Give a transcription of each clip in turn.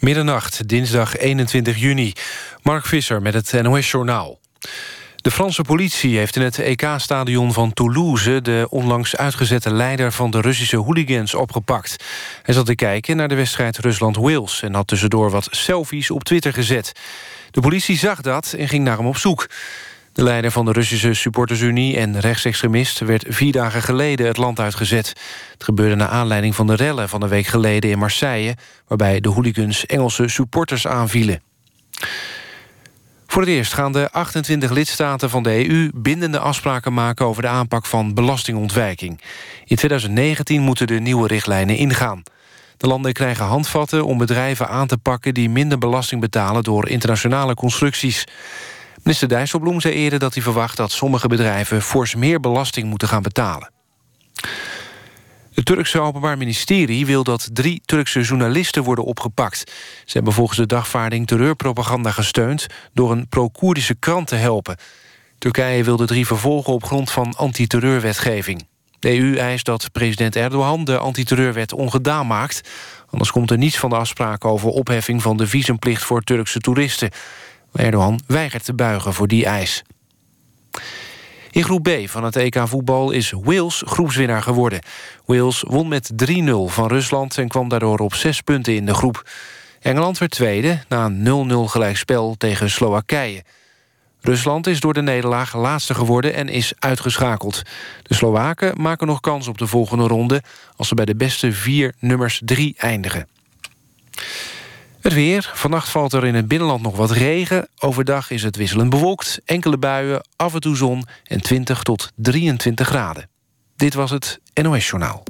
Middernacht, dinsdag 21 juni. Mark Visser met het NOS-journaal. De Franse politie heeft in het EK-stadion van Toulouse... de onlangs uitgezette leider van de Russische hooligans opgepakt. Hij zat te kijken naar de wedstrijd Rusland-Wales... en had tussendoor wat selfies op Twitter gezet. De politie zag dat en ging naar hem op zoek. De leider van de Russische supportersunie en rechtsextremist... werd vier dagen geleden het land uitgezet. Het gebeurde naar aanleiding van de rellen van een week geleden in Marseille... waarbij de hooligans Engelse supporters aanvielen. Voor het eerst gaan de 28 lidstaten van de EU... bindende afspraken maken over de aanpak van belastingontwijking. In 2019 moeten de nieuwe richtlijnen ingaan. De landen krijgen handvatten om bedrijven aan te pakken... die minder belasting betalen door internationale constructies. Minister Dijsselbloem zei eerder dat hij verwacht... dat sommige bedrijven fors meer belasting moeten gaan betalen. Het Turkse Openbaar Ministerie wil dat drie Turkse journalisten worden opgepakt. Ze hebben volgens de dagvaarding terreurpropaganda gesteund... door een pro-Koerdische krant te helpen. Turkije wil de drie vervolgen op grond van antiterreurwetgeving. De EU eist dat president Erdogan de antiterreurwet ongedaan maakt. Anders komt er niets van de afspraken over opheffing van de visumplicht voor Turkse toeristen. Erdogan weigert te buigen voor die eis. In groep B van het EK voetbal is Wales groepswinnaar geworden. Wales won met 3-0 van Rusland en kwam daardoor op zes punten in de groep. Engeland werd tweede na een 0-0 gelijkspel tegen Slowakije. Rusland is door de nederlaag laatste geworden en is uitgeschakeld. De Slowaken maken nog kans op de volgende ronde... als ze bij de beste vier nummers drie eindigen. Het weer. Vannacht valt er in het binnenland nog wat regen. Overdag is het wisselend bewolkt. Enkele buien, af en toe zon en 20 tot 23 graden. Dit was het NOS Journaal.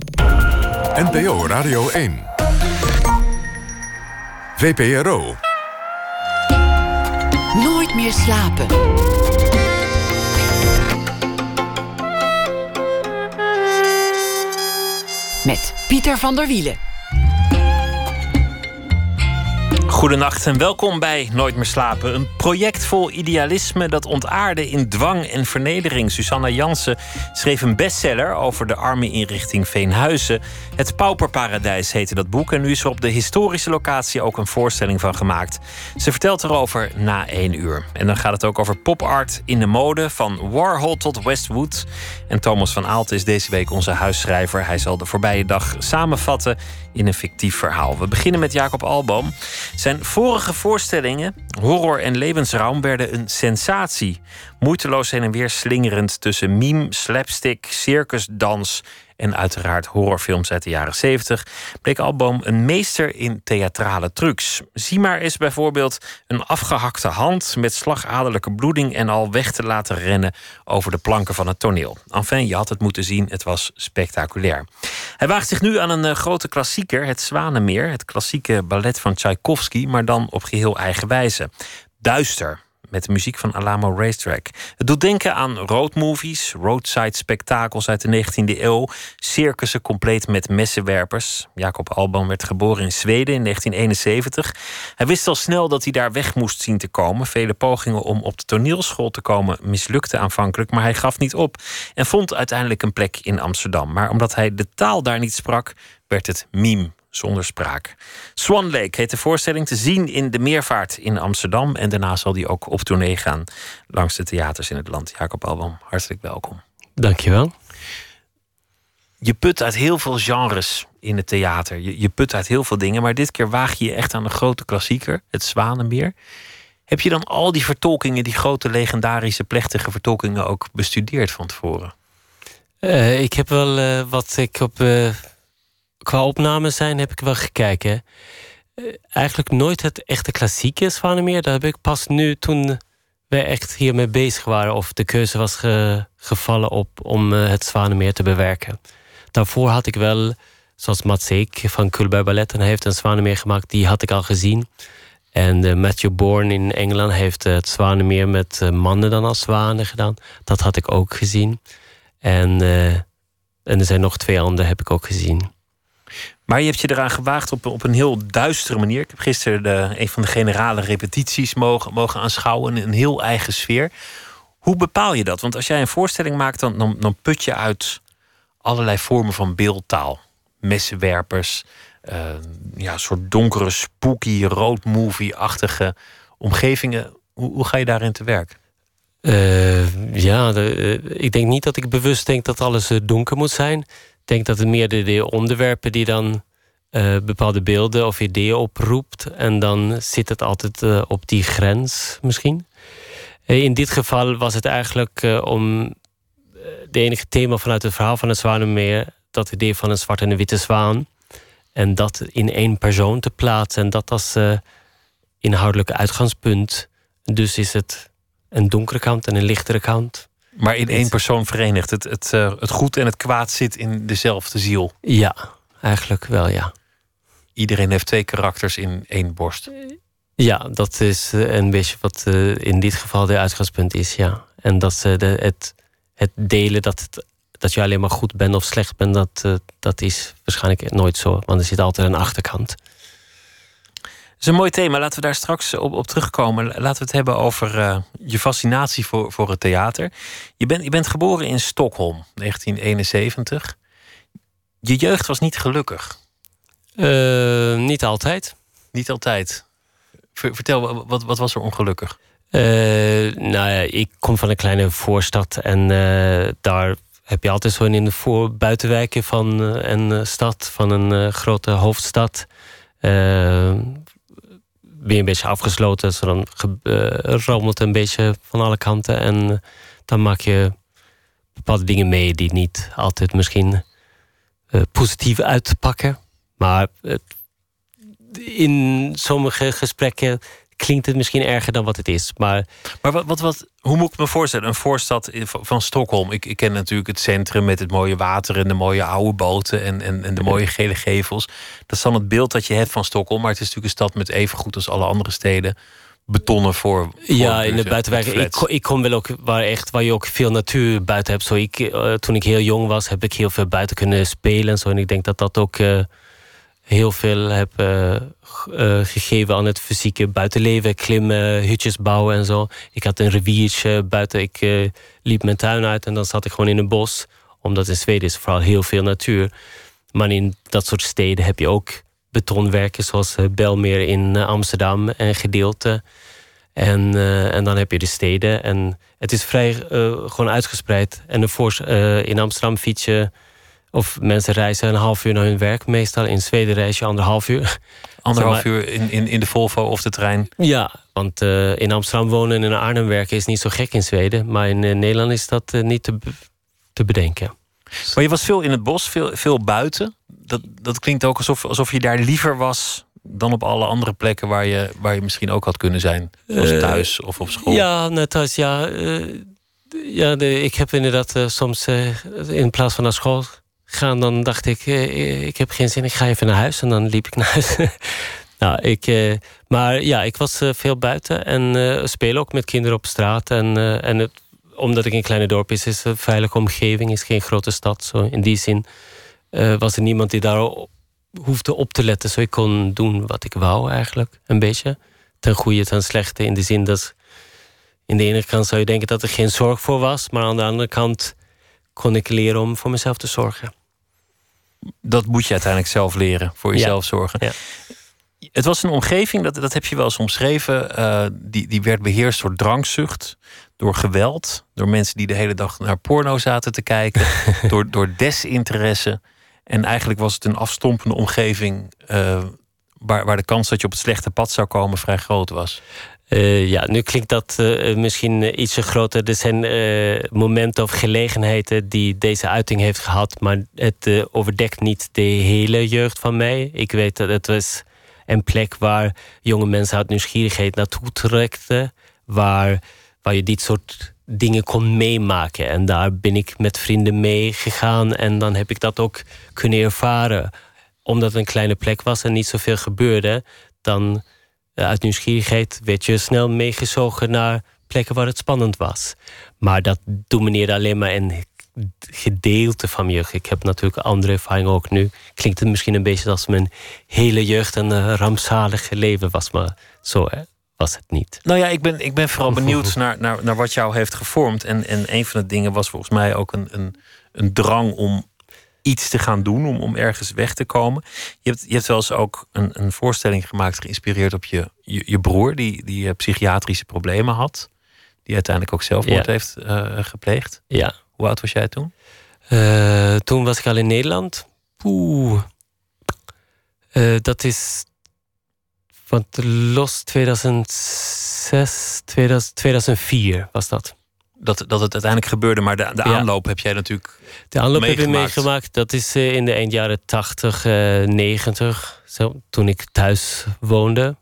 NPO Radio 1. VPRO. Nooit meer slapen. Met Pieter van der Wielen. Goedenacht en welkom bij Nooit meer slapen. Een project vol idealisme dat ontaarde in dwang en vernedering. Susanna Jansen schreef een bestseller over de arme inrichting Veenhuizen. Het Pauperparadijs heette dat boek en nu is er op de historische locatie ook een voorstelling van gemaakt. Ze vertelt erover na één uur. En dan gaat het ook over popart in de mode, van Warhol tot Westwood. En Thomas van Aalt is deze week onze huisschrijver. Hij zal de voorbije dag samenvatten in een fictief verhaal. We beginnen met Jacob Alboom. Zijn vorige voorstellingen, Horror en Levensraum, werden een sensatie. Moeiteloos heen en weer slingerend tussen meme, slapstick, circusdans en uiteraard horrorfilms uit de jaren 70, bleek Alboom een meester in theatrale trucs. Zie maar eens bijvoorbeeld een afgehakte hand met slagaderlijke bloeding en al weg te laten rennen over de planken van het toneel. Enfin, je had het moeten zien, het was spectaculair. Hij waagt zich nu aan een uh, grote klassieker, het Zwanenmeer, het klassieke ballet van Tchaikovsky, maar dan op geheel eigen wijze. Duister, met de muziek van Alamo Racetrack. Het doet denken aan roadmovies, roadside spektakels uit de 19e eeuw, circussen compleet met messenwerpers. Jacob Alban werd geboren in Zweden in 1971. Hij wist al snel dat hij daar weg moest zien te komen. Vele pogingen om op de toneelschool te komen mislukten aanvankelijk, maar hij gaf niet op en vond uiteindelijk een plek in Amsterdam. Maar omdat hij de taal daar niet sprak, werd het meme zonder spraak. Swan Lake heet de voorstelling te zien in de Meervaart in Amsterdam. En daarna zal die ook op tournee gaan langs de theaters in het land. Jacob Albam, hartelijk welkom. Dankjewel. Je put uit heel veel genres in het theater. Je, je put uit heel veel dingen. Maar dit keer waag je je echt aan een grote klassieker, het Zwanenmeer. Heb je dan al die vertolkingen, die grote legendarische plechtige vertolkingen ook bestudeerd van tevoren? Uh, ik heb wel uh, wat ik op uh, qua opnames zijn, heb ik wel gekeken. Uh, eigenlijk nooit het echte klassieke Zwanemeer. Daar heb ik pas nu, toen we echt hiermee bezig waren... of de keuze was ge, gevallen op om uh, het Zwanemeer te bewerken. Daarvoor had ik wel, zoals Mats Eek van Kulberg Ballet... en hij heeft een Zwanemeer gemaakt, die had ik al gezien. En uh, Matthew Bourne in Engeland heeft het Zwanemeer... met mannen dan als zwanen gedaan. Dat had ik ook gezien. En, en er zijn nog twee andere, heb ik ook gezien. Maar je hebt je eraan gewaagd op, op een heel duistere manier. Ik heb gisteren de, een van de generale repetities mogen, mogen aanschouwen. Een heel eigen sfeer. Hoe bepaal je dat? Want als jij een voorstelling maakt, dan, dan, put je uit allerlei vormen van beeldtaal. Messenwerpers, ja, soort donkere, spooky, road movie-achtige omgevingen. Hoe, hoe ga je daarin te werk? ja, de, ik denk niet dat ik bewust denk dat alles donker moet zijn. Denk dat het meer de, de onderwerpen die dan bepaalde beelden of ideeën oproept. En dan zit het altijd op die grens misschien. in dit geval was het eigenlijk om de enige thema vanuit het verhaal van het Zwanenmeer, dat idee van een zwarte en een witte zwaan. En dat in één persoon te plaatsen en dat als inhoudelijke uitgangspunt. Dus is het een donkere kant en een lichtere kant. Maar in één persoon verenigd. Het, het, uh, het goed en het kwaad zit in dezelfde ziel. Ja, eigenlijk wel, ja. Iedereen heeft twee karakters in één borst. Ja, dat is uh, een beetje wat in dit geval de uitgangspunt is, ja. En dat de, het het delen dat, het, dat je alleen maar goed bent of slecht bent, dat, uh, dat is waarschijnlijk nooit zo. Want er zit altijd een achterkant. Dat is een mooi thema. Laten we daar straks op, op terugkomen. Laten we het hebben over uh, je fascinatie voor, voor het theater. Je, bent je bent geboren in Stockholm, 1971. Je jeugd was niet gelukkig. Uh, niet altijd. Niet altijd. Vertel, wat, wat was er ongelukkig? Uh, nou ja, ik kom van een kleine voorstad en daar heb je altijd zo in de voor buitenwijken van een stad, van een grote hoofdstad. Je een beetje afgesloten, zo dan rommelt een beetje van alle kanten. En dan maak je bepaalde dingen mee die niet altijd misschien positief uitpakken. Maar in sommige gesprekken klinkt het misschien erger dan wat het is. Maar, maar wat, wat, wat, hoe moet ik me voorstellen? Een voorstad van Stockholm. Ik, ik ken natuurlijk het centrum met het mooie water en de mooie oude boten en, en, en de mooie gele gevels. Dat is dan het beeld dat je hebt van Stockholm. Maar het is natuurlijk een stad met even goed als alle andere steden betonnen voor. ja, in de buitenwijken. Ik, ik kom wel ook waar, echt, waar je ook veel natuur buiten hebt. Zo ik, uh, toen ik heel jong was, heb ik heel veel buiten kunnen spelen en zo. En ik denk dat dat ook. Uh, heel veel heb uh, uh, gegeven aan het fysieke buitenleven. Klimmen, hutjes bouwen en zo. Ik had een riviertje buiten. Ik uh, liep mijn tuin uit en dan zat ik gewoon in een bos. Omdat in Zweden is vooral heel veel natuur. Maar in dat soort steden heb je ook betonwerken... zoals Belmeer in Amsterdam en gedeelte. En, en dan heb je de steden. En het is vrij gewoon uitgespreid. En in Amsterdam fiets je of mensen reizen een half uur naar hun werk. Meestal in Zweden reis je anderhalf uur. Anderhalf uur in, in, in de Volvo of de trein? Ja, want uh, in Amsterdam wonen en in Arnhem werken is niet zo gek in Zweden. Maar in uh, Nederland is dat uh, niet te, te bedenken. Maar je was veel in het bos, veel, veel buiten. Dat, dat klinkt ook alsof, alsof je daar liever was dan op alle andere plekken waar je, waar je misschien ook had kunnen zijn. Zoals thuis of op school. Ja, net thuis, ja. ja de, ik heb inderdaad soms in plaats van naar school gaan, dan dacht ik, eh, ik heb geen zin, ik ga even naar huis. En dan liep ik naar huis. nou, ik, eh, maar ja, ik was eh, veel buiten en speel ook met kinderen op straat. En, en het, omdat ik in een kleine dorp is, is een veilige omgeving, is geen grote stad. Zo. In die zin was er niemand die daar hoefde op te letten. Zo ik kon doen wat ik wou eigenlijk, een beetje. Ten goede, ten slechte, in de zin dat... In de ene kant zou je denken dat er geen zorg voor was, maar aan de andere kant kon ik leren om voor mezelf te zorgen. Dat moet je uiteindelijk zelf leren, voor jezelf zorgen. Ja. Het was een omgeving, dat, dat heb je wel eens omschreven, uh, die, die werd beheerst door drankzucht, door geweld, door mensen die de hele dag naar porno zaten te kijken, door, door desinteresse. En eigenlijk was het een afstompende omgeving uh, waar, waar de kans dat je op het slechte pad zou komen vrij groot was. Uh, ja, nu klinkt dat uh, misschien iets groter. Er zijn momenten of gelegenheden die deze uiting heeft gehad, maar het overdekt niet de hele jeugd van mij. Ik weet dat het was een plek waar jonge mensen uit nieuwsgierigheid naartoe trekten, waar, waar je dit soort dingen kon meemaken. En daar ben ik met vrienden meegegaan en dan heb ik dat ook kunnen ervaren. Omdat het een kleine plek was en niet zoveel gebeurde, dan eh, uit nieuwsgierigheid werd je snel meegezogen naar plekken waar het spannend was. Maar dat domineerde alleen maar een gedeelte van jeugd. Ik heb natuurlijk andere ervaringen ook nu. Klinkt het misschien een beetje als mijn hele jeugd een uh, rampzalige leven was, maar zo hè, was het niet. Nou ja, ik ben, ik ben vooral benieuwd naar, naar, naar wat jou heeft gevormd. En, en een van de dingen was volgens mij ook een, een, een drang om iets te gaan doen, om, om ergens weg te komen. Je hebt, je hebt eens ook een, een voorstelling gemaakt, geïnspireerd op je, je, je broer, die, die psychiatrische problemen had. Die uiteindelijk ook zelfmoord heeft gepleegd. Ja. Hoe oud was jij toen? toen was ik al in Nederland. Poeh. dat is van Los 2006, 2004 was dat. Dat, dat het uiteindelijk gebeurde, maar de, de aanloop heb jij natuurlijk. De aanloop heb ik meegemaakt. Dat is eh, in de eind jaren 80, 90, eh, zo, toen ik thuis woonde.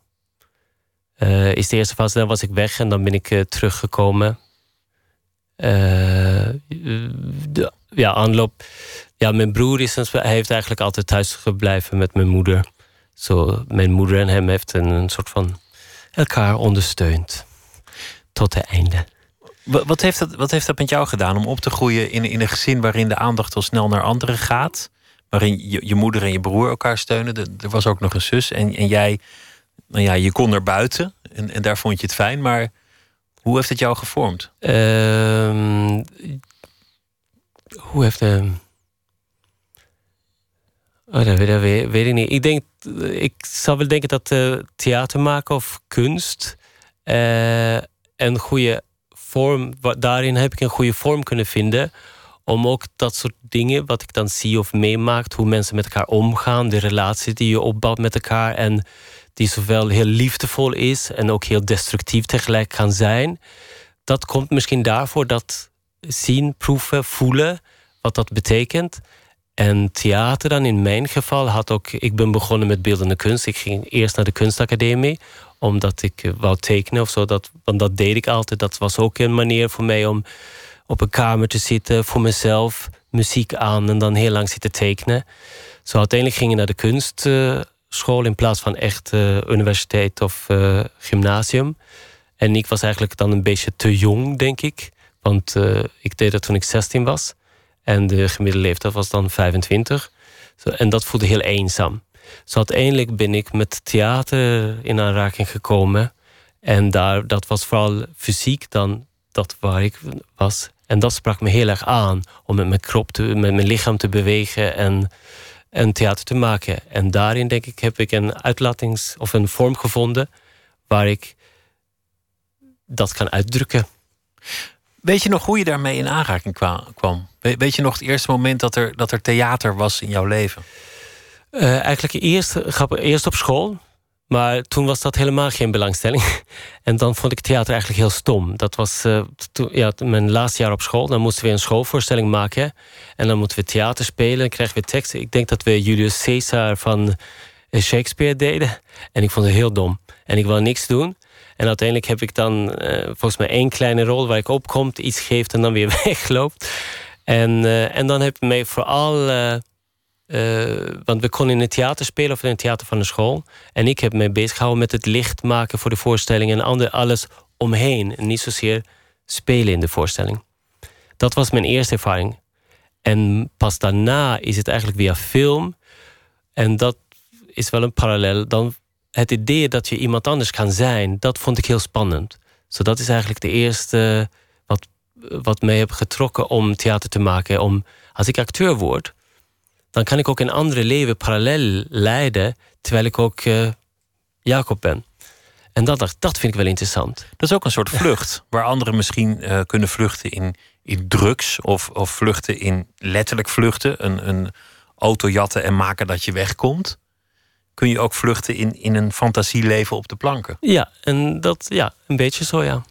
Uh, is de eerste fase, dan was ik weg en dan ben ik teruggekomen. de, ja, aanloop. Ja, mijn broer is, hij heeft eigenlijk altijd thuis gebleven met mijn moeder. Zo, mijn moeder en hem heeft een, een soort van elkaar ondersteund. Tot het einde. Wat heeft, dat, wat heeft dat met jou gedaan om op te groeien in, in een gezin waarin de aandacht al snel naar anderen gaat? Waarin je, je moeder en je broer elkaar steunen. er was ook nog een zus en, en jij, nou ja, je kon er buiten en, en daar vond je het fijn. Maar hoe heeft het jou gevormd? Ehm, hoe heeft het. Oh, dat, weet, weet, ik niet. Ik, denk, ik zou wel denken dat uh, theater maken of kunst uh, een goede vorm, daarin heb ik een goede vorm kunnen vinden. Om ook dat soort dingen, wat ik dan zie of meemaakt, hoe mensen met elkaar omgaan, de relatie die je opbouwt met elkaar en die zowel heel liefdevol is en ook heel destructief tegelijk kan zijn. Dat komt misschien daarvoor dat zien, proeven, voelen, wat dat betekent. En theater dan in mijn geval had ook... Ik ben begonnen met beeldende kunst. Ik ging eerst naar de kunstacademie. Omdat ik eh, wou tekenen of zo. Dat, want dat deed ik altijd. Dat was ook een manier voor mij om op een kamer te zitten. Voor mezelf. Muziek aan en dan heel lang zitten tekenen. Zo uiteindelijk ging ik naar de kunstschool... in plaats van echt uh, universiteit of uh, gymnasium. En ik was eigenlijk dan een beetje te jong, denk ik. Want ik deed dat toen ik 16 was. En de gemiddelde leeftijd was dan 25. Zo, en dat voelde heel eenzaam. Zo uiteindelijk ben ik met theater in aanraking gekomen. En daar, dat was vooral fysiek dan dat waar ik was. En dat sprak me heel erg aan om met mijn, krop te, met mijn lichaam te bewegen en, en theater te maken. En daarin denk ik heb ik een uitlatings- of een vorm gevonden waar ik dat kan uitdrukken. Weet je nog hoe je daarmee in aanraking kwam? Weet je nog het eerste moment dat er, dat er theater was in jouw leven? Uh, eigenlijk eerst, eerst op school. Maar toen was dat helemaal geen belangstelling. En dan vond ik theater eigenlijk heel stom. Dat was uh, ja, mijn laatste jaar op school. Dan moesten we een schoolvoorstelling maken. En dan moeten we theater spelen. En kregen we teksten. Ik denk dat we Julius Caesar van eh, Shakespeare deden. En ik vond het heel dom. En ik wou niks doen. En uiteindelijk heb ik dan volgens mij één kleine rol waar ik opkomt, iets geeft en dan weer wegloopt. En, en dan heb ik mij vooral. Uh, want we konden in het theater spelen of in het theater van de school. En ik heb me bezig gehouden met het licht maken voor de voorstelling en ander, alles omheen. En niet zozeer spelen in de voorstelling. Dat was mijn eerste ervaring. En pas daarna is het eigenlijk via film. En dat is wel een parallel. Dan het idee dat je iemand anders kan zijn, dat vond ik heel spannend. Zo dat is eigenlijk de eerste wat, wat mij heb getrokken om theater te maken. Om, als ik acteur word, dan kan ik ook een andere leven parallel leiden, terwijl ik ook uh, Jacob ben. En dat, dat vind ik wel interessant. Dat is ook een soort vlucht, waar anderen misschien uh, kunnen vluchten in, in drugs of, of vluchten in letterlijk vluchten. Een, een auto jatten en maken dat je wegkomt kun je ook vluchten in, in een fantasieleven op de planken. Ja, en dat, ja, een beetje zo, ja.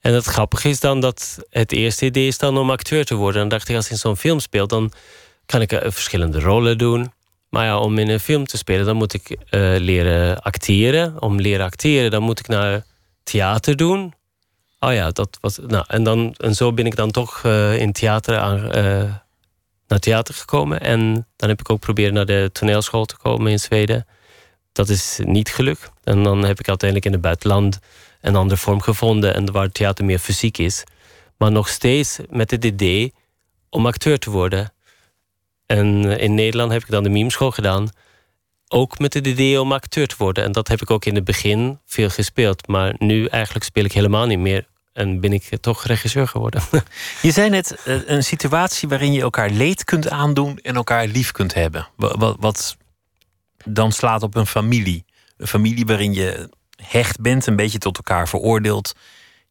En het grappige is dan dat het eerste idee is dan om acteur te worden. Dan dacht ik, als ik in zo'n film speel, dan kan ik uh, verschillende rollen doen. Maar ja, om in een film te spelen, dan moet ik uh, leren acteren. Om leren acteren, dan moet ik naar theater doen. Oh ja, dat was. Nou, en, dan, en zo ben ik dan toch uh, in theater aan, naar theater gekomen. En dan heb ik ook proberen naar de toneelschool te komen in Zweden. Dat is niet gelukt. En dan heb ik uiteindelijk in het buitenland een andere vorm gevonden. En waar theater meer fysiek is. Maar nog steeds met het idee om acteur te worden. En in Nederland heb ik dan de mimeschool gedaan. Ook met het idee om acteur te worden. En dat heb ik ook in het begin veel gespeeld. Maar nu eigenlijk speel ik helemaal niet meer En ben ik toch regisseur geworden. Je zei net eh, een situatie waarin je elkaar leed kunt aandoen en elkaar lief kunt hebben. Wat, wat dan slaat op een familie. Een familie waarin je hecht bent, een beetje tot elkaar veroordeeld.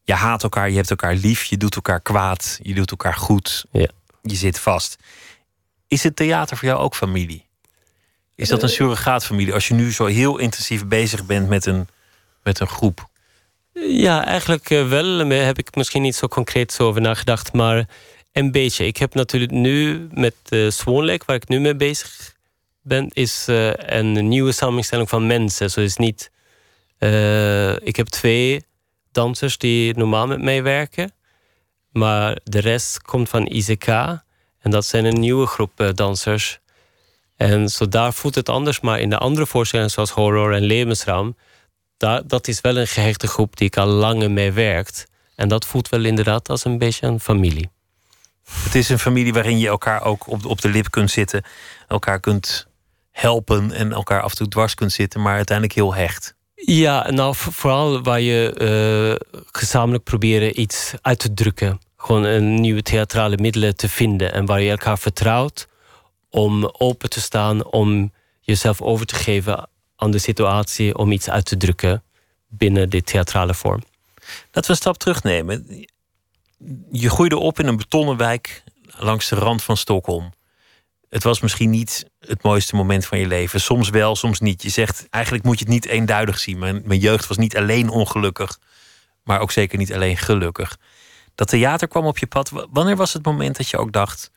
Je haat elkaar, je hebt elkaar lief, je doet elkaar kwaad, je doet elkaar goed. Ja. Je zit vast. Is het theater voor jou ook familie? Is dat een surrogaatfamilie als je nu zo heel intensief bezig bent met een, met een groep? Ja, eigenlijk eh, wel. Daar heb ik misschien niet zo concreet zo over nagedacht, maar een beetje. Ik heb natuurlijk nu met uh, Swan Lake, waar ik nu mee bezig ben, is uh, een nieuwe samenstelling van mensen. Zo is niet. Uh, ik heb twee dansers die normaal met mij werken, maar de rest komt van IZK en dat zijn een nieuwe groep dansers. En zo daar voelt het anders, maar in de andere voorstellingen zoals horror en levensraam daar, dat is wel een gehechte groep die ik al langer mee werkt. En dat voelt wel inderdaad als een beetje een familie. Het is een familie waarin je elkaar ook op, op de lip kunt zitten, elkaar kunt helpen en elkaar af en toe dwars kunt zitten, maar uiteindelijk heel hecht. Ja, nou vooral waar je uh, gezamenlijk proberen iets uit te drukken. Gewoon een nieuwe theatrale middelen te vinden en waar je elkaar vertrouwt om open te staan, om jezelf over te geven aan de situatie om iets uit te drukken binnen de theatrale vorm. Laten we een stap terugnemen. Je groeide op in een betonnen wijk langs de rand van Stockholm. Het was misschien niet het mooiste moment van je leven. Soms wel, soms niet. Je zegt eigenlijk moet je het niet eenduidig zien. Mijn jeugd was niet alleen ongelukkig, maar ook zeker niet alleen gelukkig. Dat theater kwam op je pad. Wanneer was het moment dat je ook dacht: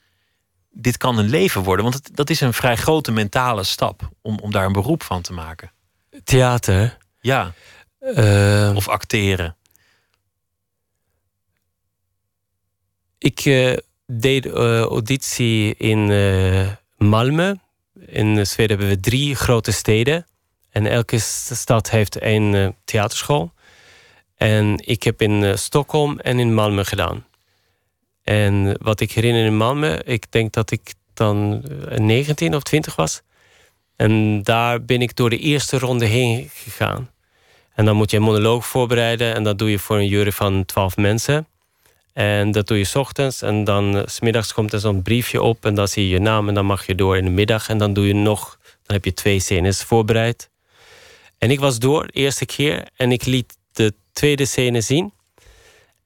dit kan een leven worden? Want het, dat is een vrij grote mentale stap om, om daar een beroep van te maken. Theater? Ja. Uh, of acteren? Ik uh, deed uh, auditie in Malmö. In Zweden hebben we drie grote steden. En elke stad heeft een theaterschool. En ik heb in Stockholm en in Malmö gedaan. En wat ik herinner in Malmö, ik denk dat ik dan 19 of 20 was. En daar ben ik door de eerste ronde heen gegaan. En dan moet je een monoloog voorbereiden. En dat doe je voor een jury van 12 mensen. En dat doe je s ochtends. En dan eh, s middags komt er zo'n briefje op. En dan zie je je naam. En dan mag je door in de middag. En dan doe je nog. Dan heb je twee scènes voorbereid. En ik was door de eerste keer. En ik liet tweede scène zien.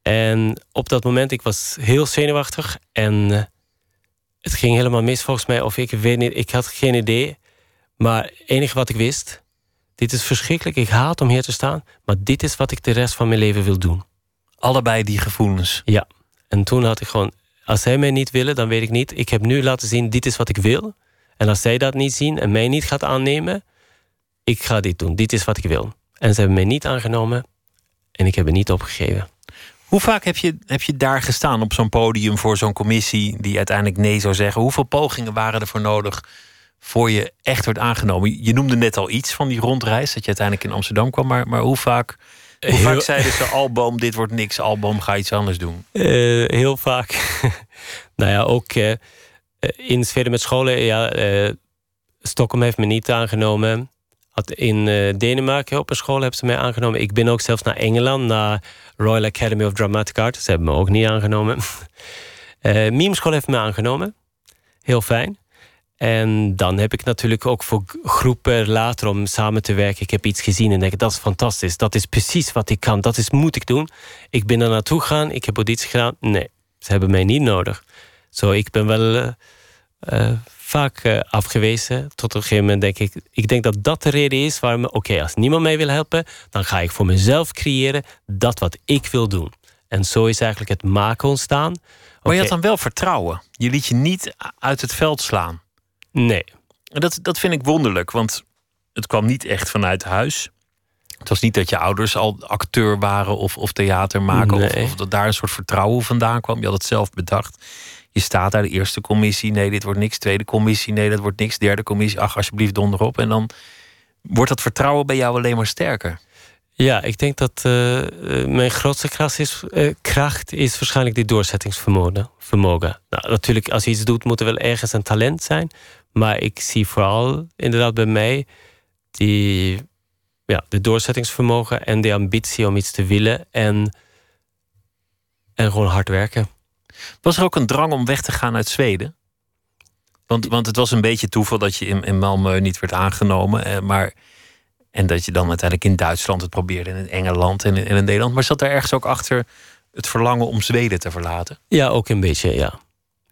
En op dat moment, ik was heel zenuwachtig en eh, het ging helemaal mis volgens mij. Of ik weet niet, ik had geen idee. Maar het enige wat ik wist, dit is verschrikkelijk. Ik haat om hier te staan, maar dit is wat ik de rest van mijn leven wil doen. Allebei die gevoelens. Ja. En toen had ik gewoon, als zij mij niet willen, dan weet ik niet. Ik heb nu laten zien, dit is wat ik wil. En als zij dat niet zien en mij niet gaat aannemen, ik ga dit doen. Dit is wat ik wil. En ze hebben mij niet aangenomen en ik heb het niet opgegeven. Hoe vaak heb je, heb je daar gestaan op zo'n podium voor zo'n commissie die uiteindelijk nee zou zeggen? Hoeveel pogingen waren er voor nodig voor je echt werd aangenomen? Je noemde net al iets van die rondreis, dat je uiteindelijk in Amsterdam kwam, maar, maar hoe vaak, hoe vaak zeiden ze: Alboom, dit wordt niks, Alboom, ga iets anders doen? Uh, heel vaak. nou ja, ook uh, in sfeer met scholen, ja, uh, Stockholm heeft me niet aangenomen. In Denemarken op een school hebben ze mij aangenomen. Ik ben ook zelfs naar Engeland, naar Royal Academy of Dramatic Art. Ze hebben me ook niet aangenomen. uh, Meme School heeft me aangenomen. Heel fijn. En dan heb ik natuurlijk ook voor groepen later om samen te werken. Ik heb iets gezien en denk dat is fantastisch. Dat is precies wat ik kan. Dat is moet ik doen. Ik ben er naartoe gegaan. Ik heb auditie gedaan. Nee, ze hebben mij niet nodig. Zo, ik ben wel uh, vaak uh, afgewezen. Tot een gegeven moment denk ik... Ik denk dat dat de reden is waarom... Oké, als niemand mij wil helpen... dan ga ik voor mezelf creëren dat wat ik wil doen. En zo is eigenlijk het maken ontstaan. Okay. Maar je had dan wel vertrouwen. Je liet je niet uit het veld slaan. Nee. En dat, dat vind ik wonderlijk, want het kwam niet echt vanuit huis. Het was niet dat je ouders al acteur waren of, of theater maken... Nee. Of, of dat daar een soort vertrouwen vandaan kwam. Je had het zelf bedacht. Je staat daar de eerste commissie. Nee, dit wordt niks. Tweede commissie. Nee, dat wordt niks. Derde commissie. Ach, alsjeblieft, donderop. En dan wordt dat vertrouwen bij jou alleen maar sterker. Ja, ik denk dat uh, mijn grootste kracht is, uh, kracht is waarschijnlijk die doorzettingsvermogen. Vermogen. Nou, natuurlijk, als je iets doet, moet er wel ergens een talent zijn. Maar ik zie vooral inderdaad bij mij die, ja, de doorzettingsvermogen en de ambitie om iets te willen. En En gewoon hard werken. Was er ook een drang om weg te gaan uit Zweden? Want, want het was een beetje toeval dat je in, in Malmö niet werd aangenomen. Eh, maar, en dat je dan uiteindelijk in Duitsland het probeerde, in Engeland en in, in Nederland. Maar zat er ergens ook achter het verlangen om Zweden te verlaten? Ja, ook een beetje, ja.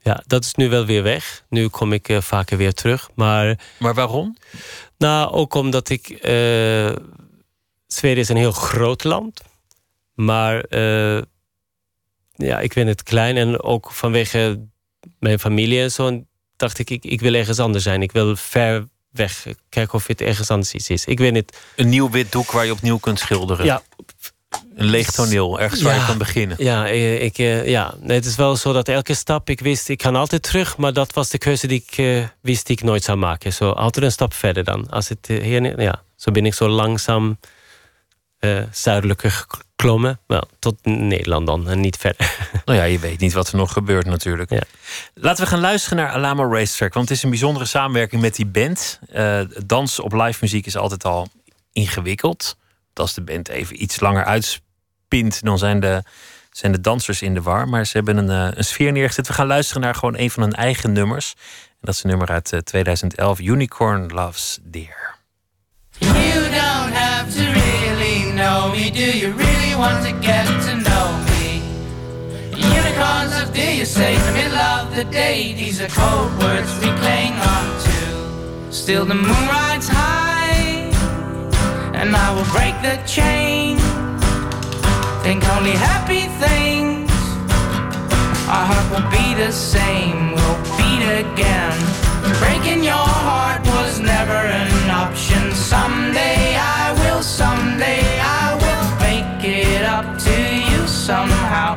Ja, dat is nu wel weer weg. Nu kom ik uh, vaker weer terug. Maar, maar waarom? Nou, ook omdat ik. Uh, Zweden is een heel groot land. Maar uh, ja, ik vind het klein. En ook vanwege mijn familie en zo. dacht ik, ik, ik wil ergens anders zijn. Ik wil ver weg. Kijken of het ergens anders iets is. Ik weet niet. Een nieuw wit doek waar je opnieuw kunt schilderen. Ja, een leeg toneel, ergens waar je kan beginnen. Ja, ik, eh, ja. Het is wel zo dat elke stap, ik wist, ik kan altijd terug, maar dat was de keuze die ik uh, wist die ik nooit zou maken. Zo altijd een stap verder dan. Als het, hier, ja, zo ben ik zo langzaam zuidelijker geklommen. Wel, tot Nederland dan en niet verder. Nou ja, je weet niet wat er nog gebeurt natuurlijk. Ja. Laten we gaan luisteren naar Alamo Racetrack, want het is een bijzondere samenwerking met die band. dans op live muziek is altijd al ingewikkeld als de band even iets langer uitspint, dan zijn de, zijn de dansers in de war. Maar ze hebben een, uh, een sfeer neergezet. We gaan luisteren naar gewoon een van hun eigen nummers. En dat is een nummer uit uh, 2011, Unicorn Loves Deer. Me. Do you really want to get to know me? Unicorns of deer, you say in me, love the day. These are cold words we cling on to. Still the moon rides high. and I will break the chain. Think only happy things. Our heart will be the same, we'll beat again. Breaking your heart was never an option. Someday I will, someday somehow.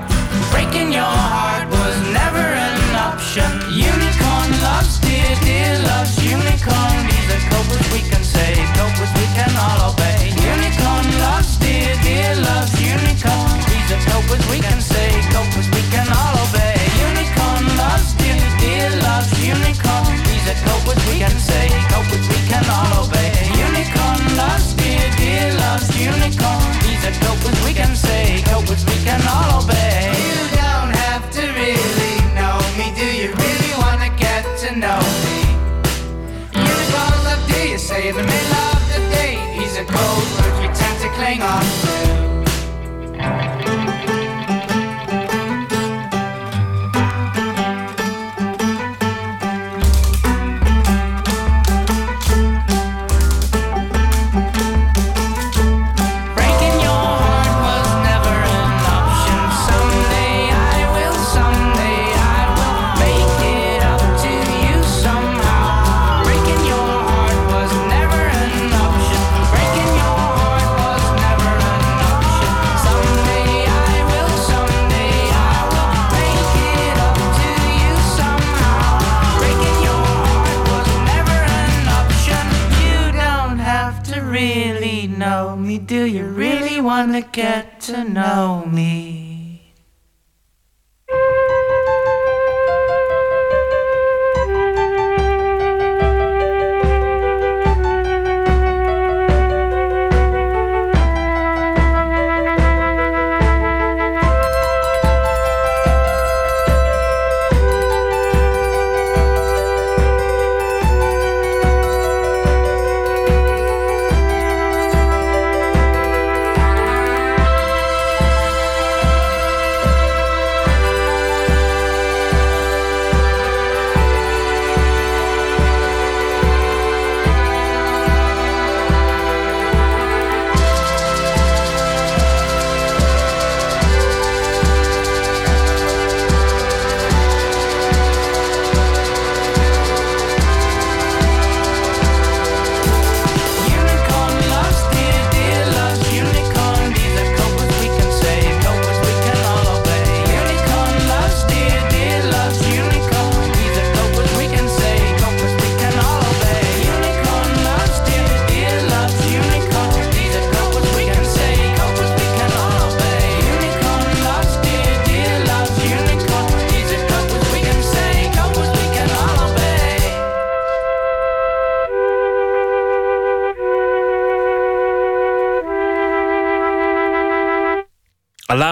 Breaking your heart was never an option. Unicorn loves dear, dear loves unicorn. These are copers we can say, copers we can all obey. Unicorn loves dear, dear loves unicorn. These are copers we can say, copers we can all obey. Unicorn loves dear, dear loves unicorn. These are copers we can say, copers we can all obey. Unicorn loves dear, dear loves unicorn. Copers we can all obey. You don't have to really know me, do you really wanna get to know me? Say the middle of the day. These are cold words we tend to cling on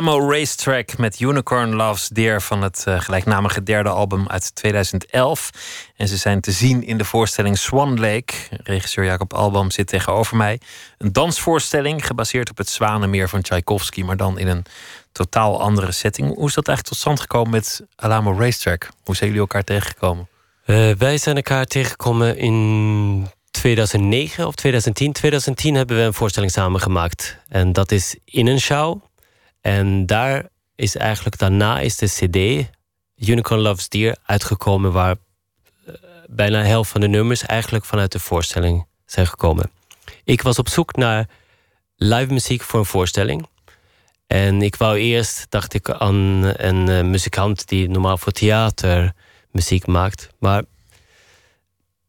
Alamo Racetrack met Unicorn Loves Deer van het uh, gelijknamige derde album uit 2011. En ze zijn te zien in de voorstelling Swan Lake. Regisseur Jacob Albam zit tegenover mij. Een dansvoorstelling gebaseerd op het Zwanenmeer van Tchaikovsky, maar dan in een totaal andere setting. Hoe is dat eigenlijk tot stand gekomen met Alamo Racetrack? Hoe zijn jullie elkaar tegengekomen? Uh, wij zijn elkaar tegengekomen in 2009 of 2010. 2010 hebben we een voorstelling samen gemaakt. En dat is In een Show. En daar is eigenlijk daarna is de CD Unicorn Loves Deer uitgekomen, waar uh, bijna de helft van de nummers eigenlijk vanuit de voorstelling zijn gekomen. Ik was op zoek naar live muziek voor een voorstelling. En ik wou eerst, dacht ik, aan een uh, muzikant die normaal voor theater muziek maakt. Maar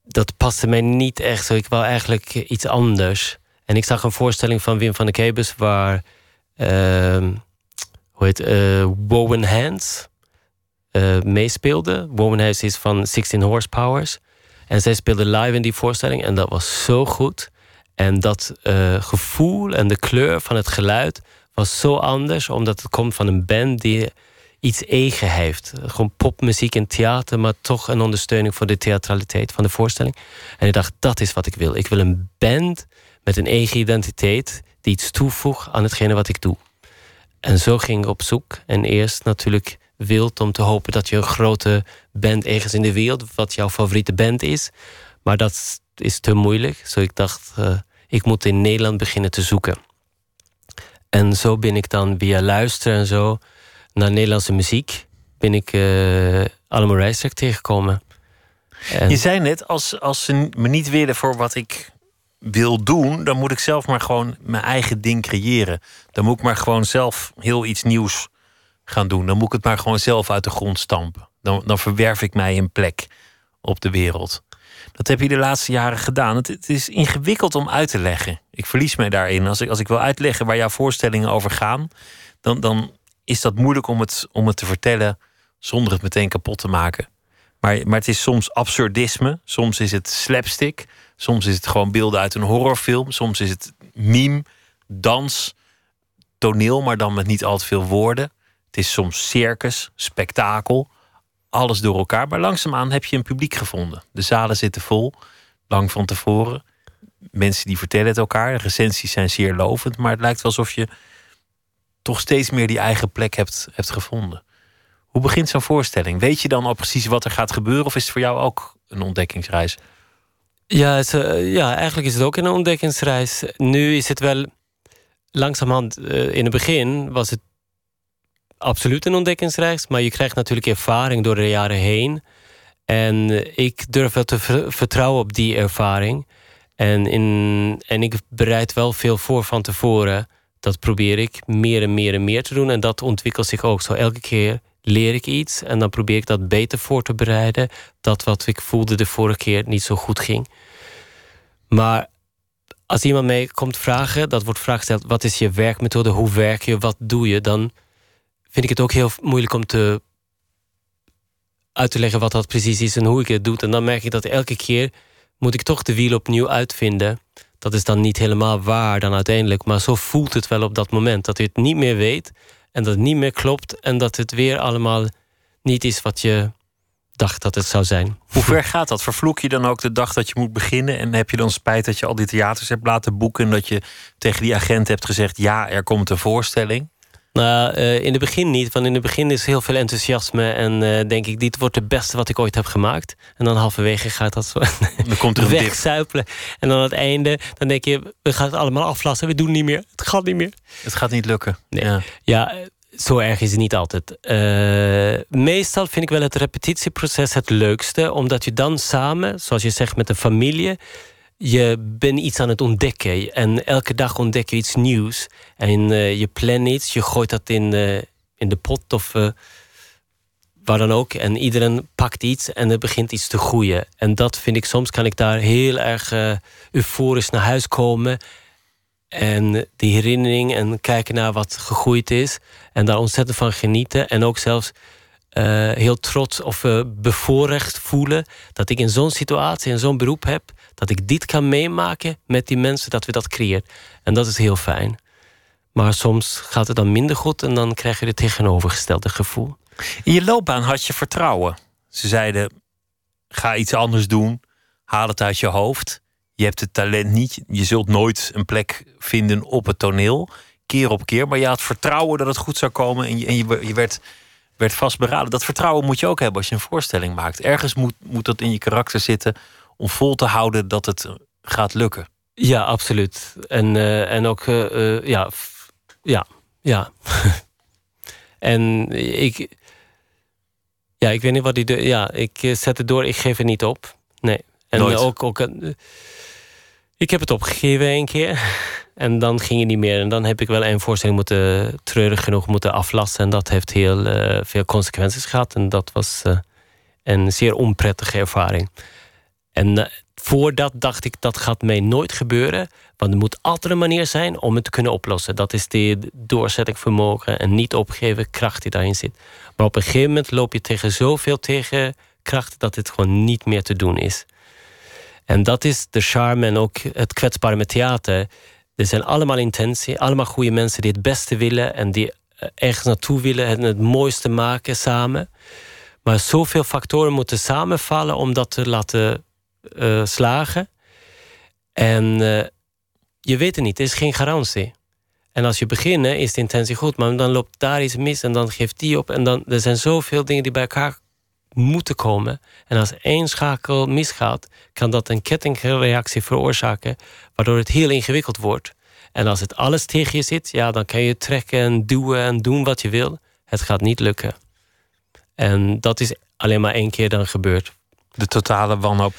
dat paste mij niet echt zo. Ik wou eigenlijk iets anders. En ik zag een voorstelling van Wim van de Kebus waar hoe heet uh, Woven Hands uh, meespeelde. Woven Hands is van 16 Horsepowers. En zij speelde live in die voorstelling en dat was zo goed. En dat uh, gevoel en de kleur van het geluid was zo anders, omdat het komt van een band die iets eigen heeft. Gewoon popmuziek en theater, maar toch een ondersteuning voor de theatraliteit van de voorstelling. En ik dacht, dat is wat ik wil. Ik wil een band met een eigen identiteit die iets toevoegt aan hetgene wat ik doe. En zo ging ik op zoek. En eerst natuurlijk wild om te hopen dat je een grote band ergens in de wereld, wat jouw favoriete band is. Maar dat is te moeilijk. Zo ik dacht, uh, ik moet in Nederland beginnen te zoeken. En zo ben ik dan via luisteren en zo naar Nederlandse muziek ben ik uh, allemaal Rijstek tegengekomen. En... Je zei net, als, als ze me niet willen voor wat ik wil doen, dan moet ik zelf maar gewoon mijn eigen ding creëren. Dan moet ik maar gewoon zelf heel iets nieuws gaan doen. Dan moet ik het maar gewoon zelf uit de grond stampen. Dan, dan verwerf ik mij een plek op de wereld. Dat heb je de laatste jaren gedaan. Het, het, is ingewikkeld om uit te leggen. Ik verlies mij daarin. Als ik, als ik wil uitleggen waar jouw voorstellingen over gaan, dan, dan is dat moeilijk om het, om het te vertellen zonder het meteen kapot te maken. Maar, maar het is soms absurdisme, soms is het slapstick, soms is het gewoon beelden uit een horrorfilm, soms is het meme, dans, toneel, maar dan met niet al te veel woorden. Het is soms circus, spektakel, alles door elkaar. Maar langzaamaan heb je een publiek gevonden. De zalen zitten vol, lang van tevoren. Mensen die vertellen het elkaar. De recensies zijn zeer lovend, maar het lijkt alsof je toch steeds meer die eigen plek hebt, hebt gevonden. Hoe begint zo'n voorstelling? Weet je dan al precies wat er gaat gebeuren, of is het voor jou ook een ontdekkingsreis? Ja, uh, ja eigenlijk is het ook een ontdekkingsreis. Nu is het wel langzamerhand, uh, in het begin was het absoluut een ontdekkingsreis, maar je krijgt natuurlijk ervaring door de jaren heen. En ik durf wel te vertrouwen op die ervaring. En, in, en ik bereid wel veel voor van tevoren dat probeer ik meer en meer en meer te doen. En dat ontwikkelt zich ook zo. Elke keer leer ik iets en dan probeer ik dat beter voor te bereiden. Dat wat ik voelde de vorige keer niet zo goed ging. Maar als iemand mij komt vragen, dat wordt vraag gesteld: wat is je werkmethode? Hoe werk je? Wat doe je? Dan vind ik het ook heel moeilijk om te uit te leggen wat dat precies is en hoe ik het doe. En dan merk ik dat elke keer moet ik toch de wiel opnieuw uitvinden dat is dan niet helemaal waar dan uiteindelijk. Maar zo voelt het wel op dat moment. Dat je het niet meer weet en dat het niet meer klopt. En dat het weer allemaal niet is wat je dacht dat het zou zijn. Hoe ver gaat dat? Vervloek je dan ook de dag dat je moet beginnen? En heb je dan spijt dat je al die theaters hebt laten boeken... en dat je tegen die agent hebt gezegd... ja, er komt een voorstelling? Nou, uh, in het begin niet. Want in het begin is heel veel enthousiasme. En uh, denk ik, dit wordt het beste wat ik ooit heb gemaakt. En dan halverwege gaat dat zo dan komt er wegzuipelen. En dan aan het einde, dan denk je, we gaan het allemaal aflassen. We doen niet meer. Het gaat niet meer. Het gaat niet lukken. Nee. Ja. ja zo erg is het niet altijd. Uh, meestal vind ik wel het repetitieproces het leukste. Omdat je dan samen, zoals je zegt, met een familie je bent iets aan het ontdekken. En elke dag ontdek je iets nieuws. En uh, je plan iets, je gooit dat in, uh, in de pot of waar dan ook. En iedereen pakt iets en er begint iets te groeien. En dat vind ik, soms kan ik daar heel erg euforisch naar huis komen. En die herinnering en kijken naar wat gegroeid is. En daar ontzettend van genieten. En ook zelfs uh, heel trots of uh, bevoorrecht voelen dat ik in zo'n situatie, in zo'n beroep heb, dat ik dit kan meemaken met die mensen, dat we dat creëren. En dat is heel fijn. Maar soms gaat het dan minder goed en dan krijg je het tegenovergestelde gevoel. In je loopbaan had je vertrouwen. Ze zeiden: ga iets anders doen, haal het uit je hoofd. Je hebt het talent niet, je zult nooit een plek vinden op het toneel, keer op keer. Maar je had vertrouwen dat het goed zou komen en je, en je, je werd, werd vastberaden. Dat vertrouwen moet je ook hebben als je een voorstelling maakt. Ergens moet, moet dat in je karakter zitten om vol te houden dat het gaat lukken. Ja, absoluut. En, uh, en ook, uh, ja, ja, ja. en ik, ja, ik weet niet wat die. Ja, ik zet het door, ik geef het niet op. Nee. En Nooit. ook, ook. Ik heb het opgegeven een keer. En dan ging het niet meer. En dan heb ik wel een voorstelling moeten, treurig genoeg moeten aflassen. En dat heeft heel uh, veel consequenties gehad. En dat was uh, een zeer onprettige ervaring. En uh, voordat dacht ik, dat gaat mij nooit gebeuren. Want er moet altijd een manier zijn om het te kunnen oplossen. Dat is de doorzettingsvermogen en niet opgeven kracht die daarin zit. Maar op een gegeven moment loop je tegen zoveel tegenkracht... dat het gewoon niet meer te doen is. En dat is de charme en ook het kwetsbare met theater. Er zijn allemaal intentie, allemaal goede mensen die het beste willen... en die ergens naartoe willen en het mooiste maken samen. Maar zoveel factoren moeten samenvallen om dat te laten uh, slagen. En uh, je weet het niet, er is geen garantie. En als je begint, is de intentie goed, maar dan loopt daar iets mis en dan geeft die op. En dan, er zijn zoveel dingen die bij elkaar moeten komen. En als één schakel misgaat, kan dat een kettingreactie veroorzaken, waardoor het heel ingewikkeld wordt. En als het alles tegen je zit, ja, dan kan je trekken en duwen en doen wat je wil. Het gaat niet lukken. En dat is alleen maar één keer dan gebeurd. De totale wanhoop.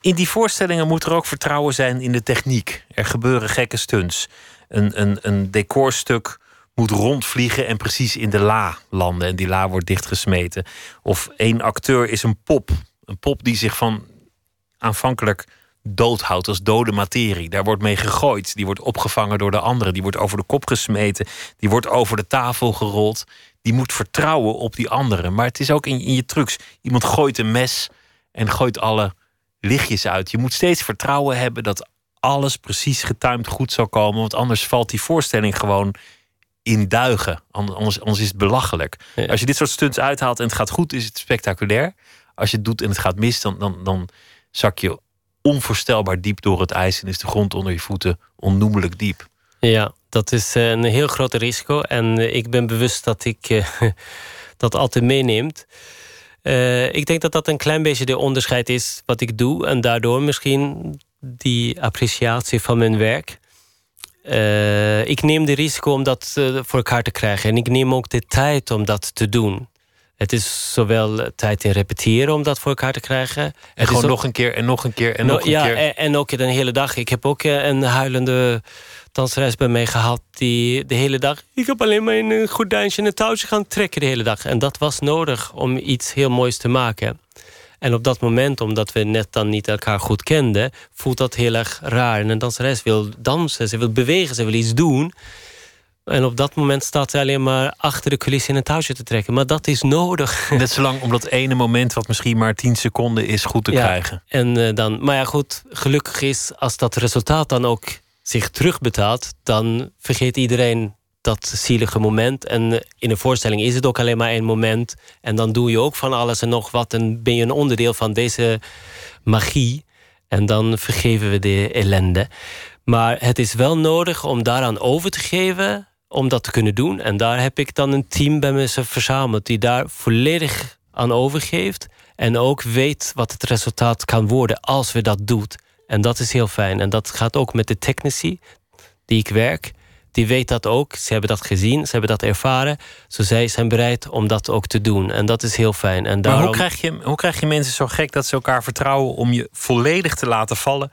In die voorstellingen moet er ook vertrouwen zijn in de techniek. Er gebeuren gekke stunts. Een, een, een decorstuk moet rondvliegen en precies in de la landen. En die la wordt dichtgesmeten. Of één acteur is een pop. Een pop die zich van aanvankelijk doodhoudt als dode materie. Daar wordt mee gegooid. Die wordt opgevangen door de anderen. Die wordt over de kop gesmeten. Die wordt over de tafel gerold. Die moet vertrouwen op die anderen. Maar het is ook in, in je trucs. Iemand gooit een mes en gooit alle lichtjes uit. Je moet steeds vertrouwen hebben dat alles precies getimed goed zal komen. Want anders valt die voorstelling gewoon in duigen. Anders, anders is het belachelijk. Ja. Als je dit soort stunts uithaalt en het gaat goed, is het spectaculair. Als je het doet en het gaat mis, dan, dan, dan zak je onvoorstelbaar diep door het ijs en is de grond onder je voeten onnoemelijk diep. Ja, dat is eh, een heel groot risico. En eh, ik ben bewust dat ik uh, dat altijd meeneemt. Uh, ik denk dat dat een klein beetje de onderscheid is wat ik doe. En daardoor misschien die appreciatie van mijn werk. Uh, ik neem de risico om dat uh, voor elkaar te krijgen. En ik neem ook de tijd om dat te doen. Het is zowel tijd in repeteren om dat voor elkaar te krijgen. En het gewoon ook, nog een keer en nog een keer en no, nog een ja, keer. En, en ook een hele dag. Ik heb ook een huilende danseres bij mij gehad die de hele dag... Ik heb alleen maar in een gordijntje en een touwtje gaan trekken de hele dag. En dat was nodig om iets heel moois te maken. En op dat moment, omdat we net dan niet elkaar goed kenden... voelt dat heel erg raar. En een danseres wil dansen, ze wil bewegen, ze wil iets doen. En op dat moment staat ze alleen maar achter de coulissen in een touwtje te trekken. Maar dat is nodig. Net zolang om dat ene moment, wat misschien maar 10 seconden is, goed te ja, krijgen. En, uh, dan, maar ja, goed, gelukkig is als dat resultaat dan ook zich terugbetaalt... dan vergeet iedereen dat zielige moment. En in een voorstelling is het ook alleen maar één moment. En dan doe je ook van alles en nog wat. En ben je een onderdeel van deze magie. En dan vergeven we de ellende. Maar het is wel nodig om daaraan over te geven. Om dat te kunnen doen. En daar heb ik dan een team bij me verzameld. Die daar volledig aan overgeeft. En ook weet wat het resultaat kan worden als we dat doen. En dat is heel fijn. En dat gaat ook met de technici die ik werk die weet dat ook. Ze hebben dat gezien, ze hebben dat ervaren. Zo zij zijn bereid om dat ook te doen. En dat is heel fijn. En daarom... Maar hoe krijg, je, hoe krijg je mensen zo gek dat ze elkaar vertrouwen om je volledig te laten vallen?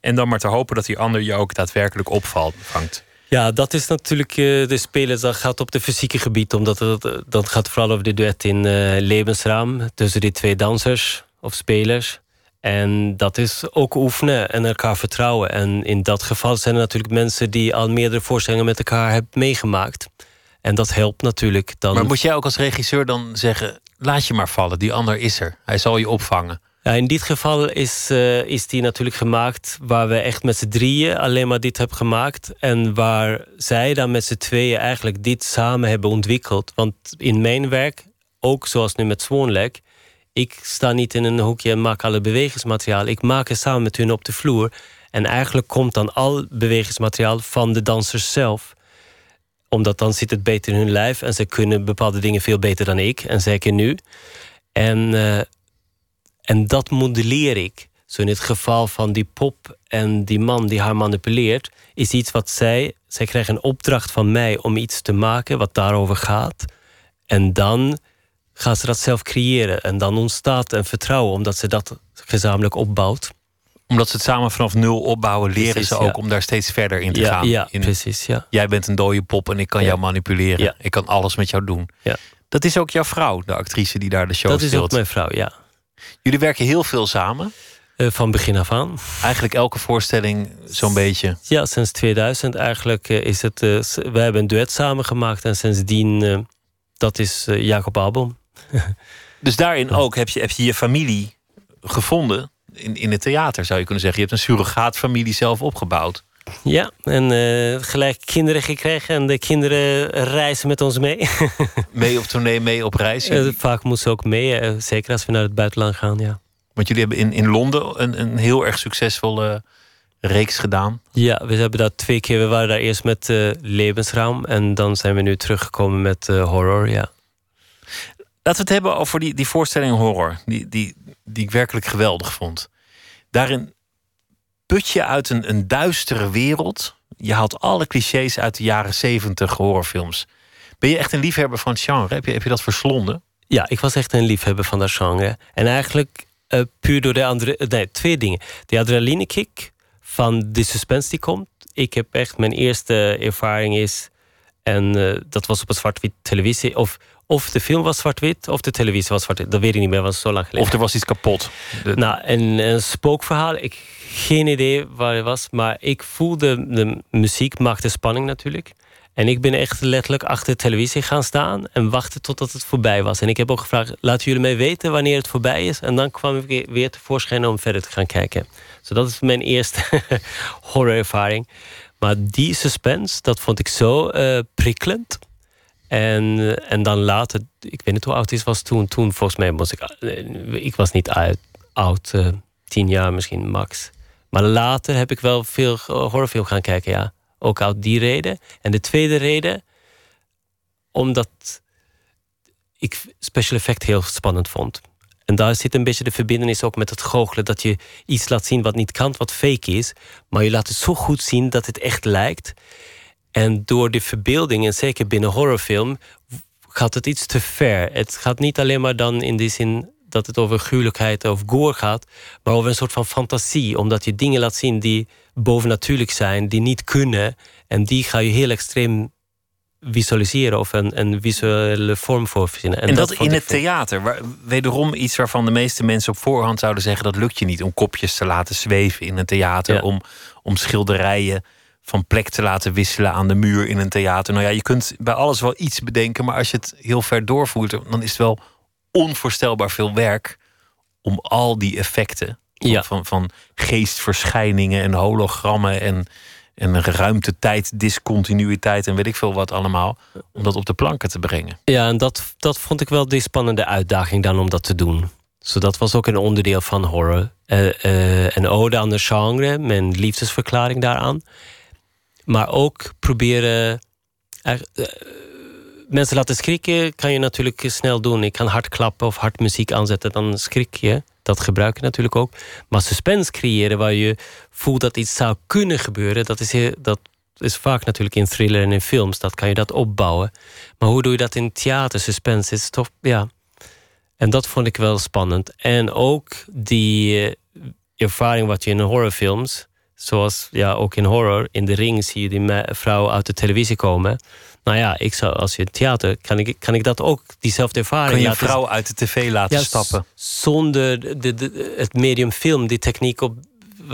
En dan maar te hopen dat die ander je ook daadwerkelijk opvalt, vangt. Ja, dat is natuurlijk uh, de spelers. Dat gaat op de fysieke gebied. Omdat het, dat gaat vooral over de duet in uh, levensraam. Tussen die twee dansers of spelers. En dat is ook oefenen en elkaar vertrouwen. En in dat geval zijn er natuurlijk mensen die al meerdere voorstellingen met elkaar hebben meegemaakt. En dat helpt natuurlijk dan. Maar moet jij ook als regisseur dan zeggen: laat je maar vallen, die ander is er. Hij zal je opvangen. Ja, in dit geval is, uh, is die natuurlijk gemaakt waar we echt met z'n drieën alleen maar dit hebben gemaakt. En waar zij dan met z'n tweeën eigenlijk dit samen hebben ontwikkeld. Want in mijn werk, ook zoals nu met Swanlek, ik sta niet in een hoekje en maak alle bewegingsmateriaal. Ik maak het samen met hun op de vloer. En eigenlijk komt dan al bewegingsmateriaal van de dansers zelf omdat dan zit het beter in hun lijf en ze kunnen bepaalde dingen veel beter dan ik. En zeker nu. En, uh, en dat modelleer ik. Zo in het geval van die pop en die man die haar manipuleert, is iets wat zij. Zij krijgen een opdracht van mij om iets te maken wat daarover gaat. En dan gaan ze dat zelf creëren. En dan ontstaat een vertrouwen, omdat ze dat gezamenlijk opbouwt omdat ze het samen vanaf nul opbouwen, leren ze ook om daar steeds verder in te ja, gaan. Ja, precies. Ja. Jij bent een dode pop en ik kan jou manipuleren. Ik kan alles met jou doen. Ja. Dat is ook jouw vrouw, de actrice die daar de show speelt. Dat is ook mijn vrouw, ja. Jullie werken heel veel samen. Uh, van begin af aan. Eigenlijk elke voorstelling zo'n beetje. Ja, sinds 2000 eigenlijk uh, is het. Uh, we hebben een duet samen gemaakt en sindsdien, dat is Jacob Album. dus daarin ook heb je, heb je je familie gevonden in, in het theater, zou je kunnen zeggen. Je hebt een surrogaatfamilie zelf opgebouwd. Ja, en uh, gelijk kinderen gekregen en de kinderen reizen met ons mee. mee op tournee, mee op reis? Uh, vaak moeten ze ook mee, uh, zeker als we naar het buitenland gaan, ja. Want jullie hebben in, in Londen een, een heel erg succesvolle reeks gedaan. Ja, we hebben dat twee keer. We waren daar eerst met Levensraam en dan zijn we nu teruggekomen met horror, ja. Laten we het hebben over die, die voorstelling horror, die, die, die ik werkelijk geweldig vond. Daarin put je uit een, een duistere wereld. Je haalt alle clichés uit de jaren zeventig horrorfilms. Ben je echt een liefhebber van het genre? Heb je, heb je dat verslonden? Ja, ik was echt een liefhebber van dat genre. En eigenlijk uh, puur door de andere... Nee, twee dingen. De adrenaline kick van de suspense die komt. Ik heb echt... Mijn eerste ervaring is... En uh, dat was op een zwart-wit televisie. Of of de film was zwart-wit, of de televisie was zwart-wit. Dat weet ik niet meer, was zo lang geleden. Of er was iets kapot. Nou, een, een spookverhaal. Ik geen idee waar het was. Maar ik voelde, de muziek maakte spanning natuurlijk. En ik ben echt letterlijk achter de televisie gaan staan en wachten totdat het voorbij was. En ik heb ook gevraagd: laten jullie mij weten wanneer het voorbij is. En dan kwam ik weer tevoorschijn om verder te gaan kijken. Dus dat is mijn eerste horrorervaring. Maar die suspense, dat vond ik zo uh, prikkelend. En, en dan later, ik weet niet hoe oud ik was toen. Toen volgens mij was ik, eh, ik was niet oud, uh, tien jaar misschien max. Maar later heb ik wel veel horrorfilm gaan kijken, ja. Ook uit die reden. En de tweede reden, omdat ik special effect heel spannend vond. En daar zit een beetje de verbindenis ook met het goochelen. Dat je iets laat zien wat niet kan, wat fake is. Maar je laat het zo goed zien dat het echt lijkt. En door de verbeelding, en zeker binnen horrorfilm, gaat het iets te ver. Het gaat niet alleen maar dan in die zin dat het over gruwelijkheid of gore gaat, maar over een soort van fantasie. Omdat je dingen laat zien die bovennatuurlijk zijn, die niet kunnen. En die ga je heel extreem visualiseren of een, een visuele vorm voor verzinnen. En, dat, in het theater, waar, wederom iets waarvan de meeste mensen op voorhand zouden zeggen dat lukt je niet om kopjes te laten zweven in een theater, om, om schilderijen van plek te laten wisselen aan de muur in een theater. Nou ja, je kunt bij alles wel iets bedenken, maar als je het heel ver doorvoert, dan is het wel onvoorstelbaar veel werk om al die effecten ja. van, van geestverschijningen en hologrammen en, en ruimte-tijd, discontinuïteit en weet ik veel wat allemaal, om dat op de planken te brengen. Ja, en dat, dat vond ik wel de spannende uitdaging dan om dat te doen. So dat was ook een onderdeel van horror. Uh, uh, een ode aan de genre, mijn liefdesverklaring daaraan. Maar ook proberen. Uh, mensen laten schrikken kan je natuurlijk snel doen. Ik kan hard klappen of hard muziek aanzetten, dan schrik je. Dat gebruik je natuurlijk ook. Maar suspense creëren waar je voelt dat iets zou kunnen gebeuren, dat is, dat is vaak natuurlijk in thriller en in films. Dat kan je dat opbouwen. Maar hoe doe je dat in theater? Suspense is toch, ja. En dat vond ik wel spannend. En ook die uh, ervaring wat je in horrorfilms Zoals ja, ook in horror, in de ring zie je die vrouw uit de televisie komen. Nou ja, ik zou, als je theater, kan ik, kan ik dat ook, diezelfde ervaring. Kan je een vrouw uit de tv laten stappen? Zonder de, de, het medium film, die techniek op.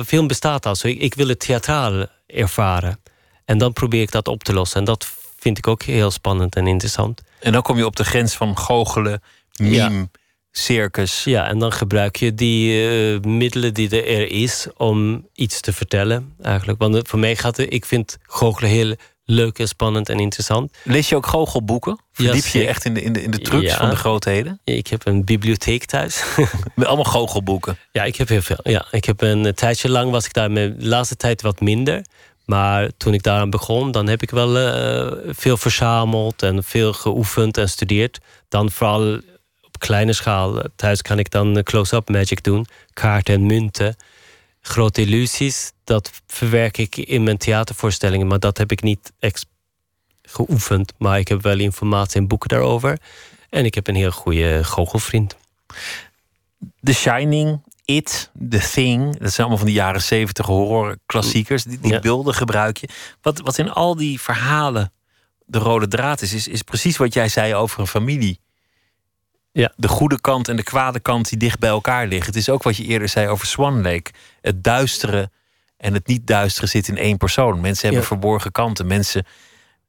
Film bestaat al zo. Ik, ik wil het theatraal ervaren. En dan probeer ik dat op te lossen. En dat vind ik ook heel spannend en interessant. En dan kom je op de grens van goochelen, meme, circus. Ja, en dan gebruik je die eh, middelen die er is om iets te vertellen, eigenlijk. Want voor mij gaat het, ik vind goochelen heel leuk en spannend en interessant. Lees je ook goochelboeken? Verdiep je je echt in de, in de, in de trucs Ja. van de grootheden? Ik heb een bibliotheek thuis. Met allemaal goochelboeken. Ja, ik heb heel veel. Ja, ik heb een eh, tijdje lang was ik daar met de laatste tijd wat minder. Maar toen ik daaraan begon, dan heb ik wel eh, veel verzameld en veel geoefend en studeerd. Dan vooral kleine schaal. Thuis kan ik dan eh, close-up magic doen, kaarten en munten. Grote illusies, dat verwerk ik in mijn theatervoorstellingen, maar dat heb ik niet ex geoefend. Maar ik heb wel informatie en boeken daarover. En ik heb een heel goede goochelvriend. The Shining, It, The Thing. Dat zijn allemaal van die jaren zeventig horrorklassiekers. Die, die Ja. beelden gebruik je. Wat, wat in al die verhalen de rode draad is, is, is precies wat jij zei over een familie. Ja. De goede kant en de kwade kant die dicht bij elkaar liggen. Het is ook wat je eerder zei over Swan Lake. Het duistere en het niet duistere zit in één persoon. Mensen hebben Ja. verborgen kanten. Mensen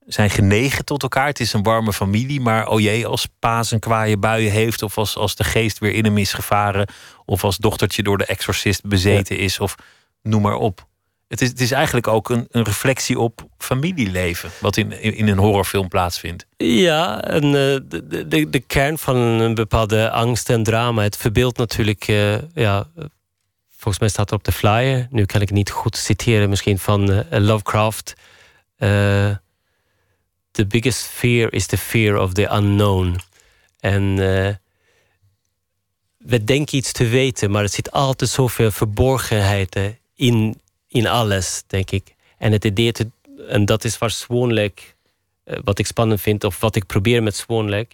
zijn genegen tot elkaar. Het is een warme familie. Maar oh jee, als Paas een kwaaie buien heeft... of als, als de geest weer in hem is gevaren... of als dochtertje door de exorcist bezeten is... of noem maar op. Het is, het is eigenlijk ook een, een reflectie op familieleven... wat in, in, een horrorfilm plaatsvindt. Ja, en eh, de, de, kern van een bepaalde angst en drama. Het verbeeldt natuurlijk, eh, ja, volgens mij staat er op de flyer. Nu kan ik het niet goed citeren, misschien van eh, Lovecraft. The biggest fear is the fear of the unknown. En we denken iets te weten, maar er zit altijd zoveel verborgenheid in, in alles, denk ik. En het idee, te, en dat is waar eh, wat ik spannend vind, of wat ik probeer met Lake,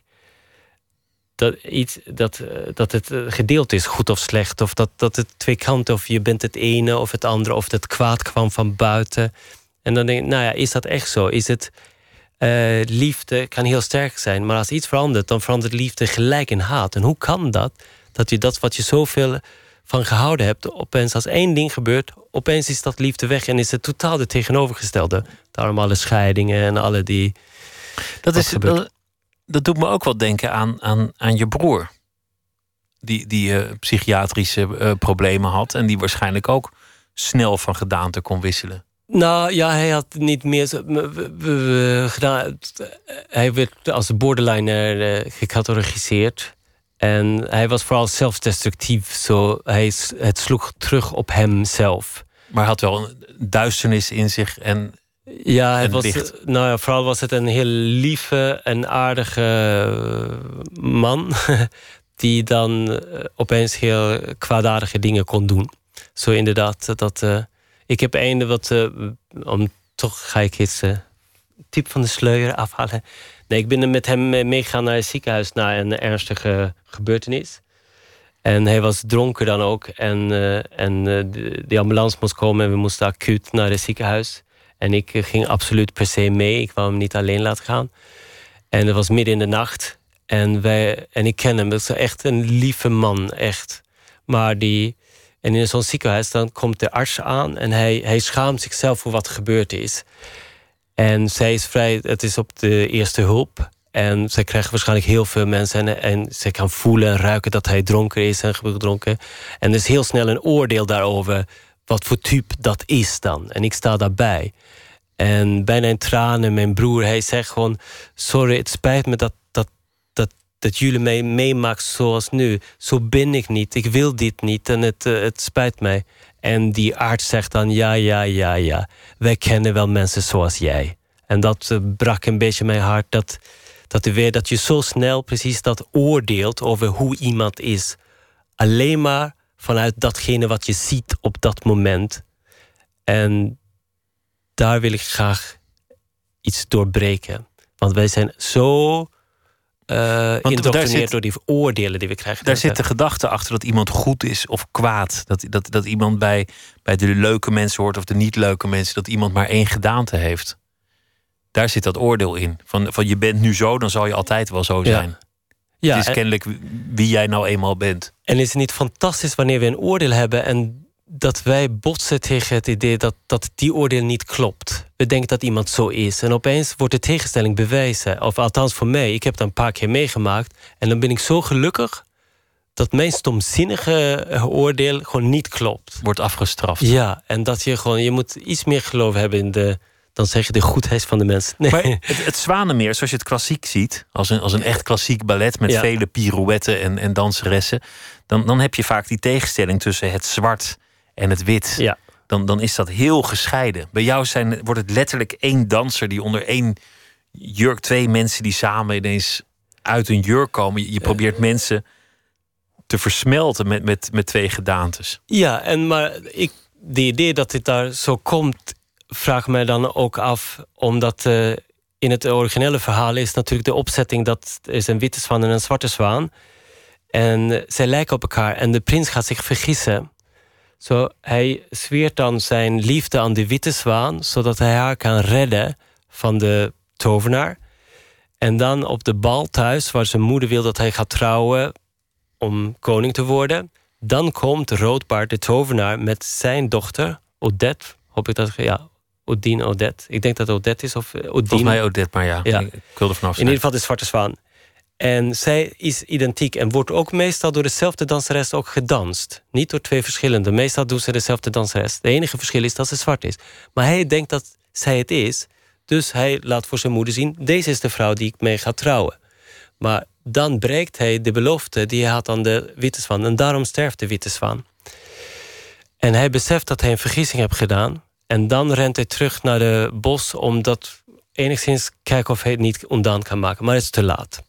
dat, iets, dat, eh, dat het eh, gedeeld is, goed of slecht. Of dat, dat het twee kanten, of je bent het ene of het andere, of het kwaad kwam van buiten. En dan denk ik, nou ja, is dat echt zo? Is het. liefde kan heel sterk zijn, maar als iets verandert, dan verandert liefde gelijk in haat. En hoe kan dat? Dat je dat wat je zoveel van gehouden hebt, opeens als één ding gebeurt, opeens is dat liefde weg en is het totaal de tegenovergestelde. Daarom alle scheidingen en alle die. Dat, is, dat, dat doet me ook wel denken aan, aan, aan je broer. Die, die eh, psychiatrische eh, problemen had. En die waarschijnlijk ook snel van gedaante kon wisselen. Nou ja, hij had niet meer. gedaan. Hij werd als borderliner eh, gecategoriseerd. En hij was vooral zelfdestructief. Zo, hij, het sloeg terug op hemzelf. Maar had wel een duisternis in zich. En Ja, En was, licht. nou ja, vooral was het een heel lieve en aardige eh, man. Die dan eh, opeens heel kwaadaardige dingen kon doen. Zo inderdaad. Dat, eh, ik heb een wat. om, toch ga ik iets. eh, tip van de sluier afhalen. Nee, ik ben er met hem mee- meegegaan naar het ziekenhuis na een ernstige gebeurtenis. En hij was dronken dan ook. En, eh, en eh, de, de ambulance moest komen en we moesten acuut naar het ziekenhuis. En ik eh, ging absoluut per se mee. Ik wou hem niet alleen laten gaan. En het was midden in de nacht. En, wij, en ik ken hem. Dat is echt een lieve man, echt. Maar die... En in zo'n ziekenhuis dan komt de arts aan... en hij, hij schaamt zichzelf voor wat gebeurd is. En zij is vrij... Het is op de eerste hulp. En zij krijgen waarschijnlijk heel veel mensen... en, en zij kan voelen en ruiken dat hij dronken is en gedronken. En er is heel snel een oordeel daarover... wat voor type dat is dan. En ik sta daarbij. En bijna in tranen, mijn broer, hij zegt gewoon... sorry, het spijt me dat, dat, dat, dat jullie mij meemaakt zoals nu. Zo ben ik niet, ik wil dit niet en het, eh, het spijt mij. En die arts zegt dan, ja, ja, ja, ja. Wij kennen wel mensen zoals jij. En dat eh, brak een beetje mijn hart. Dat, dat, er weer, dat je zo snel precies dat oordeelt over hoe iemand is. Alleen maar vanuit datgene wat je ziet op dat moment. En daar wil ik graag iets doorbreken. Want wij zijn zo indoctrineerd zit- door die oordelen die we krijgen. daar zit de gedachte achter dat iemand goed is of kwaad. Dat, dat, dat iemand bij, bij de leuke mensen hoort of de niet leuke mensen. Dat iemand maar één gedaante heeft. Daar zit dat oordeel in. Van, van je bent nu zo, dan zal je altijd wel zo Ja. zijn. ja, het is en- kennelijk wie jij nou eenmaal bent. En is het niet fantastisch wanneer we een oordeel hebben en dat wij botsen tegen het idee dat, dat die oordeel niet klopt? We denken dat iemand zo is. En opeens wordt de tegenstelling bewijzen. Of althans voor mij, ik heb dat een paar keer meegemaakt. En dan ben ik zo gelukkig dat mijn stomzinnige oordeel gewoon niet klopt. Wordt afgestraft. Ja, en dat je gewoon, je moet iets meer geloof hebben in de, dan zeg je de goedheid van de mensen. Nee. Maar het, het Zwanenmeer, zoals je het klassiek ziet, als een, als een echt klassiek ballet met Ja. vele pirouetten en, en danseressen, dan, dan heb je vaak die tegenstelling tussen het zwart en het wit. Ja. Dan, dan is dat heel gescheiden. Bij jou zijn, wordt het letterlijk één danser die onder één jurk, twee mensen die samen ineens uit een jurk komen. Je, je probeert mensen te versmelten met, met, met twee gedaantes. Ja, en maar ik, de idee dat dit daar zo komt, vraag mij dan ook af, omdat eh, in het originele verhaal is natuurlijk de opzetting dat er is een witte zwaan en een zwarte zwaan. En eh, zij lijken op elkaar en de prins gaat zich vergissen. Zo, hij zweert dan zijn liefde aan de witte zwaan, zodat hij haar kan redden van de tovenaar. En dan op de bal thuis, waar zijn moeder wil dat hij gaat trouwen om koning te worden. Dan komt Roodbaard de tovenaar met zijn dochter, Odette. Hoop ik dat... Ja, Odine Odette. Ik denk dat het Odette is of eh, Odine. Volgens mij Odette, maar ja, Ja. ik wil er vanaf In ieder geval de Zwarte Zwaan. En zij is identiek en wordt ook meestal door dezelfde danseres ook gedanst. Niet door twee verschillende. Meestal doen ze dezelfde danseres. Het enige verschil is dat ze zwart is. Maar hij denkt dat zij het is. Dus hij laat voor zijn moeder zien... deze is de vrouw die ik mee ga trouwen. Maar dan breekt hij de belofte die hij had aan de witte zwaan. En daarom sterft de witte zwaan. En hij beseft dat hij een vergissing heeft gedaan. En dan rent hij terug naar de bos... om dat enigszins kijken of hij het niet ondaan kan maken. Maar het is te laat.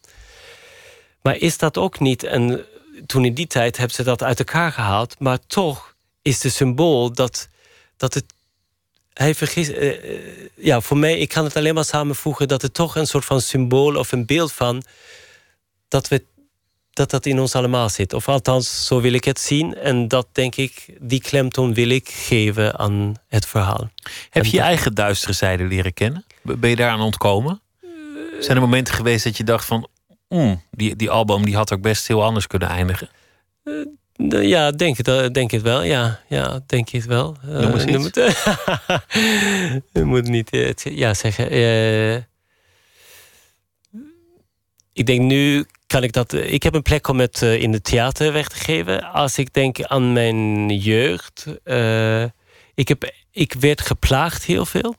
Maar is dat ook niet... En toen in die tijd hebben ze dat uit elkaar gehaald... maar toch is de symbool dat, dat het... Hij vergis, eh, eh, ja, voor mij, ik kan het alleen maar samenvoegen... dat het toch een soort van symbool of een beeld van... dat we dat dat in ons allemaal zit. Of althans, zo wil ik het zien. En dat denk ik, die klemtoon wil ik geven aan het verhaal. Heb je je eigen duistere zijde leren kennen? Ben je daaraan ontkomen? Zijn er momenten geweest dat je dacht van... "Mm, die, die album die had ook best heel anders kunnen eindigen? Nou Ja, denk het, denk het wel. Ja, ja denk het wel. Eh, Noem eens iets. het- Je moet niet eh, het- ja zeggen. eh. ik denk nu kan ik dat. eh, Ik heb een plek om het eh, in het theater weg te geven. Als ik denk aan mijn jeugd. eh, ik, heb, ik werd geplaagd heel veel.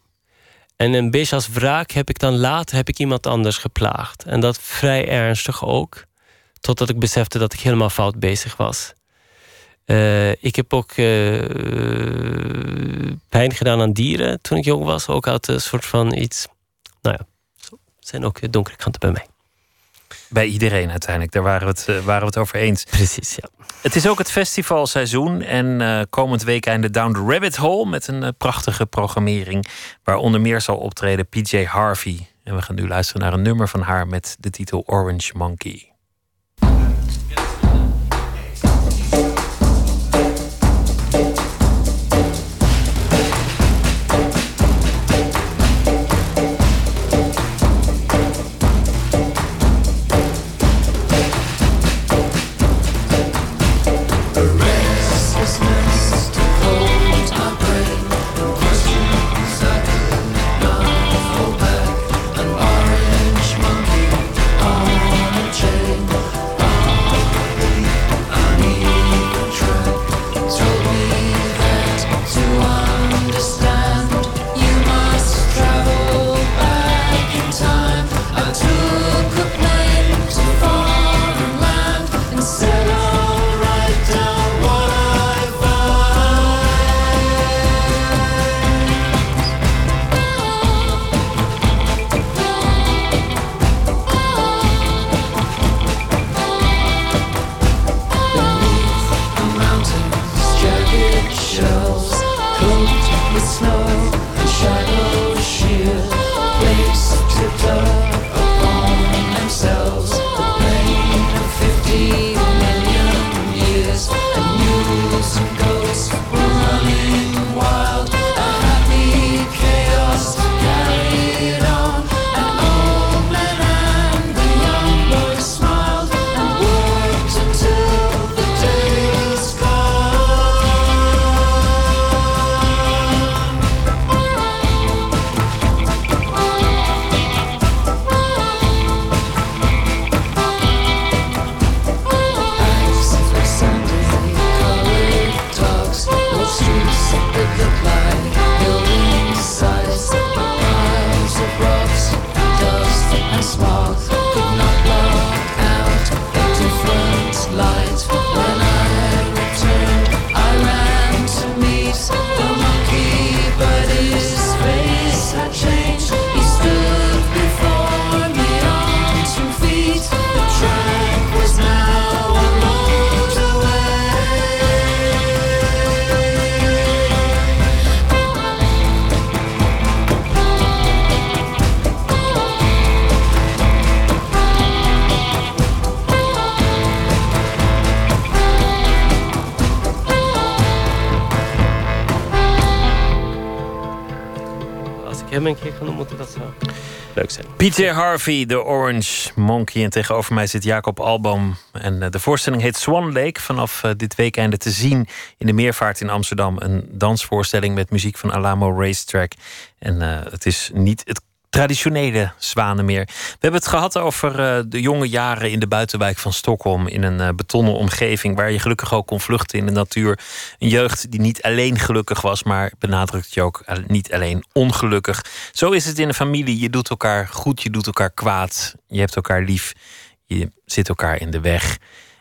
En een beetje als wraak heb ik dan later heb ik iemand anders geplaagd. En dat vrij ernstig ook. Totdat ik besefte dat ik helemaal fout bezig was. Eh, ik heb ook eh, pijn gedaan aan dieren toen ik jong was. Ook uit een soort van iets. Nou ja, zo zijn ook donkere kanten bij mij. Bij iedereen uiteindelijk, daar waren we het, eh, waren we het over eens. Precies, ja. Het is ook het festivalseizoen en eh, komend week einde Down the Rabbit Hole met een eh, prachtige programmering waar onder meer zal optreden PJ Harvey. En we gaan nu luisteren naar een nummer van haar met de titel Orange Monkey. PJ Harvey, de Orange Monkey. En tegenover mij zit Jacob Albom. En eh, de voorstelling heet Swan Lake. Vanaf uh, dit weekende te zien in de Meervaart in Amsterdam. Een dansvoorstelling met muziek van Alamo Racetrack. En uh, het is niet het traditionele Zwanenmeer. We hebben het gehad over uh, de jonge jaren in de buitenwijk van Stockholm. In een uh, betonnen omgeving waar je gelukkig ook kon vluchten in de natuur. Een jeugd die niet alleen gelukkig was, maar benadrukt je ook uh, niet alleen ongelukkig. Zo is het in een familie. Je doet elkaar goed, je doet elkaar kwaad. Je hebt elkaar lief. Je zit elkaar in de weg.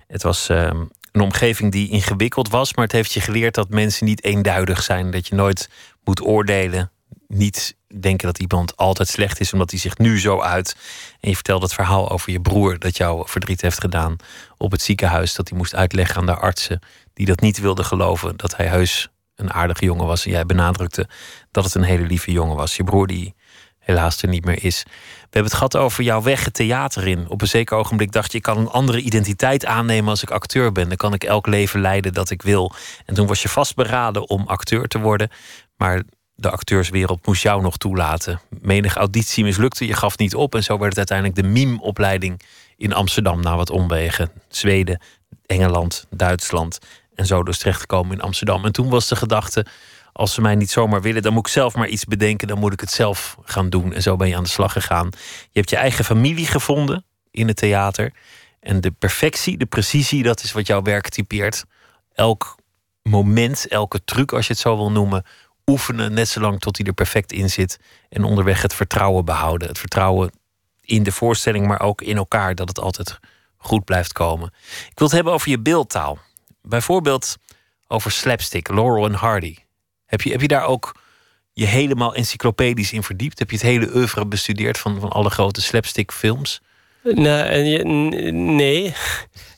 Het was ehm, een omgeving die ingewikkeld was, maar het heeft je geleerd dat mensen niet eenduidig zijn. Dat je nooit moet oordelen. Niet denken dat iemand altijd slecht is omdat hij zich nu zo uit. En je vertelt het verhaal over je broer dat jou verdriet heeft gedaan op het ziekenhuis. Dat hij moest uitleggen aan de artsen die dat niet wilden geloven. Dat hij heus een aardige jongen was. En jij benadrukte dat het een hele lieve jongen was. Je broer die helaas er niet meer is. We hebben het gehad over jouw weg het theater in. Op een zeker ogenblik dacht je, ik kan een andere identiteit aannemen als ik acteur ben. Dan kan ik elk leven leiden dat ik wil. En toen was je vastberaden om acteur te worden. Maar de acteurswereld moest jou nog toelaten. Menig auditie mislukte, je gaf niet op. En zo werd het uiteindelijk de mime-opleiding in Amsterdam na wat omwegen. Zweden, Engeland, Duitsland. En zo dus terechtgekomen in Amsterdam. En toen was de gedachte, als ze mij niet zomaar willen, dan moet ik zelf maar iets bedenken. Dan moet ik het zelf gaan doen. En zo ben je aan de slag gegaan. Je hebt je eigen familie gevonden in het theater. En de perfectie, de precisie, dat is wat jouw werk typeert. Elk moment, elke truc, als je het zo wil noemen, oefenen net zolang tot hij er perfect in zit. En onderweg het vertrouwen behouden. Het vertrouwen in de voorstelling, maar ook in elkaar, dat het altijd goed blijft komen. Ik wil het hebben over je beeldtaal. Bijvoorbeeld over slapstick, Laurel en Hardy. Heb je, heb je daar ook je helemaal encyclopedisch in verdiept? Heb je het hele oeuvre bestudeerd van, van alle grote slapstick films? Nou, nee,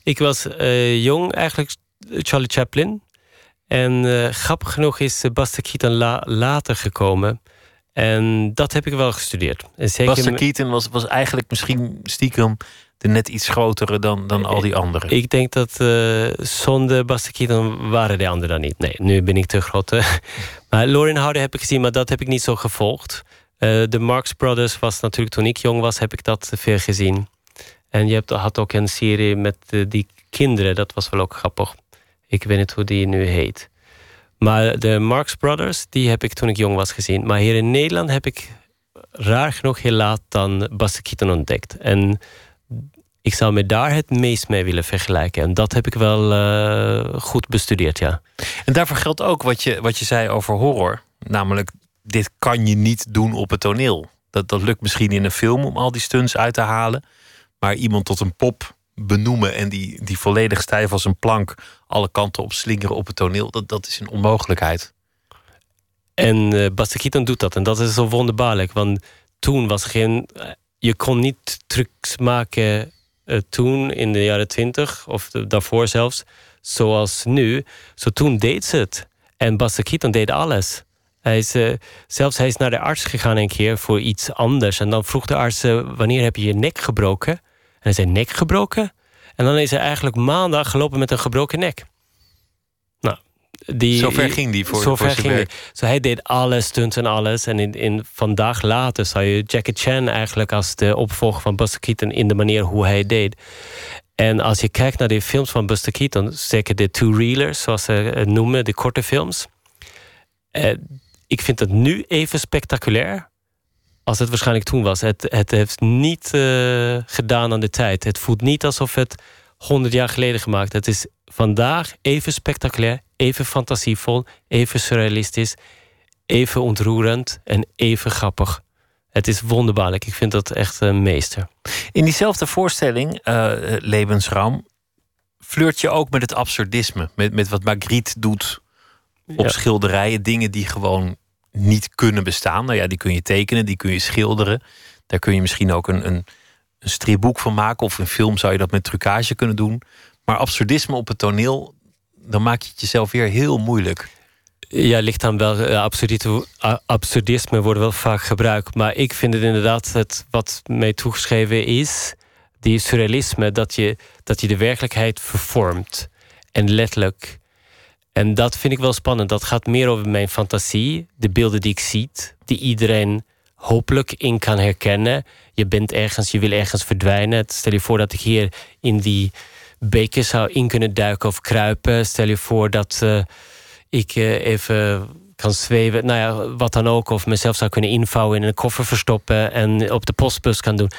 ik was uh, jong eigenlijk, Charlie Chaplin. En uh, grappig genoeg is Buster Keaton la later gekomen. En dat heb ik wel gestudeerd. En zeker Buster Keaton was, was eigenlijk misschien stiekem de net iets grotere dan, dan al die anderen. Ik denk dat uh, zonder Buster Keaton waren de anderen dan niet. Nee, nu ben ik te groot. maar Lauren Hardy heb ik gezien, maar dat heb ik niet zo gevolgd. Uh, de Marx Brothers was natuurlijk toen ik jong was, heb ik dat veel gezien. En je hebt, had ook een serie met uh, die kinderen, dat was wel ook grappig. Ik weet niet hoe die nu heet. Maar de Marx Brothers, die heb ik toen ik jong was gezien. Maar hier in Nederland heb ik raar genoeg heel laat dan Buster Keaton ontdekt. En ik zou me daar het meest mee willen vergelijken. En dat heb ik wel uh, goed bestudeerd, ja. En daarvoor geldt ook wat je, wat je zei over horror. Namelijk, dit kan je niet doen op het toneel. Dat, dat lukt misschien in een film om al die stunts uit te halen. Maar iemand tot een pop benoemen en die, die volledig stijf als een plank alle kanten op slingeren op het toneel, dat, dat is een onmogelijkheid. En uh, Buster Keaton doet dat en dat is zo wonderbaarlijk, want toen was geen. Je kon niet trucs maken uh, toen in de jaren twintig of daarvoor zelfs, zoals nu. Zo toen deed ze het. En Keaton deed alles. Hij is, zelfs hij is naar de arts gegaan een keer voor iets anders. En dan vroeg de arts: Wanneer heb je je nek gebroken? Hij zijn nek gebroken. En dan is hij eigenlijk maandag gelopen met een gebroken nek. Nou, die, zover ging die voor, zover voor ging Zo hij deed alles, stunts en alles. En in, in vandaag later zou je Jackie Chan eigenlijk als de opvolger van Buster Keaton in de manier hoe hij deed. En als je kijkt naar de films van Buster Keaton, zeker de two-reelers, zoals ze het noemen, de korte films. Eh, ik vind het nu even spectaculair als het waarschijnlijk toen was. Het, het heeft niet uh, gedaan aan de tijd. Het voelt niet alsof het 100 jaar geleden gemaakt. Het is vandaag even spectaculair, even fantasievol, even surrealistisch, even ontroerend en even grappig. Het is wonderbaarlijk. Ik vind dat echt een meester. In diezelfde voorstelling, uh, Levensraum, flirt je ook met het absurdisme. Met, met wat Magritte doet op schilderijen. Dingen die gewoon niet kunnen bestaan. Nou ja, die kun je tekenen, die kun je schilderen. Daar kun je misschien ook een, een, een stripboek van maken. Of een film zou je dat met trucage kunnen doen. Maar absurdisme op het toneel, dan maak je het jezelf weer heel moeilijk. Ja, ligt dan wel. Eh, absurdisme wordt wel vaak gebruikt. Maar ik vind het inderdaad het wat mij toegeschreven is. Die surrealisme, dat je, dat je de werkelijkheid vervormt. En letterlijk en dat vind ik wel spannend. Dat gaat meer over mijn fantasie, de beelden die ik zie, die iedereen hopelijk in kan herkennen. Je bent ergens, je wil ergens verdwijnen. Stel je voor dat ik hier in die beker zou in kunnen duiken of kruipen. Stel je voor dat uh, ik uh, even kan zweven, nou ja, wat dan ook. Of mezelf zou kunnen invouwen in een koffer verstoppen en op de postbus kan doen.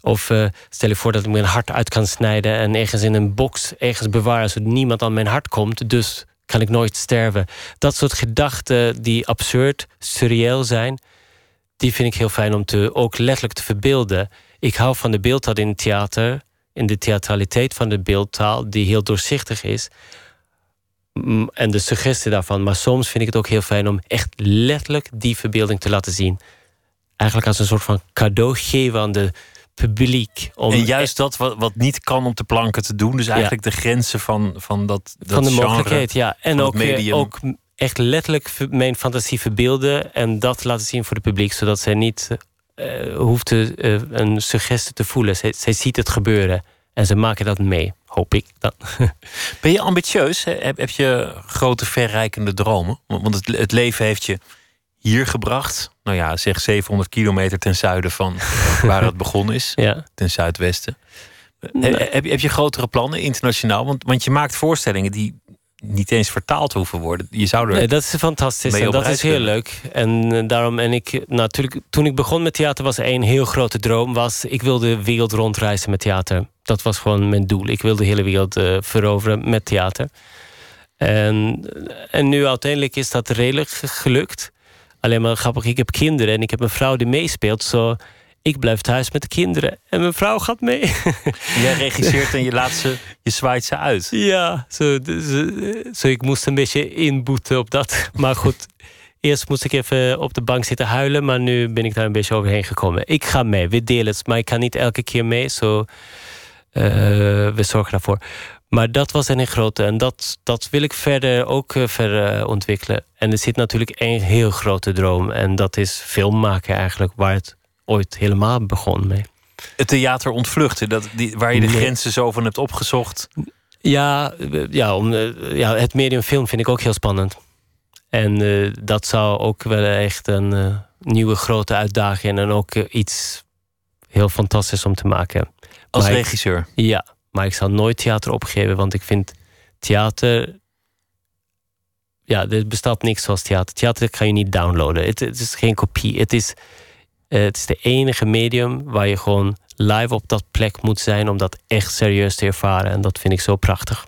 Of uh, stel je voor dat ik mijn hart uit kan snijden en ergens in een box ergens bewaren zodat niemand aan mijn hart komt. Dus kan ik nooit sterven. Dat soort gedachten die absurd, surreëel zijn, die vind ik heel fijn om te, ook letterlijk te verbeelden. Ik hou van de beeldtaal in het theater, in de theatraliteit van de beeldtaal, die heel doorzichtig is. En de suggestie daarvan. Maar soms vind ik het ook heel fijn om echt letterlijk die verbeelding te laten zien. Eigenlijk als een soort van cadeau geven aan de publiek. Om en juist dat wat, wat niet kan op de planken te doen. Dus eigenlijk de grenzen van, van dat, dat Van de mogelijkheid, ja. En ook, eh, ook echt letterlijk mijn fantasie verbeelden... en dat laten zien voor het publiek. Zodat zij niet uh, hoeft te, uh, een suggestie te voelen. Zij, zij ziet het gebeuren. En ze maken dat mee, hoop ik dan. Ben je ambitieus? Heb, heb je grote, verrijkende dromen? Want het, het leven heeft je hier gebracht. Nou ja, zeg 700 kilometer ten zuiden van waar het begonnen is. Ja. Ten zuidwesten. Heb, heb je grotere plannen internationaal? Want, want je maakt voorstellingen die niet eens vertaald hoeven worden. Je zou er nee, dat is fantastisch en dat is heel leuk. En eh, daarom, en ik, natuurlijk, toen ik begon met theater was één heel grote droom. Was, ik wilde de wereld rondreizen met theater. Dat was gewoon mijn doel. Ik wilde de hele wereld uh, veroveren met theater. En, en nu uiteindelijk is dat redelijk gelukt. Alleen maar grappig, ik heb kinderen en ik heb een vrouw die meespeelt. Zo, ik blijf thuis met de kinderen en mijn vrouw gaat mee. Jij regisseert en je laat ze, je zwaait ze uit. Ja, zo, zo, ik moest een beetje inboeten op dat. Maar goed, eerst moest ik even op de bank zitten huilen, maar nu ben ik daar een beetje overheen gekomen. Ik ga mee, we delen het, maar ik kan niet elke keer mee. Zo, uh, we zorgen daarvoor. Maar dat was een grote en dat, dat wil ik verder ook uh, verder ontwikkelen. En er zit natuurlijk één heel grote droom en dat is film maken eigenlijk, waar het ooit helemaal begon mee. Het theater ontvluchten, dat, die, waar je de grenzen zo van hebt opgezocht. Ja, ja, om, eh, ja, het medium film vind ik ook heel spannend. En uh, dat zou ook wel echt een uh, nieuwe grote uitdaging en ook uh, iets heel fantastisch om te maken. Als maar regisseur? Ik, ja, maar ik zal nooit theater opgeven, want ik vind theater. Ja, er bestaat niks zoals theater. Theater kan je niet downloaden. Het, is geen kopie. Het is eh, het is de enige medium waar je gewoon live op dat plek moet zijn om dat echt serieus te ervaren. En dat vind ik zo prachtig.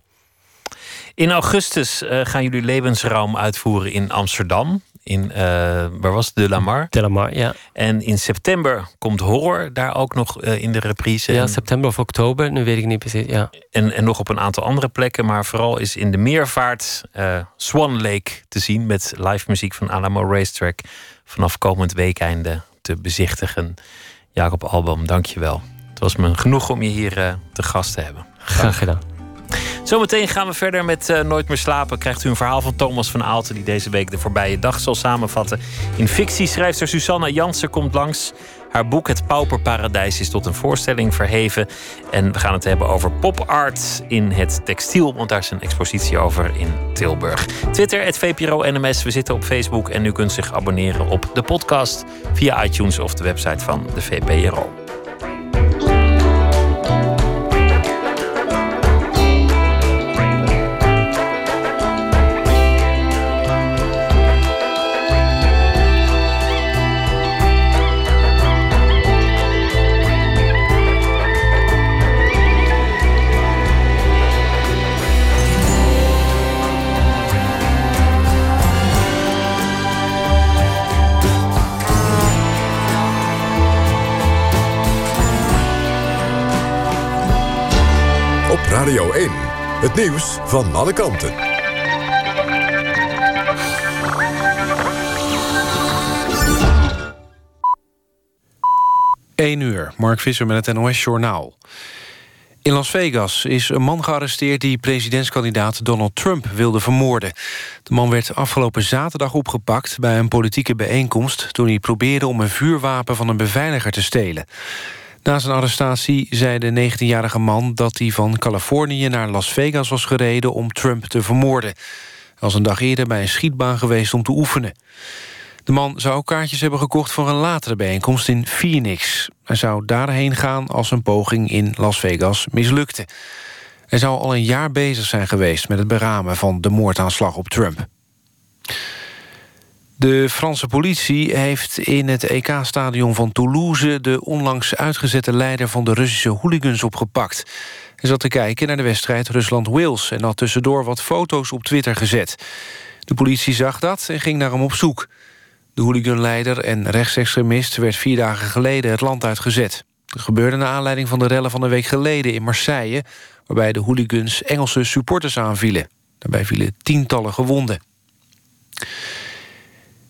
In augustus uh, gaan jullie levensraam uitvoeren in Amsterdam. In, uh, waar was het? De Lamar. De Lamar, ja. En in september komt horror daar ook nog uh, in de reprise. Ja, september of oktober, nu weet ik niet precies. Ja. En, en nog op een aantal andere plekken. Maar vooral is in de meervaart Swan Lake te zien met live muziek van Alamo Racetrack. Vanaf komend weekende te bezichtigen. Jacob Album, dank je wel. Het was me genoeg om je hier te gast te hebben. Graag gedaan. Zometeen gaan we verder met uh, Nooit meer slapen. Krijgt u een verhaal van Thomas van Aalten... die deze week de voorbije dag zal samenvatten. In fictie schrijfster Susanna Jansen komt langs. Haar boek Het Pauperparadijs is tot een voorstelling verheven. En we gaan het hebben over pop art in het textiel. Want daar is een expositie over in Tilburg. Twitter, het VPRO NMS. We zitten op Facebook. En u kunt zich abonneren op de podcast via iTunes of de website van de VPRO. Radio 1. Het nieuws van alle kanten. 1 uur, Mark Visser met het NOS Journaal. In Las Vegas is een man gearresteerd die presidentskandidaat Donald Trump wilde vermoorden. De man werd afgelopen zaterdag opgepakt bij een politieke bijeenkomst... toen hij probeerde om een vuurwapen van een beveiliger te stelen. Na zijn arrestatie zei de 19-jarige man dat hij van Californië naar Las Vegas was gereden om Trump te vermoorden. Hij was een dag eerder bij een schietbaan geweest om te oefenen. De man zou kaartjes hebben gekocht voor een latere bijeenkomst in Phoenix. Hij zou daarheen gaan als een poging in Las Vegas mislukte. Hij zou al een jaar bezig zijn geweest met het beramen van de moordaanslag op Trump. De Franse politie heeft in het EK-stadion van Toulouse... de onlangs uitgezette leider van de Russische hooligans opgepakt. Hij zat te kijken naar de wedstrijd Rusland-Wales... en had tussendoor wat foto's op Twitter gezet. De politie zag dat en ging naar hem op zoek. De hooliganleider en rechtsextremist werd vier dagen geleden het land uitgezet. Dat gebeurde naar aanleiding van de rellen van een week geleden in Marseille... waarbij de hooligans Engelse supporters aanvielen. Daarbij vielen tientallen gewonden.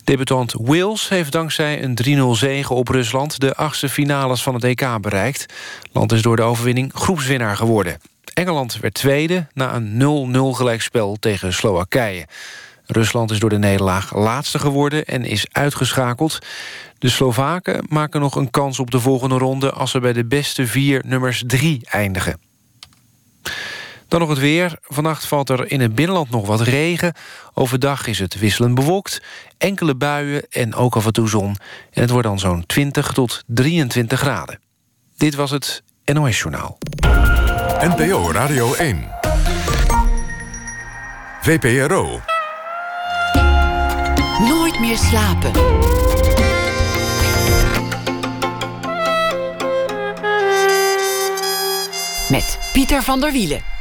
Debutant Wales heeft dankzij een 3-0 zege op Rusland... de achtste finales van het EK bereikt. Land is door de overwinning groepswinnaar geworden. Engeland werd tweede na een 0-0 gelijkspel tegen Slowakije. Rusland is door de nederlaag laatste geworden en is uitgeschakeld. De Slovaken maken nog een kans op de volgende ronde... als ze bij de beste vier nummers drie eindigen. Dan nog het weer. Vannacht valt er in het binnenland nog wat regen. Overdag is het wisselend bewolkt. Enkele buien en ook af en toe zon. En het wordt dan zo'n 20 tot 23 graden. Dit was het NOS Journaal. NPO Radio 1. VPRO. Nooit meer slapen. Met Pieter van der Wielen.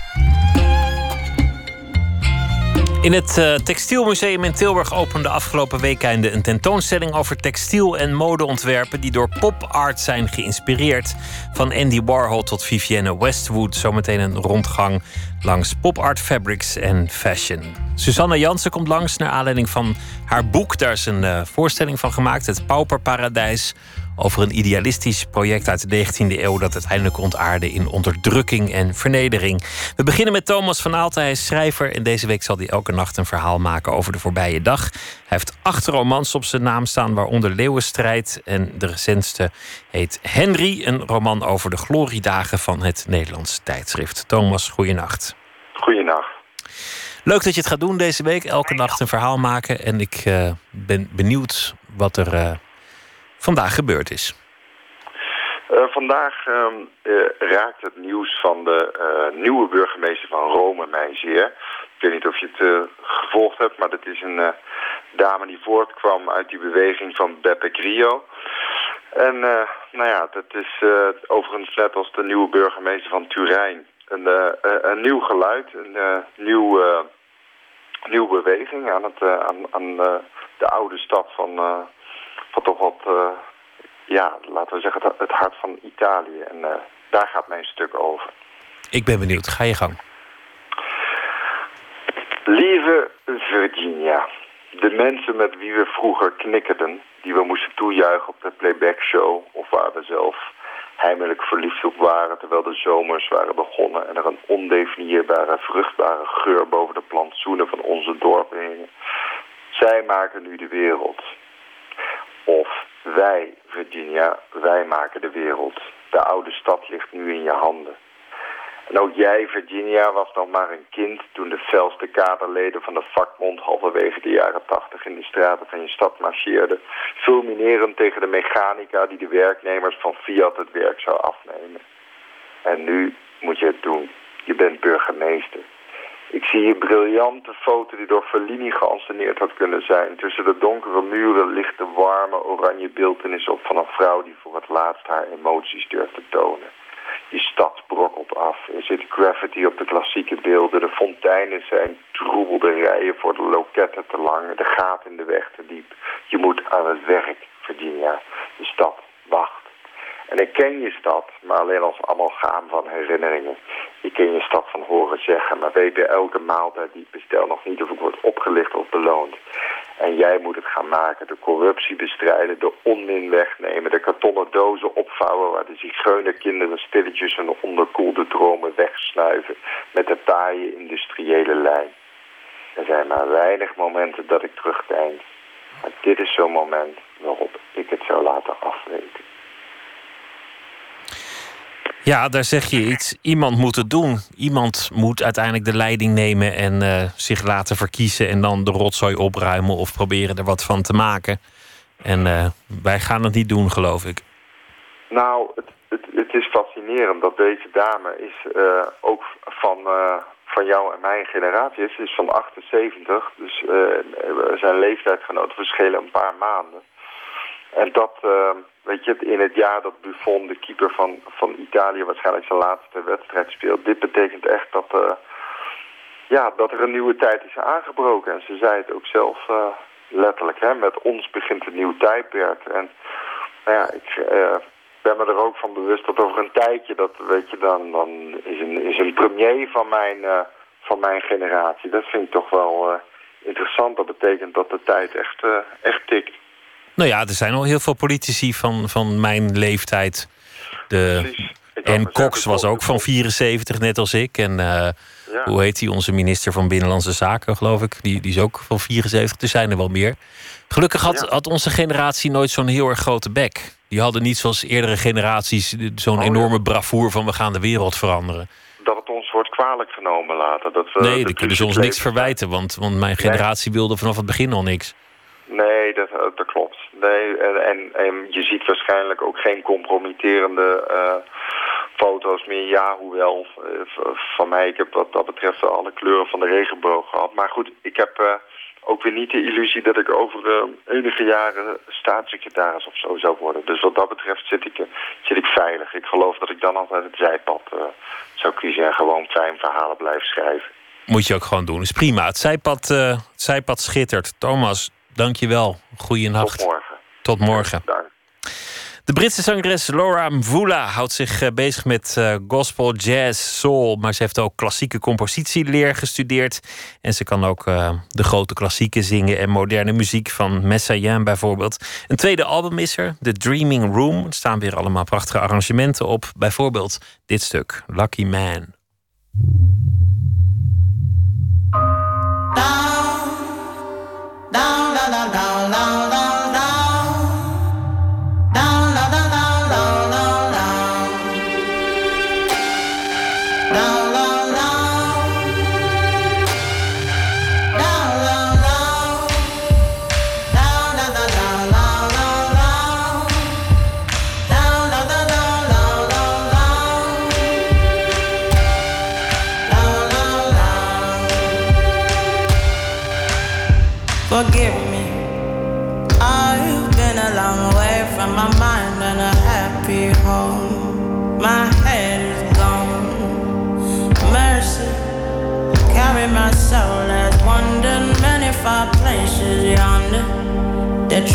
In het uh, Textielmuseum in Tilburg opende afgelopen weekende een tentoonstelling over textiel en modeontwerpen die door pop art zijn geïnspireerd. Van Andy Warhol tot Vivienne Westwood. Zometeen een rondgang langs pop art fabrics en fashion. Susanne Jansen komt langs naar aanleiding van haar boek. Daar is een uh, voorstelling van gemaakt, Het Pauperparadijs over een idealistisch project uit de 19e eeuw dat uiteindelijk ontaarde in onderdrukking en vernedering. We beginnen met Thomas van Aalten. Hij is schrijver en deze week zal hij elke nacht een verhaal maken over de voorbije dag. Hij heeft acht romans op zijn naam staan, waaronder Leeuwenstrijd. En de recentste heet Henry, een roman over de gloriedagen van het Nederlands tijdschrift. Thomas, goeienacht. Goeienacht. Leuk dat je het gaat doen deze week. Elke nacht een verhaal maken. En ik uh, ben benieuwd wat er uh, vandaag gebeurd is? Uh, vandaag uh, uh, raakt het nieuws van de nieuwe burgemeester van Rome mij zeer. Ik weet niet of je het gevolgd hebt, maar dat is een dame die voortkwam uit die beweging van Beppe Grillo. En nou ja, dat is overigens net als de nieuwe burgemeester van Turijn een, een nieuw geluid, een nieuw, nieuwe beweging aan, het, aan, aan de oude stad van van toch wat, uh, ja, laten we zeggen, het, het hart van Italië. En uh, daar gaat mijn stuk over. Ik ben benieuwd. Ga je gang. Lieve Virginia, de mensen met wie we vroeger knikkerden, die we moesten toejuichen op de playback show, of waar we zelf heimelijk verliefd op waren terwijl de zomers waren begonnen en er een ondefinieerbare vruchtbare geur boven de plantsoenen van onze dorpen hing. Zij maken nu de wereld. Wij, Virginia, wij maken de wereld. De oude stad ligt nu in je handen. En ook jij, Virginia, was nog maar een kind toen de felste kaderleden van de vakbond halverwege de jaren tachtig in de straten van je stad marcheerden, fulminerend tegen de mechanica die de werknemers van Fiat het werk zou afnemen. En nu moet je het doen. Je bent burgemeester. Ik zie hier briljante foto die door Fellini geanceneerd had kunnen zijn. Tussen de donkere muren ligt de warme oranje beeldenis op van een vrouw die voor het laatst haar emoties durft te tonen. Die stad brokkelt af. Er zit graffiti op de klassieke beelden. De fonteinen zijn troebelde rijen voor de loketten te lang. De gaten in de weg te diep. Je moet aan het werk, Virginia. De stad wacht. En ik ken je stad, maar alleen als amalgaam van herinneringen. Ik ken je stad van horen zeggen, maar weet bij elke maaltijd die ik bestel nog niet of ik word opgelicht of beloond. En jij moet het gaan maken, de corruptie bestrijden, de onmin wegnemen, de kartonnen dozen opvouwen waar de zigeunerkinderen stilletjes hun onderkoelde dromen wegsnuiven met de taaie industriële lijn. Er zijn maar weinig momenten dat ik terugdeink, maar dit is zo'n moment waarop ik het zou laten afweten. Ja, daar zeg je iets. Iemand moet het doen. Iemand moet uiteindelijk de leiding nemen en uh, zich laten verkiezen en dan de rotzooi opruimen of proberen er wat van te maken. En eh, wij gaan het niet doen, geloof ik. Nou, het, het, het is fascinerend dat deze dame is uh, ook van, van jou en mijn generatie is. Ze is van 78, dus zijn leeftijdsgenoten verschillen een paar maanden. En dat, weet je, in het jaar dat Buffon, de keeper van, van Italië, waarschijnlijk zijn laatste wedstrijd speelt. Dit betekent echt dat, ja, dat er een nieuwe tijd is aangebroken. En ze zei het ook zelf letterlijk, hè, met ons begint een nieuw tijdperk. En nou ja, ik ben me er ook van bewust dat over een tijdje, dat weet je dan, dan is een, is een premier van mijn, van mijn generatie. Dat vind ik toch wel interessant. Dat betekent dat de tijd echt, echt tikt. Nou ja, er zijn al heel veel politici van, van mijn leeftijd. De, en Cox was ook van 74, net als ik. En ja. hoe heet hij, onze minister van Binnenlandse Zaken, geloof ik. Die, die is ook van 74, er zijn er wel meer. Gelukkig had, ja. had onze generatie nooit zo'n heel erg grote bek. Die hadden niet zoals eerdere generaties zo'n oh, enorme bravoer van we gaan de wereld veranderen. Dat het ons wordt kwalijk genomen later. Dat we, nee, dan kunnen ze ons niks verwijten, want, want mijn generatie wilde vanaf het begin al niks. Nee, dat. Nee, en, en, je ziet waarschijnlijk ook geen compromitterende uh, foto's meer. Ja, hoewel, uh, van mij, ik heb wat dat betreft alle kleuren van de regenboog gehad. Maar goed, ik heb... Uh, ook weer niet de illusie dat ik over enige jaren staatssecretaris of zo zou worden. Dus wat dat betreft zit ik, zit ik veilig. Ik geloof dat ik dan altijd het zijpad zou kiezen en gewoon fijn verhalen blijven schrijven. Moet je ook gewoon doen. Is prima. Het zijpad, het zijpad schittert. Thomas, dank je wel. Goeienacht. Tot morgen. Tot morgen. Dank. De Britse zangeres Laura Mvula houdt zich eh, bezig met uh, gospel, jazz, soul. Maar ze heeft ook klassieke compositieleer gestudeerd. En ze kan ook uh, de grote klassieken zingen en moderne muziek van Messiaen bijvoorbeeld. Een tweede album is er, The Dreaming Room. Er staan weer allemaal prachtige arrangementen op. Bijvoorbeeld dit stuk, Lucky Man.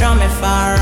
They draw me far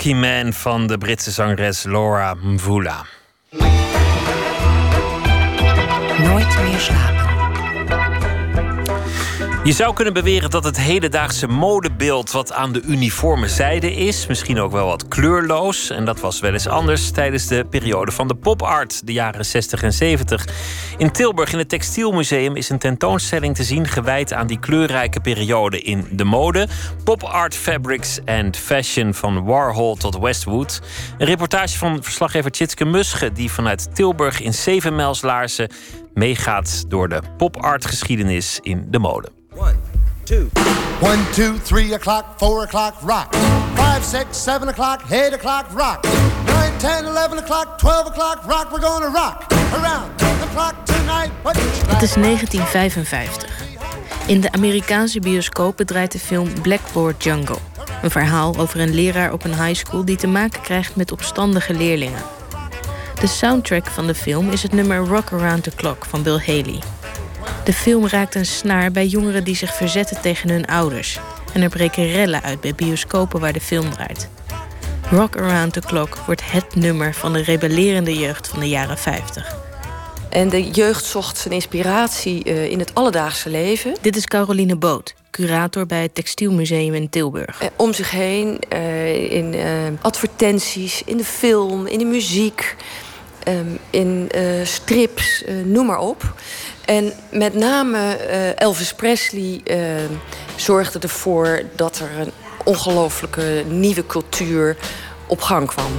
Lucky Man van de Britse zangeres Laura Mvula. Nooit meer slapen. Je zou kunnen beweren dat het hedendaagse modebeeld wat aan de uniforme zijde is, misschien ook wel wat kleurloos. En dat was wel eens anders tijdens de periode van de pop art, de jaren 60 en 70. In Tilburg in het Textielmuseum is een tentoonstelling te zien gewijd aan die kleurrijke periode in de mode. Pop art fabrics and fashion van Warhol tot Westwood. Een reportage van verslaggever Tjitske Musche, die vanuit Tilburg in zevenmijlslaarzen meegaat door de pop art geschiedenis in de mode. One, two. One, two, three o'clock, four o'clock, rock. Five, six, seven o'clock, eight o'clock, rock. Nine, ten, eleven o'clock, twelve o'clock, rock. We're gonna rock around the clock tonight. Het is 1955. In de Amerikaanse bioscopen draait de film Blackboard Jungle. Een verhaal over een leraar op een high school die te maken krijgt met opstandige leerlingen. De soundtrack van de film is het nummer Rock Around the Clock van Bill Haley. De film raakt een snaar bij jongeren die zich verzetten tegen hun ouders. En er breken rellen uit bij bioscopen waar de film draait. Rock Around the Clock wordt het nummer van de rebellerende jeugd van de jaren 50. En de jeugd zocht zijn inspiratie uh, in het alledaagse leven. Dit is Caroline Boot, curator bij het Textielmuseum in Tilburg. Uh, om zich heen, uh, in advertenties, in de film, in de muziek, um, in strips, noem maar op. En met name uh, Elvis Presley uh, zorgde ervoor dat er een ongelooflijke nieuwe cultuur op gang kwam.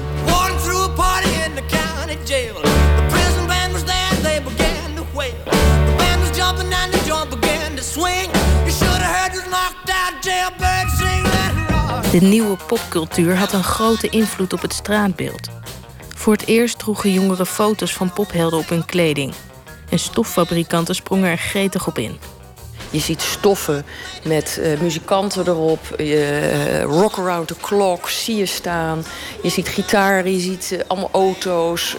De nieuwe popcultuur had een grote invloed op het straatbeeld. Voor het eerst droegen jongeren foto's van pophelden op hun kleding en stoffabrikanten sprongen er gretig op in. Je ziet stoffen met uh, muzikanten erop. Uh, rock around the clock zie je staan. Je ziet gitaren, je ziet uh, allemaal auto's.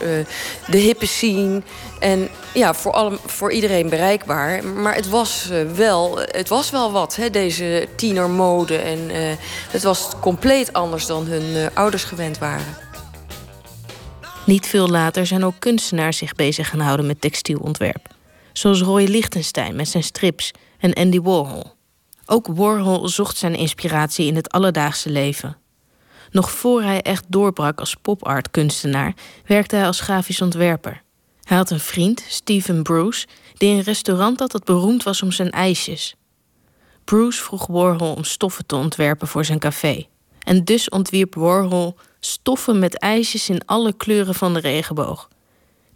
de hippe scene. En ja, voor, alle, voor iedereen bereikbaar. Maar het was, wel, het was wel wat, hè, deze tienermode. En het was compleet anders dan hun ouders gewend waren. Niet veel later zijn ook kunstenaars zich bezig gaan houden met textielontwerp. Zoals Roy Lichtenstein met zijn strips en Andy Warhol. Ook Warhol zocht zijn inspiratie in het alledaagse leven. Nog voor hij echt doorbrak als pop-art-kunstenaar, werkte hij als grafisch ontwerper. Hij had een vriend, Stephen Bruce, die een restaurant had dat beroemd was om zijn ijsjes. Bruce vroeg Warhol om stoffen te ontwerpen voor zijn café. En dus ontwierp Warhol stoffen met ijsjes in alle kleuren van de regenboog.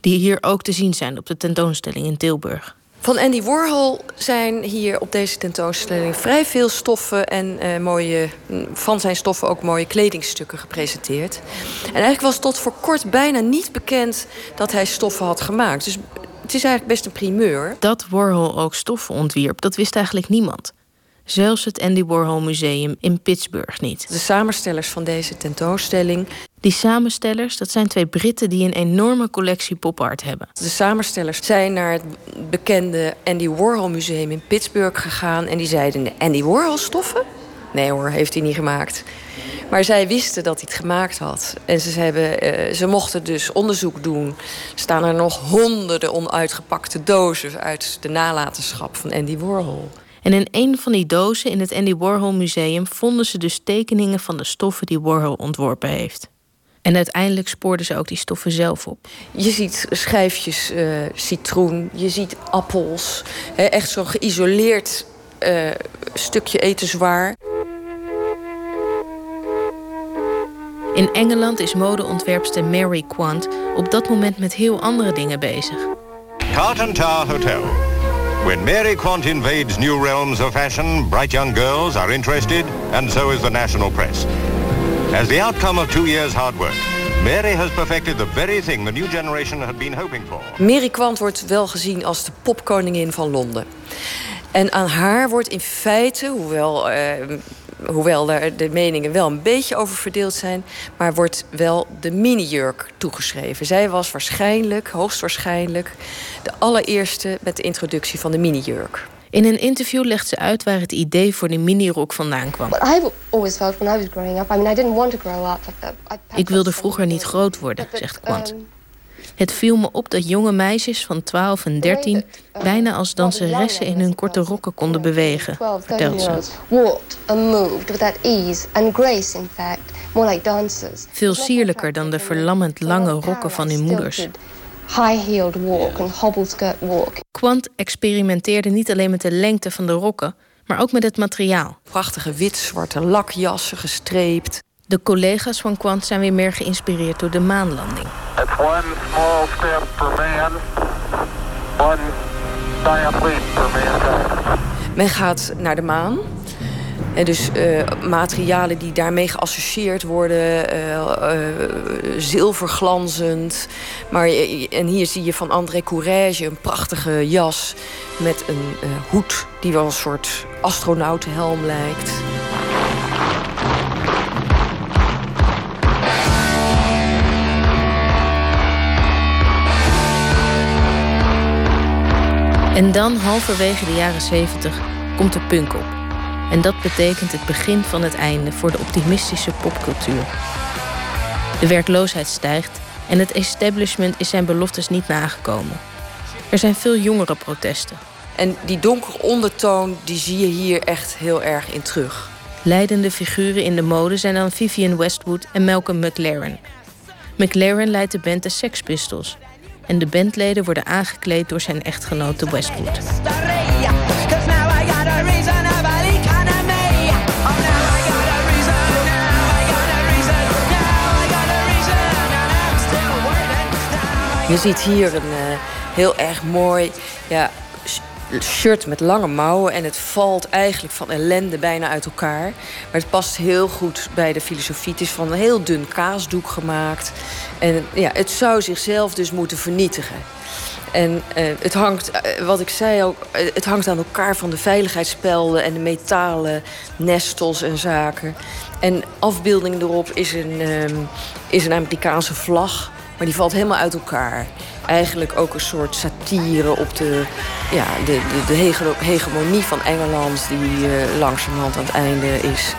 Die hier ook te zien zijn op de tentoonstelling in Tilburg. Van Andy Warhol zijn hier op deze tentoonstelling vrij veel stoffen en uh, mooie, van zijn stoffen ook mooie kledingstukken gepresenteerd. En eigenlijk was tot voor kort bijna niet bekend dat hij stoffen had gemaakt. Dus het is eigenlijk best een primeur. Dat Warhol ook stoffen ontwierp, dat wist eigenlijk niemand. Zelfs het Andy Warhol Museum in Pittsburgh niet. De samenstellers van deze tentoonstelling. Die samenstellers, dat zijn twee Britten die een enorme collectie pop-art hebben. De samenstellers zijn naar het bekende Andy Warhol Museum in Pittsburgh gegaan en die zeiden: Andy Warhol stoffen? Nee hoor, heeft hij niet gemaakt. Maar zij wisten dat hij het gemaakt had. En ze, hebben, uh, ze mochten dus onderzoek doen. Er staan er nog honderden onuitgepakte dozen uit de nalatenschap van Andy Warhol. En in een van die dozen in het Andy Warhol Museum vonden ze dus tekeningen van de stoffen die Warhol ontworpen heeft. En uiteindelijk spoorden ze ook die stoffen zelf op. Je ziet schijfjes uh, citroen, je ziet appels. Hè, echt zo'n geïsoleerd uh, stukje etenswaar. In Engeland is modeontwerpster Mary Quant op dat moment met heel andere dingen bezig. Carton Tower Hotel. When Mary Quant invades new realms of fashion, bright young girls are interested, and so is the national press. As the outcome of two years' hard work, Mary has perfected the very thing the new generation had been hoping for. Mary Quant wordt wel gezien als de popkoningin van Londen. En aan haar wordt in feite, hoewel uh, hoewel daar de meningen wel een beetje over verdeeld zijn, maar wordt wel de minijurk toegeschreven. Zij was waarschijnlijk, hoogstwaarschijnlijk, de allereerste met de introductie van de minijurk. In een interview legt ze uit waar het idee voor de minirok vandaan kwam. Ik wilde vroeger niet groot worden, zegt Quant. Het viel me op dat jonge meisjes van 12 en 13 bijna als danseressen in hun korte rokken konden bewegen, vertelt ze. Walked and moved with that ease and grace, in fact, more like dancers. Veel sierlijker dan de verlammend lange rokken van hun moeders. High-heeled walk hobble-skirt walk. Quant experimenteerde niet alleen met de lengte van de rokken, maar ook met het materiaal. Prachtige wit-zwarte lakjassen gestreept. De collega's van Quant zijn weer meer geïnspireerd door de maanlanding. It's one small step for man, one giant leap for mankind. Men gaat naar de maan. En dus eh, materialen die daarmee geassocieerd worden, eh, eh, zilverglanzend. Maar, en hier zie je van André Courrèges een prachtige jas met een eh, hoed die wel een soort astronautenhelm lijkt. En dan, halverwege de jaren 70, komt de punk op. En dat betekent het begin van het einde voor de optimistische popcultuur. De werkloosheid stijgt en het establishment is zijn beloftes niet nagekomen. Er zijn veel jongere protesten. En die donkere ondertoon die zie je hier echt heel erg in terug. Leidende figuren in de mode zijn dan Vivienne Westwood en Malcolm McLaren. McLaren leidt de band de Sex Pistols. En de bandleden worden aangekleed door zijn echtgenote Westwood. Je ziet hier een eh, heel erg mooi ja, shirt met lange mouwen. En het valt eigenlijk van ellende bijna uit elkaar. Maar het past heel goed bij de filosofie. Het is van een heel dun kaasdoek gemaakt. En ja, het zou zichzelf dus moeten vernietigen. En eh, het hangt, eh, wat ik zei ook, eh, het hangt aan elkaar van de veiligheidsspelden en de metalen nestels en zaken. En afbeelding erop is een, ehm, is een Amerikaanse vlag, maar die valt helemaal uit elkaar. Eigenlijk ook een soort satire op de, ja, de, de, de hege- hegemonie van Engeland, die eh, langzamerhand aan het einde is.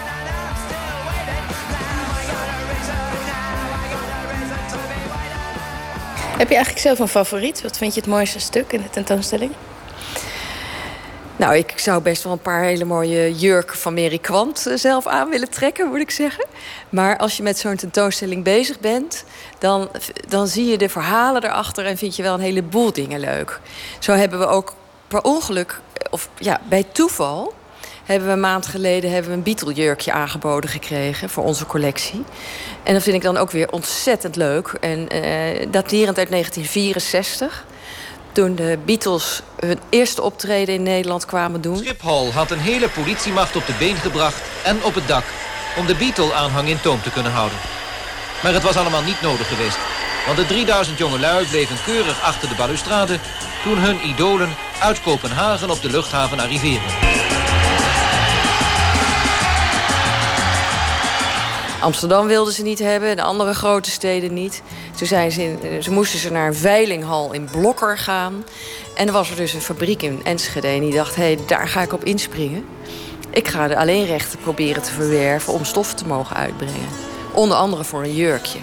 Heb je eigenlijk zelf een favoriet? Wat vind je het mooiste stuk in de tentoonstelling? Nou, ik zou best wel een paar hele mooie jurken van Mary Kwant eh, zelf aan willen trekken, moet ik zeggen. Maar als je met zo'n tentoonstelling bezig bent, dan, dan zie je de verhalen erachter en vind je wel een heleboel dingen leuk. Zo hebben we ook per ongeluk, eh, of ja, bij toeval, hebben we een maand geleden hebben we een Beatle-jurkje aangeboden gekregen voor onze collectie. En dat vind ik dan ook weer ontzettend leuk. En eh, daterend uit 1964 toen de Beatles hun eerste optreden in Nederland kwamen doen. Schiphol had een hele politiemacht op de been gebracht en op het dak... om de Beatle-aanhang in toom te kunnen houden. Maar het was allemaal niet nodig geweest. Want de 3000 jongelui bleven keurig achter de balustrade... toen hun idolen uit Kopenhagen op de luchthaven arriveerden. Amsterdam wilden ze niet hebben, de andere grote steden niet. Toen zijn ze, ze moesten ze naar een veilinghal in Blokker gaan. En er was er dus een fabriek in Enschede en die dacht... hé, hey, daar ga ik op inspringen. Ik ga de alleenrechten proberen te verwerven om stoffen te mogen uitbrengen. Onder andere voor een jurkje.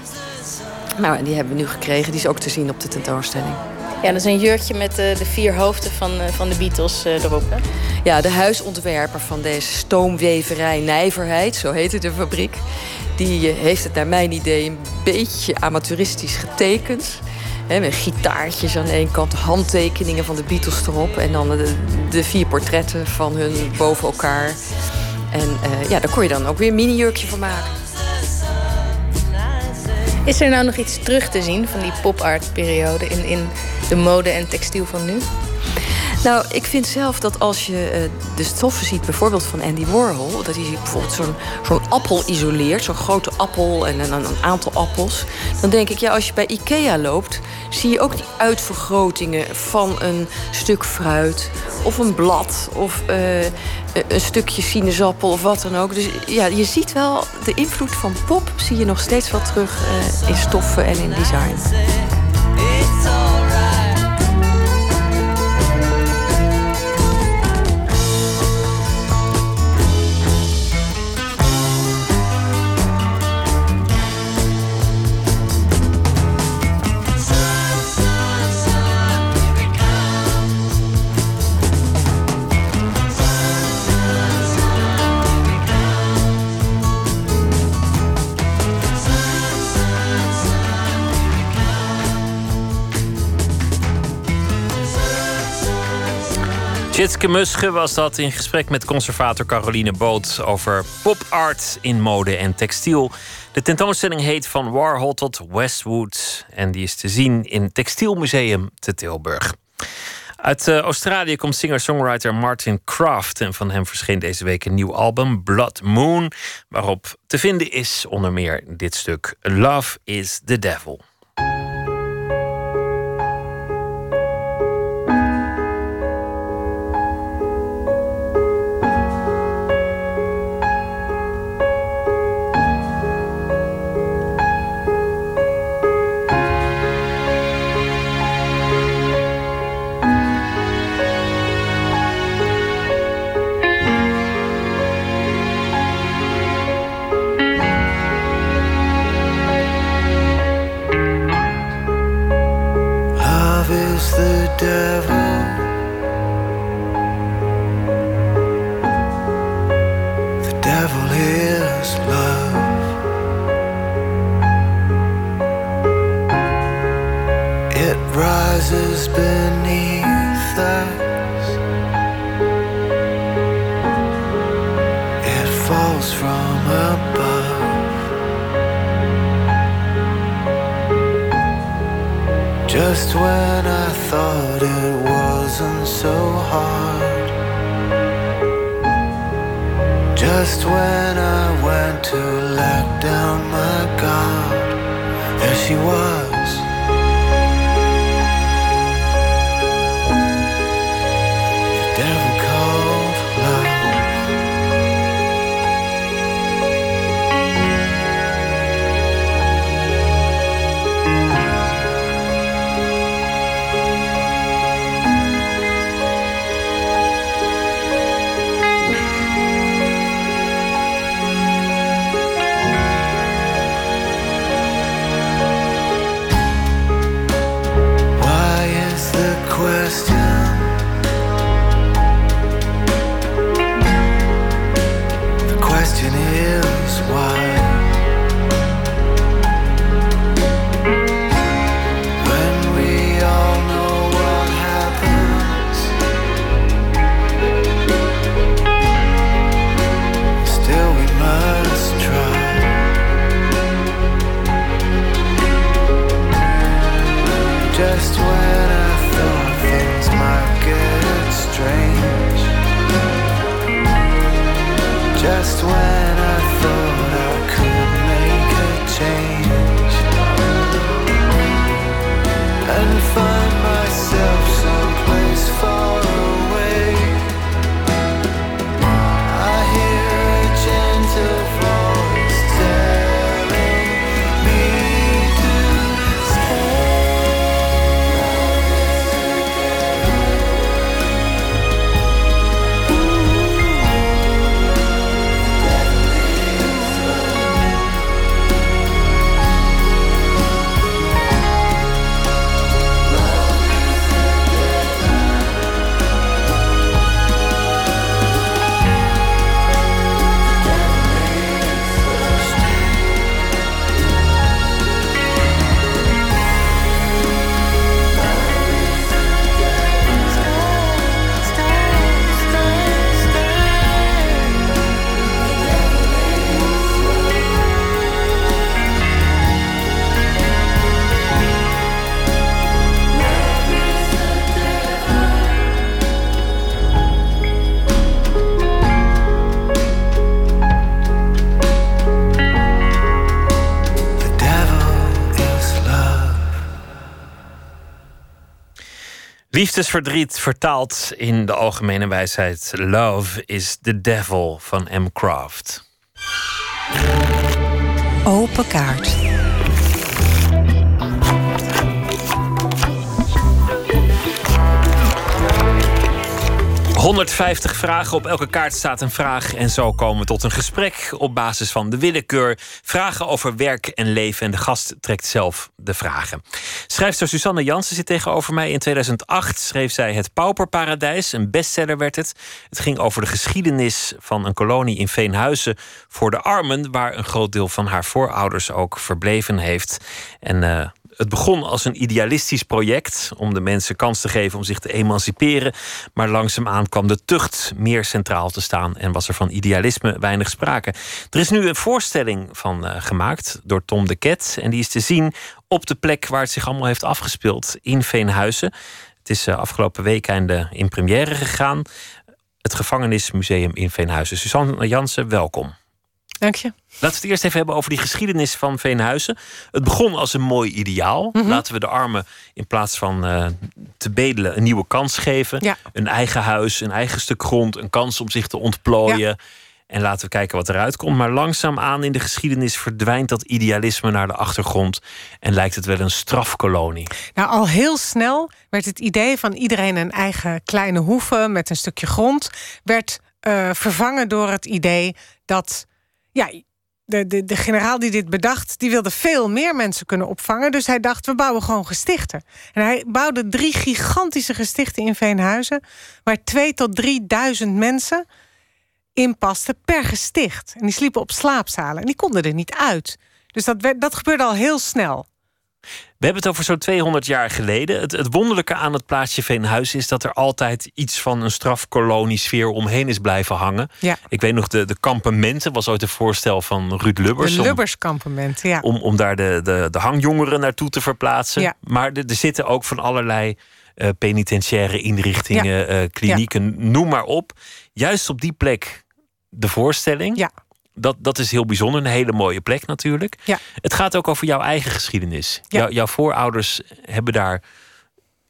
Nou, en die hebben we nu gekregen. Die is ook te zien op de tentoonstelling. Ja, dat is een jurkje met eh, de vier hoofden van, eh, van de Beatles eh, erop. Hè? Ja, de huisontwerper van deze stoomweverij Nijverheid, zo heette de fabriek... die heeft het naar mijn idee een beetje amateuristisch getekend. Met gitaartjes aan de ene kant, handtekeningen van de Beatles erop... en dan de, de vier portretten van hun boven elkaar. En ja, daar kon je dan ook weer een mini-jurkje van maken. Is er nou nog iets terug te zien van die pop-art-periode in, in de mode en textiel van nu? Nou, ik vind zelf dat als je uh, de stoffen ziet, bijvoorbeeld van Andy Warhol, dat hij bijvoorbeeld zo'n appel isoleert, zo'n grote appel en een, een, aantal appels, dan denk ik, ja, als je bij IKEA loopt, zie je ook die uitvergrotingen van een stuk fruit of een blad of uh, een stukje sinaasappel of wat dan ook. Dus ja, je ziet wel de invloed van pop, zie je nog steeds wel terug in stoffen en in design. Tjitske Musche was dat in gesprek met conservator Caroline Boot over pop art in mode en textiel. De tentoonstelling heet Van Warhol tot Westwood en die is te zien in Textielmuseum te Tilburg. Uit uh, Australië komt singer-songwriter Martin Kraft. En van hem verscheen deze week een nieuw album, Blood Moon. Waarop te vinden is onder meer dit stuk: Love is the Devil. beneath us, it falls from above. Just when I thought it wasn't so hard, just when I went to let down my guard, there she was. devil. Liefdesverdriet vertaald in de algemene wijsheid. Love is the devil van M. Craft. Open kaart. 150 vragen. Op elke kaart staat een vraag. En zo komen we tot een gesprek op basis van de willekeur. Vragen over werk en leven. En de gast trekt zelf de vragen. Schrijfster Susanne Jansen zit tegenover mij. In 2008 schreef zij Het Pauperparadijs. Een bestseller werd het. Het ging over de geschiedenis van een kolonie in Veenhuizen voor de armen. Waar een groot deel van haar voorouders ook verbleven heeft. En. Uh, Het begon als een idealistisch project om de mensen kans te geven om zich te emanciperen. Maar langzaamaan kwam de tucht meer centraal te staan en was er van idealisme weinig sprake. Er is nu een voorstelling van uh, gemaakt door Tom de Ket. En die is te zien op de plek waar het zich allemaal heeft afgespeeld in Veenhuizen. Het is uh, afgelopen weekend in première gegaan. Het Gevangenismuseum in Veenhuizen. Suzanne Jansen, welkom. Dank je. Laten we het eerst even hebben over die geschiedenis van Veenhuizen. Het begon als een mooi ideaal. Mhm. Laten we de armen in plaats van uh, te bedelen een nieuwe kans geven. Ja. Een eigen huis, een eigen stuk grond, een kans om zich te ontplooien. Ja. En laten we kijken wat eruit komt. Maar langzaamaan in de geschiedenis verdwijnt dat idealisme naar de achtergrond. En lijkt het wel een strafkolonie. Nou, al heel snel werd het idee van iedereen een eigen kleine hoeve met een stukje grond. werd uh, vervangen door het idee dat. Ja, de, de, de generaal die dit bedacht, die wilde veel meer mensen kunnen opvangen. Dus hij dacht, we bouwen gewoon gestichten. En hij bouwde drie gigantische gestichten in Veenhuizen... waar twee tot drieduizend mensen in pasten per gesticht. En die sliepen op slaapzalen en die konden er niet uit. Dus dat, werd, dat gebeurde al heel snel. We hebben het over zo'n 200 jaar geleden. Het, het, wonderlijke aan het plaatsje Veenhuizen is dat er altijd iets van een strafkolonie-sfeer omheen is blijven hangen. Ja. Ik weet nog, de, de kampementen was ooit een voorstel van Ruud Lubbers. De Lubbers-kampementen, ja. Om, om daar de, de, de hangjongeren naartoe te verplaatsen. Ja. Maar er, er zitten ook van allerlei uh, penitentiaire inrichtingen, Ja. uh, klinieken, noem maar op. Juist op die plek de voorstelling. Ja. Dat, dat is heel bijzonder. Een hele mooie plek natuurlijk. Ja. Het gaat ook over jouw eigen geschiedenis. Ja. Jou- jouw voorouders hebben daar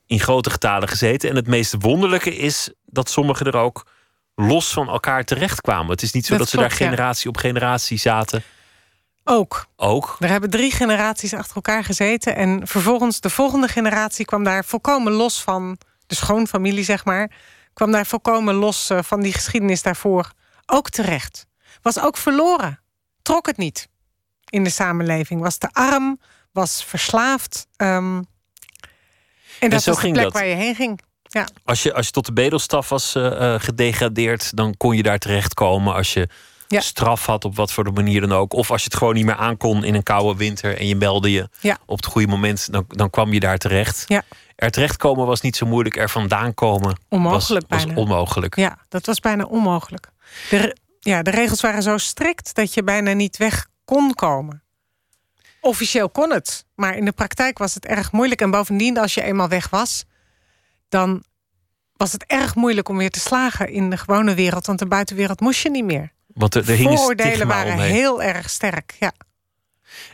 in grote getalen gezeten. En het meest wonderlijke is dat sommigen er ook los van elkaar terechtkwamen. Het is niet zo dat, Dat ze daar ja. generatie op generatie zaten. Ook. Ook. Er hebben drie generaties achter elkaar gezeten. En vervolgens de volgende generatie kwam daar volkomen los van... de schoonfamilie, zeg maar... kwam daar volkomen los eh, van die geschiedenis daarvoor ook terecht. Was ook verloren. Trok het niet in de samenleving. Was te arm, was verslaafd. ehm, en dat was de plek dat. waar je heen ging. Ja. Als je, als je tot de bedelstaf was eh, eh, gedegradeerd, dan kon je daar terechtkomen. Als je Ja. straf had, op wat voor de manier dan ook. Of als je het gewoon niet meer aankon in een koude winter en je meldde je Ja. op het goede moment, dan, dan kwam je daar terecht. Ja. Er terechtkomen was niet zo moeilijk, er vandaan komen Onmogelijk was, was onmogelijk. Ja, dat was bijna onmogelijk. Ja, de regels waren zo strikt dat je bijna niet weg kon komen. Officieel kon het, maar in de praktijk was het erg moeilijk. En bovendien, als je eenmaal weg was, dan was het erg moeilijk om weer te slagen in de gewone wereld. Want de buitenwereld moest je niet meer. Want er, er hing een Vooroordelen waren omheen. heel erg sterk. Ja.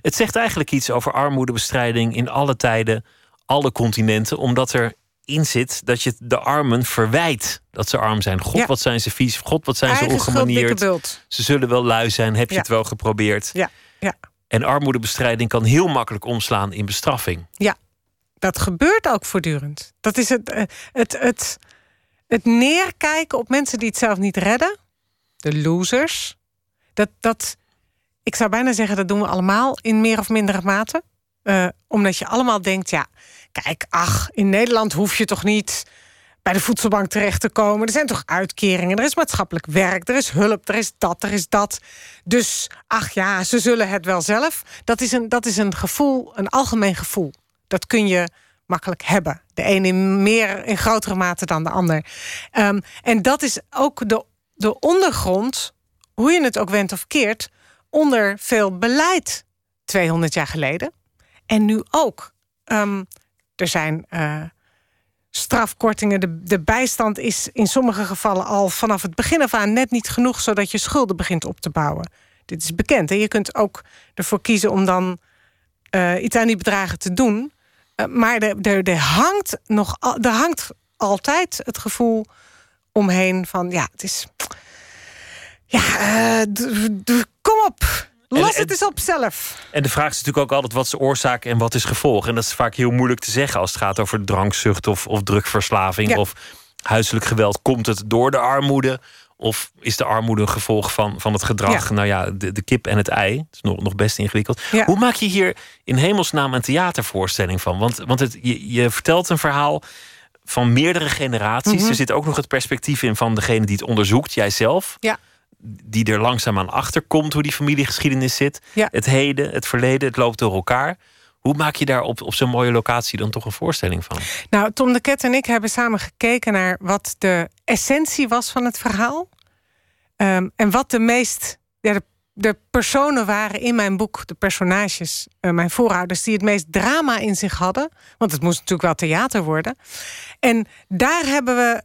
Het zegt eigenlijk iets over armoedebestrijding in alle tijden, alle continenten, omdat er in zit dat je de armen verwijt dat ze arm zijn. God, Ja. wat zijn ze vies. God, wat zijn Eigen ze ongemanierd. Ze zullen wel lui zijn. Heb je het wel geprobeerd? Ja, ja, En armoedebestrijding kan heel makkelijk omslaan in bestraffing. ja. Dat gebeurt ook voortdurend. Dat is het, eh, het, het, het neerkijken op mensen die het zelf niet redden. De losers. Dat, dat, ik zou bijna zeggen, dat doen we allemaal in meer of mindere mate. Eh, omdat je allemaal denkt, ja, kijk, ach, in Nederland hoef je toch niet bij de voedselbank terecht te komen. Er zijn toch uitkeringen, er is maatschappelijk werk, er is hulp, er is dat, er is dat. Dus, ach ja, ze zullen het wel zelf. Dat is een, dat is een gevoel, een algemeen gevoel. Dat kun je makkelijk hebben. De een in meer, in grotere mate dan de ander. Ehm, en dat is ook de, de ondergrond, hoe je het ook went of keert, onder veel beleid 200 jaar geleden. En nu ook. Ehm, er zijn eh, strafkortingen. De, de bijstand is in sommige gevallen al vanaf het begin af aan net niet genoeg, zodat je schulden begint op te bouwen. Dit is bekend. En je kunt ook ervoor kiezen om dan eh, iets aan die bedragen te doen. Eh, maar er, hangt nog er hangt altijd het gevoel omheen van ja, het is. Ja, kom op. Los En- het eens op zelf. En de vraag is natuurlijk ook altijd wat is de oorzaak en wat is gevolg. En dat is vaak heel moeilijk te zeggen als het gaat over drankzucht of, of drugverslaving Ja. of huiselijk geweld. Komt het door de armoede? Of is de armoede een gevolg van, van het gedrag? Ja. Nou ja, de, de kip en het ei. Het is nog, nog best ingewikkeld. Ja. Hoe maak je hier in hemelsnaam een theatervoorstelling van? Want, want het, je, je vertelt een verhaal van meerdere generaties. Mhm. Er zit ook nog het perspectief in van degene die het onderzoekt, jijzelf. Ja. Die er langzaam aan achter komt hoe die familiegeschiedenis zit. Ja. Het heden, het verleden, het loopt door elkaar. Hoe maak je daar op, op zo'n mooie locatie dan toch een voorstelling van? Nou, Tom de Ket en ik hebben samen gekeken naar wat de essentie was van het verhaal. Ehm, en wat de meest. Ja, de, de personen waren in mijn boek, de personages, eh, mijn voorouders, die het meest drama in zich hadden. Want het moest natuurlijk wel theater worden. En daar hebben we.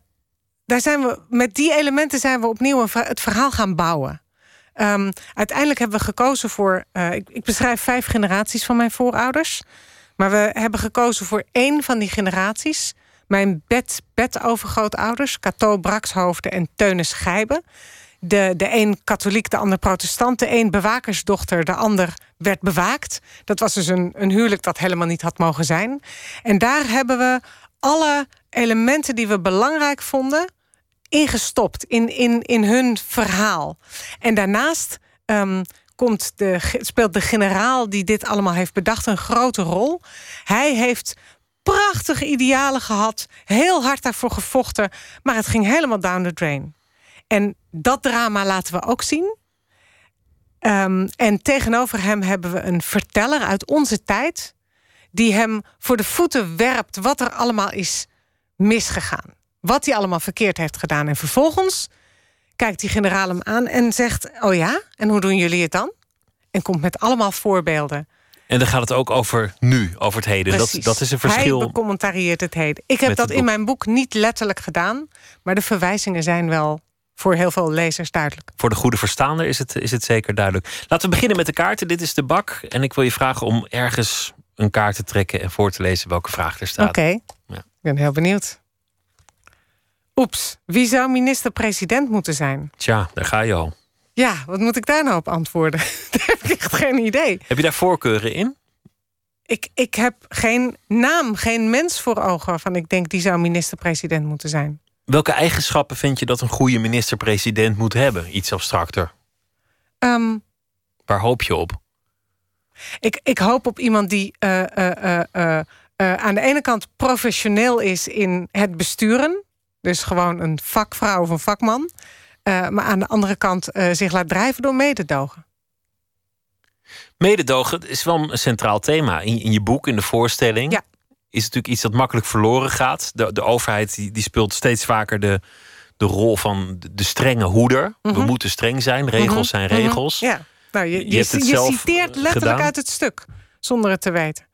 Daar zijn we, met die elementen zijn we opnieuw het verhaal gaan bouwen. Ehm, uiteindelijk hebben we gekozen voor. eh, ik, ik beschrijf vijf generaties van mijn voorouders. Maar we hebben gekozen voor één van die generaties. Mijn bed, bedovergrootouders, Cato Brakshoofden en Teunis Gijben. De, de een katholiek, de ander protestant. De een bewakersdochter, de ander werd bewaakt. Dat was dus een, een huwelijk dat helemaal niet had mogen zijn. En daar hebben we alle elementen die we belangrijk vonden ingestopt in, in, in hun verhaal. En daarnaast ehm, komt de, speelt de generaal die dit allemaal heeft bedacht een grote rol. Hij heeft prachtige idealen gehad, heel hard daarvoor gevochten, maar het ging helemaal down the drain. En dat drama laten we ook zien. Ehm, en tegenover hem hebben we een verteller uit onze tijd, die hem voor de voeten werpt wat er allemaal is misgegaan. Wat hij allemaal verkeerd heeft gedaan. En vervolgens kijkt die generaal hem aan en zegt: Oh ja, en hoe doen jullie het dan? En komt met allemaal voorbeelden. En dan gaat het ook over nu, over het heden. Dat, Precies. dat is een verschil. Hij becommentarieert het heden. Ik heb dat in mijn boek niet letterlijk gedaan, maar de verwijzingen zijn wel voor heel veel lezers duidelijk. Voor de goede verstaander is het, is het zeker duidelijk. Laten we beginnen met de kaarten. Dit is de bak. En ik wil je vragen om ergens een kaart te trekken en voor te lezen welke vraag er staat. Oké, Ja. ik ben heel benieuwd. Oeps, wie zou minister-president moeten zijn? Tja, daar ga je al. Ja, wat moet ik daar nou op antwoorden? daar heb ik echt geen idee. Heb je daar voorkeuren in? Ik, ik heb geen naam, geen mens voor ogen waarvan ik denk die zou minister-president moeten zijn. Welke eigenschappen vind je dat een goede minister-president moet hebben? Iets abstracter. Ehm, Waar hoop je op? ik, ik hoop op iemand die eh, eh, eh, aan de ene kant professioneel is in het besturen. Dus gewoon een vakvrouw of een vakman. Eh, maar aan de andere kant eh, zich laat drijven door mededogen. Mededogen is wel een centraal thema. In, in je boek, in de voorstelling, Ja. is natuurlijk iets dat makkelijk verloren gaat. De, de overheid die, die speelt steeds vaker de, de rol van de, de strenge hoeder. We Mhm. moeten streng zijn, regels zijn Mhm, mhm. regels. Ja, nou, je, Je je, citeert letterlijk gedaan. uit het stuk, zonder het te weten.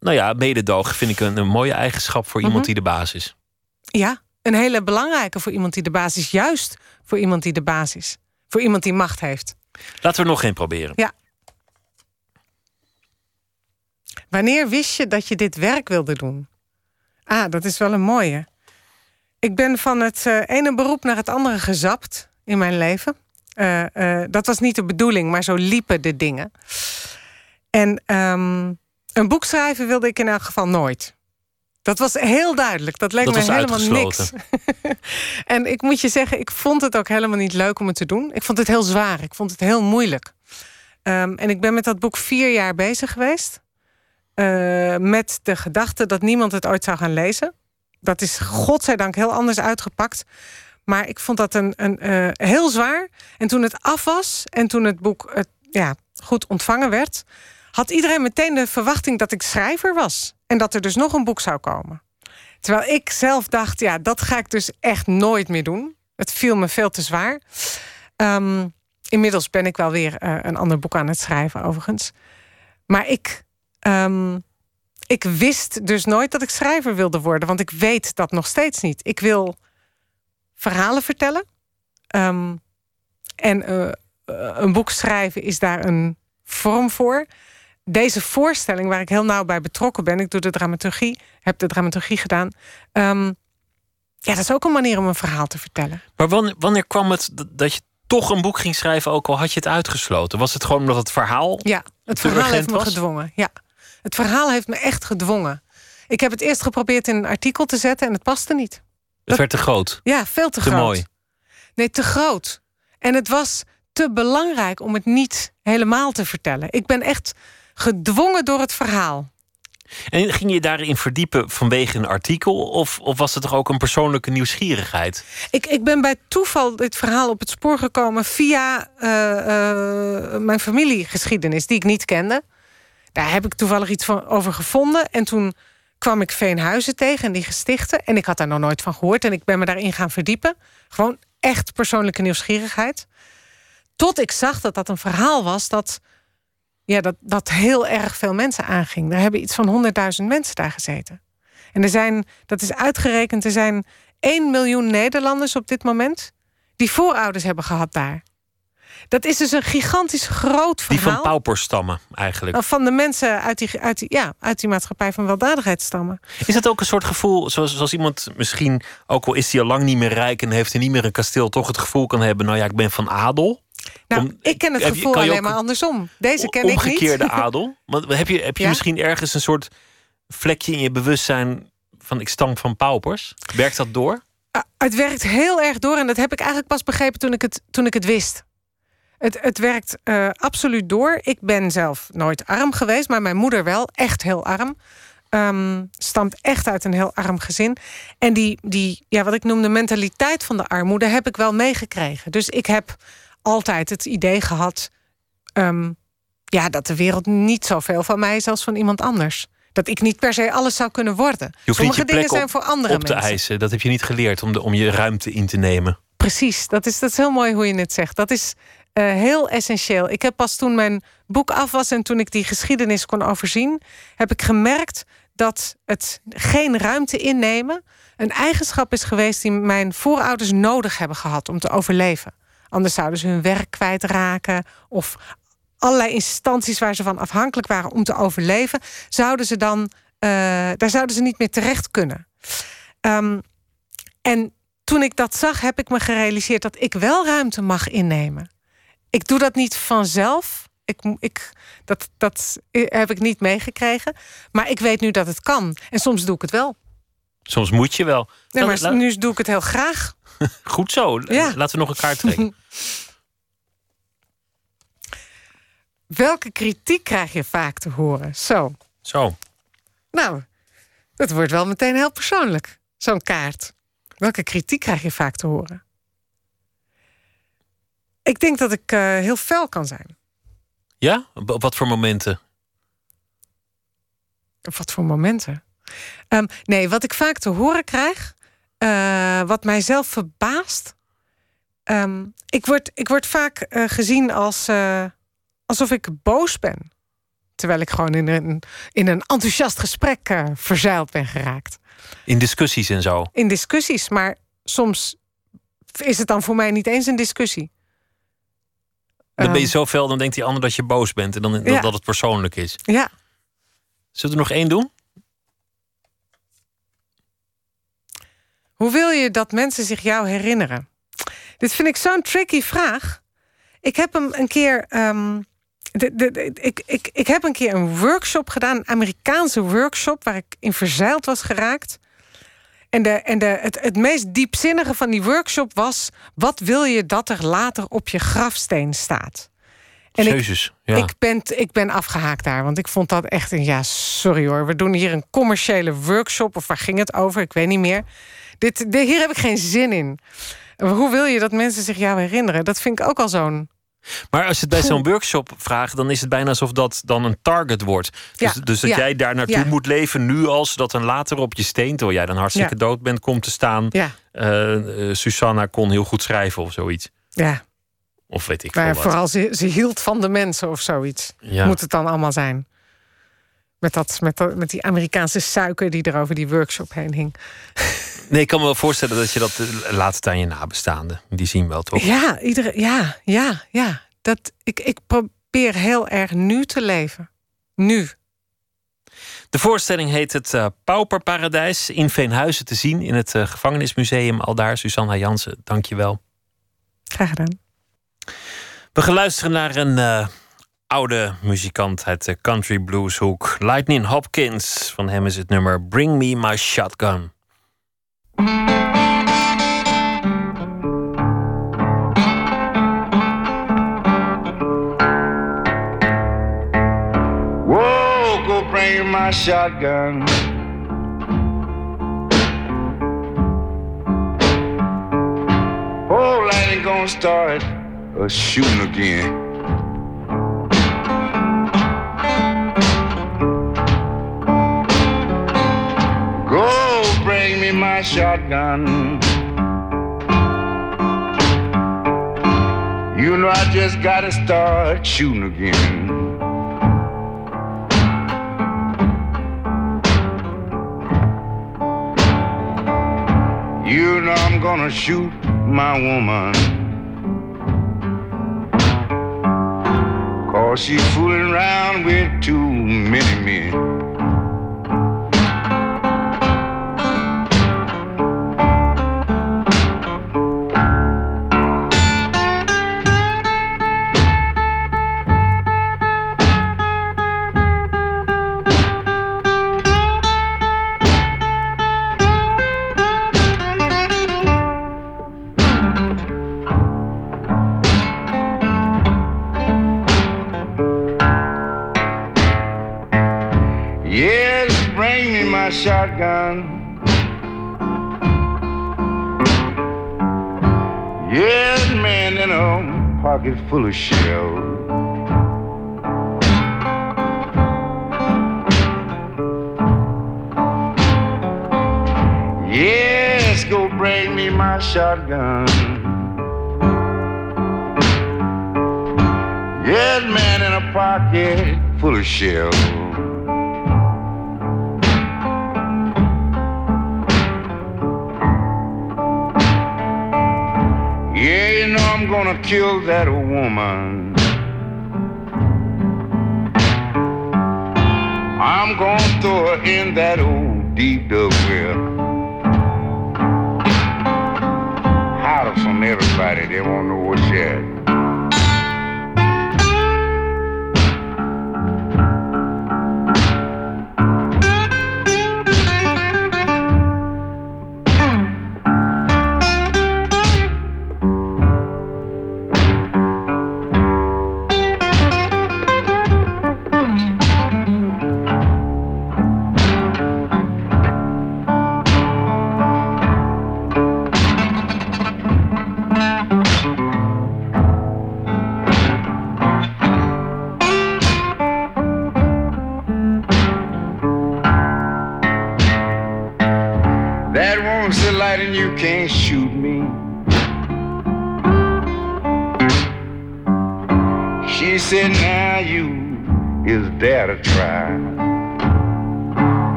Nou ja, mededogen vind ik een, een mooie eigenschap voor iemand Mhm. die de baas is. Ja, een hele belangrijke voor iemand die de baas is. Juist voor iemand die de baas is. Voor iemand die macht heeft. Laten we nog één proberen. Ja. Wanneer wist je dat je dit werk wilde doen? Ah, dat is wel een mooie. Ik ben van het eh, ene beroep naar het andere gezapt in mijn leven. Eh, eh, dat was niet de bedoeling, maar zo liepen de dingen. En ehm, een boek schrijven wilde ik in elk geval nooit. Dat was heel duidelijk. Dat leek Dat me helemaal niks. en ik moet je zeggen, ik vond het ook helemaal niet leuk om het te doen. Ik vond het heel zwaar. Ik vond het heel moeilijk. Ehm, en ik ben met dat boek vier jaar bezig geweest. Eh, met de gedachte dat niemand het ooit zou gaan lezen. Dat is godzijdank heel anders uitgepakt. Maar ik vond dat een, een, eh, heel zwaar. En toen het af was en toen het boek eh, ja, goed ontvangen werd... had iedereen meteen de verwachting dat ik schrijver was. En dat er dus nog een boek zou komen. Terwijl ik zelf dacht, ja, dat ga ik dus echt nooit meer doen. Het viel me veel te zwaar. Ehm, inmiddels ben ik wel weer eh, een ander boek aan het schrijven, overigens. Maar ik, ehm, ik wist dus nooit dat ik schrijver wilde worden. Want ik weet dat nog steeds niet. Ik wil verhalen vertellen. Ehm, en eh, eh, een boek schrijven is daar een vorm voor. Deze voorstelling, waar ik heel nauw bij betrokken ben, ik doe de dramaturgie, heb de dramaturgie gedaan. ehm, ja, dat is ook een manier om een verhaal te vertellen. Maar wanneer, wanneer kwam het dat je toch een boek ging schrijven, ook al had je het uitgesloten? Was het gewoon omdat het verhaal. Ja, het verhaal heeft me was? gedwongen. Ja, het verhaal heeft me echt gedwongen. Ik heb het eerst geprobeerd in een artikel te zetten en het paste niet. Het werd te groot. Ja, veel te, Te groot. mooi. Nee, te groot. En het was te belangrijk om het niet helemaal te vertellen. Ik ben echt gedwongen door het verhaal. En ging je daarin verdiepen vanwege een artikel? Of, of was het toch ook een persoonlijke nieuwsgierigheid? Ik, ik ben bij toeval dit verhaal op het spoor gekomen via eh, eh, mijn familiegeschiedenis, die ik niet kende. daar heb ik toevallig iets van over gevonden. En toen kwam ik Veenhuizen tegen en die gestichten. En ik had daar nog nooit van gehoord. En ik ben me daarin gaan verdiepen. Gewoon echt persoonlijke nieuwsgierigheid. Tot ik zag dat dat een verhaal was dat, ja, dat, dat heel erg veel mensen aanging. Er hebben iets van 100.000 mensen daar gezeten. En er zijn, dat is uitgerekend, er zijn 1 miljoen Nederlanders op dit moment die voorouders hebben gehad daar. Dat is dus een gigantisch groot verhaal. Die van pauperstammen eigenlijk. Nou, Van de mensen uit die, uit die, ja, uit die maatschappij van weldadigheidsstammen. Is dat ook een soort gevoel, zoals, zoals iemand misschien, ook al is hij al lang niet meer rijk en heeft hij niet meer een kasteel, toch het gevoel kan hebben: nou ja, ik ben van adel. Nou, Om- ik ken het gevoel je alleen maar andersom. Deze ken ik niet. Omgekeerde adel. Want heb je, heb je Ja. misschien ergens een soort vlekje in je bewustzijn van ik stam van paupers? Werkt dat door? Ah, Het werkt heel erg door en dat heb ik eigenlijk pas begrepen toen ik het, toen ik het wist. Het, het werkt eh, absoluut door. Ik ben zelf nooit arm geweest, maar mijn moeder wel. Echt heel arm. Ehm, stamt echt uit een heel arm gezin. En die, die, ja, wat ik noem de mentaliteit van de armoede, heb ik wel meegekregen. Dus ik heb altijd het idee gehad ehm, ja, dat de wereld niet zoveel van mij is als van iemand anders. Dat ik niet per se alles zou kunnen worden. Je hoeft Sommige dingen zijn voor andere op te mensen. eisen. Dat heb je niet geleerd om, de, om je ruimte in te nemen. Precies, dat is, dat is heel mooi hoe je het zegt. Dat is eh, heel essentieel. Ik heb pas toen mijn boek af was en toen ik die geschiedenis kon overzien, heb ik gemerkt dat het geen ruimte innemen een eigenschap is geweest die mijn voorouders nodig hebben gehad om te overleven. Anders zouden ze hun werk kwijtraken of allerlei instanties waar ze van afhankelijk waren om te overleven, zouden ze dan, eh, daar zouden ze niet meer terecht kunnen. Ehm, en toen ik dat zag, heb ik me gerealiseerd dat ik wel ruimte mag innemen. Ik doe dat niet vanzelf. Ik, ik, dat, dat heb ik niet meegekregen. Maar ik weet nu dat het kan. En soms doe ik het wel. Soms moet je wel. Nee, maar nu doe ik het heel graag. Goed zo. Ja. Laten we nog een kaart trekken. Welke kritiek krijg je vaak te horen? Zo. Zo. Nou, dat wordt wel meteen heel persoonlijk. Zo'n kaart. Welke kritiek krijg je vaak te horen? Ik denk dat ik eh, heel fel kan zijn. Ja? Op op wat voor momenten? Op wat voor momenten? Ehm, nee, wat ik vaak te horen krijg, eh, wat mijzelf verbaast. ehm, ik, word, ik word vaak eh, gezien als eh, alsof ik boos ben. Terwijl ik gewoon in een, in een enthousiast gesprek verzeild ben geraakt. In discussies en zo. In discussies, maar soms is het dan voor mij niet eens een discussie. Dan ben je Ehm, zo fel, dan denkt die ander dat je boos bent. En dan dat, dat het persoonlijk is. Ja. Zullen we er nog één doen? Hoe wil je dat mensen zich jou herinneren? Dit vind ik zo'n tricky vraag. Ik heb hem een keer. ehm, de, de, de- ik, ik, ik heb een keer een workshop gedaan, een Amerikaanse workshop, waar ik in verzeild was geraakt. En, de, en de, het, het meest diepzinnige van die workshop was: wat wil je dat er later op je grafsteen staat? En ik. Ja. ik, ben, ik ben afgehaakt daar, want ik vond dat echt een... Ja, sorry hoor, we doen hier een commerciële workshop... of waar ging het over, ik weet niet meer. Dit, dit- hier heb ik geen zin in. Hoe wil je dat mensen zich jou herinneren? Dat vind ik ook al zo'n... Maar als je het bij zo'n workshop vraagt, dan is het bijna alsof dat dan een target wordt. Dus, Ja, dus dat ja, jij daar naartoe ja. moet leven nu al, zodat dan later op je steen, terwijl jij dan hartstikke dood bent, komt te staan. Eh, eh, Susanna kon heel goed schrijven of zoiets. Ja, Of weet ik veel maar vooral ze, ze hield van de mensen of zoiets. Moet het dan allemaal zijn. Met, dat, met, dat, met die Amerikaanse suiker die er over die workshop heen hing. Nee, ik kan me wel voorstellen dat je dat eh, laat het aan je nabestaanden. Die zien wel toch? Ja, iedere, ja, ja, ja. Dat, ik, ik probeer heel erg nu te leven. Nu. De voorstelling heet het eh, Pauperparadijs in Veenhuizen te zien in het eh, gevangenismuseum. Al daar, Susanna Jansen, dank je wel. Graag gedaan. We gaan luisteren naar een oude muzikant uit de country blueshoek. Lightning Hopkins. Van hem is het nummer Bring Me My Shotgun. Whoa, go bring my shotgun. Oh, lightning gonna start a shooting again. My shotgun. You know I just gotta start shooting again. You know I'm gonna shoot my woman. Cause she's fooling around with too many men. Full of shells.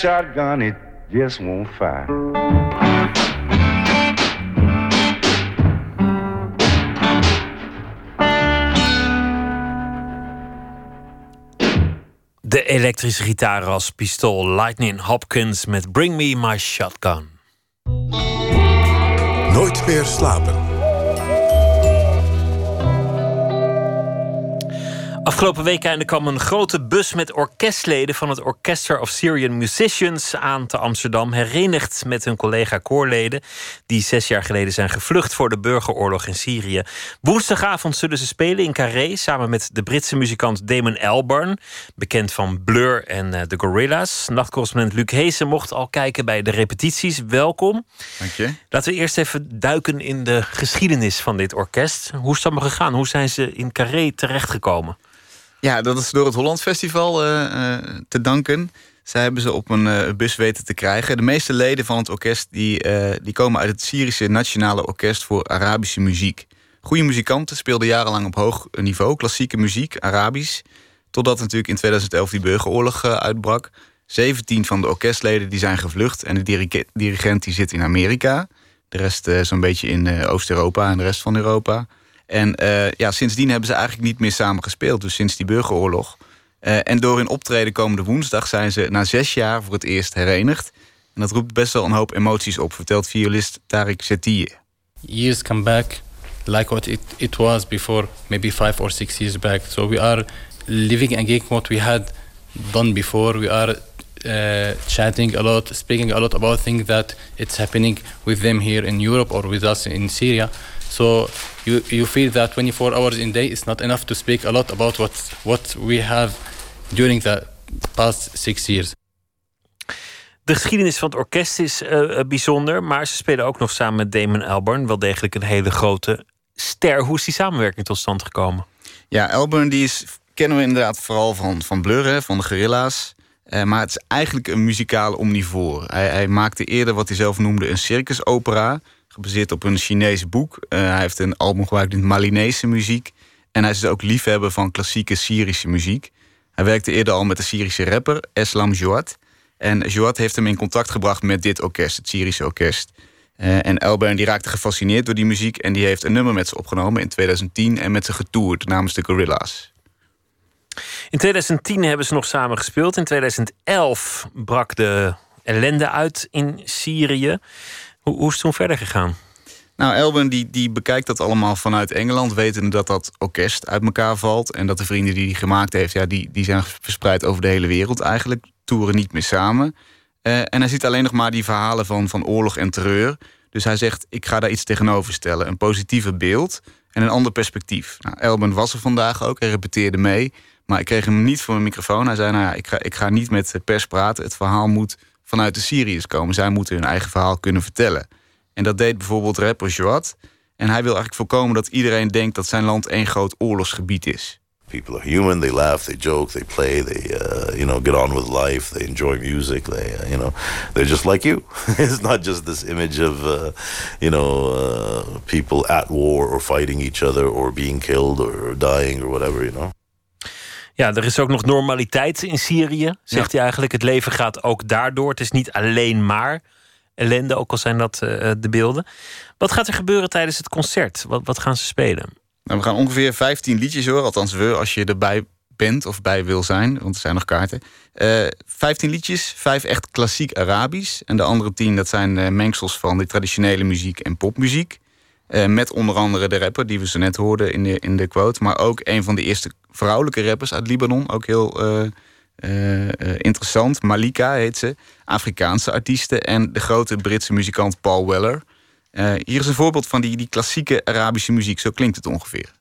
Shotgun, it just won't fire. De elektrische gitaar als pistool Lightning Hopkins met Bring Me My Shotgun. Nooit meer slapen. Afgelopen weekend kwam een grote bus met orkestleden van het Orchestra of Syrian Musicians aan te Amsterdam, herenigd met hun collega koorleden die zes jaar geleden zijn gevlucht voor de burgeroorlog in Syrië. Woensdagavond zullen ze spelen in Carré samen met de Britse muzikant Damon Albarn, bekend van Blur en uh, de Gorillas. Nachtcorrespondent Luc Heesen mocht al kijken bij de repetities. Welkom. Dank je. Laten we eerst even duiken in de geschiedenis van dit orkest. Hoe is het allemaal gegaan? Hoe zijn ze in Carré terechtgekomen? Ja, dat is door het Holland Festival uh, uh, te danken. Zij hebben ze op een uh, bus weten te krijgen. De meeste leden van het orkest die, die komen uit het Syrische Nationale Orkest voor Arabische Muziek. Goede muzikanten speelden jarenlang op hoog niveau, klassieke muziek, Arabisch. Totdat natuurlijk in 2011 die burgeroorlog uitbrak. 17 van de orkestleden die zijn gevlucht en de dirigent die zit in Amerika. De rest zo'n beetje in Oost-Europa en de rest van Europa. En uh, ja, sindsdien hebben ze eigenlijk niet meer samen gespeeld. Dus sinds die burgeroorlog. Uh, en door hun optreden komende woensdag zijn ze na zes jaar voor het eerst herenigd. En dat roept best wel een hoop emoties op, vertelt violist Tariq Setiye. Years come back like what it, it was before, maybe five or six years back. So we are living again what we had done before. We are uh, chatting a lot, speaking a lot about things that it's happening with them here in Europe or with us in Syria. So you you feel that 24 hours in day is not enough to speak a lot about what what we have during the past six years. De geschiedenis van het orkest is uh, bijzonder, maar ze spelen ook nog samen met Damon Albarn wel degelijk een hele grote ster. Hoe is die samenwerking tot stand gekomen? Ja, Albarn die is, kennen we inderdaad vooral van, van Blur, hè, van de Gorilla's. Uh, maar het is eigenlijk een muzikale omnivoor. Hij, hij, maakte eerder wat hij zelf noemde een circusopera, gebaseerd op een Chinees boek. Uh, hij heeft een album gebruikt in Malinese muziek. En hij is dus ook liefhebber van klassieke Syrische muziek. Hij werkte eerder al met de Syrische rapper Eslam Jouad. En Jouad heeft hem in contact gebracht met dit orkest, het Syrische orkest. Uh, en Elbern die raakte gefascineerd door die muziek... en die heeft een nummer met ze opgenomen in 2010... en met ze getoerd namens de Gorilla's. In 2010 hebben ze nog samen gespeeld. In 2011 brak de ellende uit in Syrië. Hoe, hoe is het toen verder gegaan? Nou, Elben die, die bekijkt dat allemaal vanuit Engeland, wetende dat dat orkest uit elkaar valt. En dat de vrienden die hij gemaakt heeft, ja, die, die zijn verspreid over de hele wereld eigenlijk. Toeren niet meer samen. Uh, en hij ziet alleen nog maar die verhalen van, van oorlog en terreur. Dus hij zegt, ik ga daar iets tegenover stellen. Een positiever beeld en een ander perspectief. Nou, Elben was er vandaag ook, hij repeteerde mee. Maar ik kreeg hem niet voor mijn microfoon. Hij zei, nou ja, ik ga, ik ga niet met de pers praten. Het verhaal moet vanuit de Syriërs komen. Zij moeten hun eigen verhaal kunnen vertellen. En dat deed bijvoorbeeld rapper Joat. En hij wil eigenlijk voorkomen dat iedereen denkt dat zijn land één groot oorlogsgebied is. People are human. They laugh, they joke, they play, they uh, you know get on with life. They enjoy music. They uh, you know they're just like you. it's not just this image of uh, you know uh, people at war or fighting each other or being killed or dying or whatever. You know. Ja, er is ook nog normaliteit in Syrië, zegt hij eigenlijk. Het leven gaat ook daardoor. Het is niet alleen maar ellende, ook al zijn dat uh, de beelden. Wat gaat er gebeuren tijdens het concert? Wat, wat gaan ze spelen? Nou, we gaan ongeveer 15 liedjes horen. Althans, we, als je erbij bent of bij wil zijn, want er zijn nog kaarten. Uh, 15 liedjes, vijf echt klassiek Arabisch. En de andere 10, dat zijn uh, mengsels van de traditionele muziek en popmuziek. Uh, met onder andere de rapper die we zo net hoorden in de, in de quote. Maar ook een van de eerste vrouwelijke rappers uit Libanon. Ook heel uh, uh, interessant. Malika heet ze. Afrikaanse artiesten. En de grote Britse muzikant Paul Weller. hier is een voorbeeld van die, die klassieke Arabische muziek. Zo klinkt het ongeveer.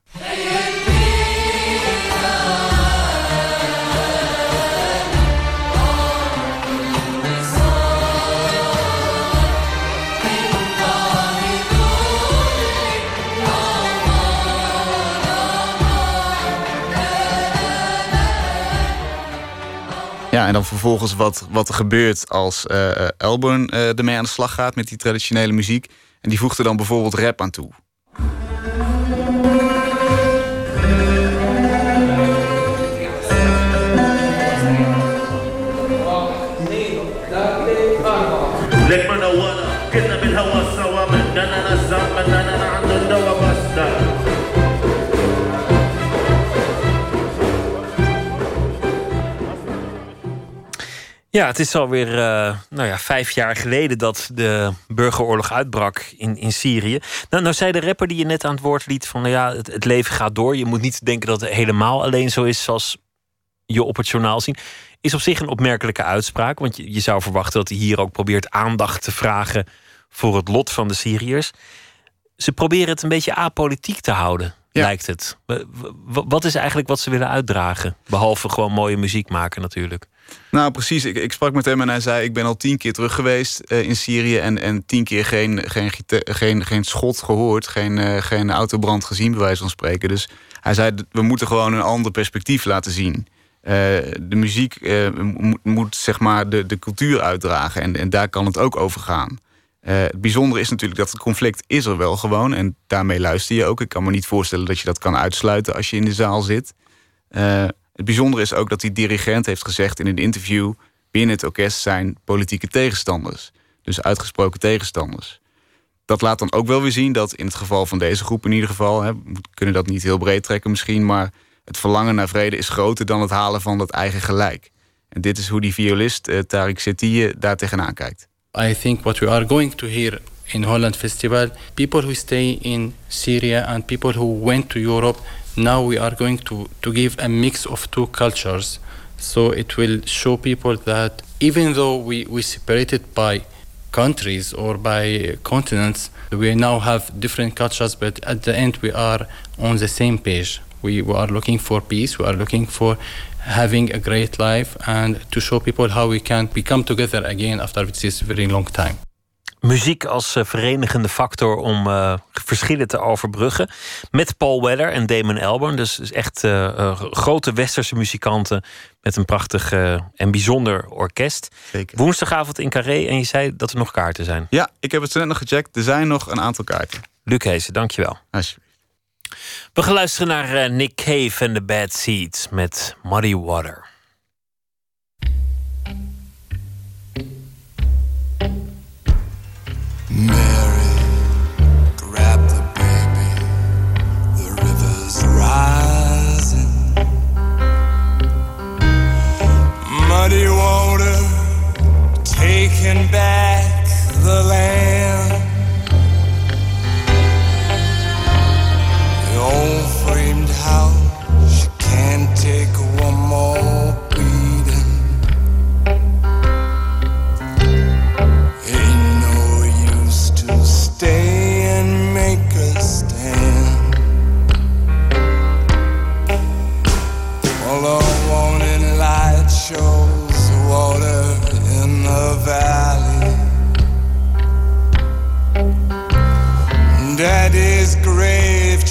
Ja, en dan vervolgens wat, wat er gebeurt als uh, Elburn uh, ermee aan de slag gaat met die traditionele muziek. En die voegt er dan bijvoorbeeld rap aan toe. Ja, het is alweer uh, nou ja, vijf jaar geleden dat de burgeroorlog uitbrak in, in Syrië. Nou, nou zei de rapper die je net aan het woord liet van nou ja, het, het leven gaat door. Je moet niet denken dat het helemaal alleen zo is zoals je op het journaal ziet. Is op zich een opmerkelijke uitspraak. Want je, je zou verwachten dat hij hier ook probeert aandacht te vragen voor het lot van de Syriërs. Ze proberen het een beetje apolitiek te houden, ja. lijkt het. Wat is eigenlijk wat ze willen uitdragen? Behalve gewoon mooie muziek maken natuurlijk. Nou, precies. Ik, ik, sprak met hem en hij zei: Ik ben al tien keer terug geweest uh, in Syrië. En, en tien keer geen, geen, geen, geen schot gehoord. Geen, uh, geen autobrand gezien, bij wijze van spreken. Dus hij zei: We moeten gewoon een ander perspectief laten zien. Uh, de muziek moet, moet, zeg maar de, de cultuur uitdragen. En, en daar kan het ook over gaan. het bijzondere is natuurlijk dat het conflict is er wel gewoon. En daarmee luister je ook. Ik kan me niet voorstellen dat je dat kan uitsluiten als je in de zaal zit. Het bijzondere is ook dat die dirigent heeft gezegd in een interview... binnen het orkest zijn politieke tegenstanders. Dus uitgesproken tegenstanders. Dat laat dan ook wel weer zien dat in het geval van deze groep in ieder geval... Hè, we kunnen dat niet heel breed trekken misschien... maar het verlangen naar vrede is groter dan het halen van dat eigen gelijk. En dit is hoe die violist uh, Tariq Setie daar tegenaan kijkt. I think what we are going to hear in Holland Festival... people who stay in Syria and people who went to Europe now we are going to, to give a mix of two cultures. So it will show people that even though we, we separated by countries or by continents, we now have different cultures, but at the end we are on the same page. We, we are looking for peace, we are looking for having a great life and to show people how we can become together again after this very long time. Muziek als eh, verenigende factor om uh, verschillen te overbruggen. Met Paul Weller en Damon Albarn. Dus, dus echt uh, grote westerse muzikanten met een prachtig en bijzonder orkest. Zeker. Woensdagavond in Carré en je zei dat er nog kaarten zijn. Ja, ik heb het zo net nog gecheckt. Er zijn nog een aantal kaarten. Luc Heesen, dankjewel. Alsjeblieft. We gaan luisteren naar Nick Cave en The Bad Seeds met Muddy Water. Taking back the land.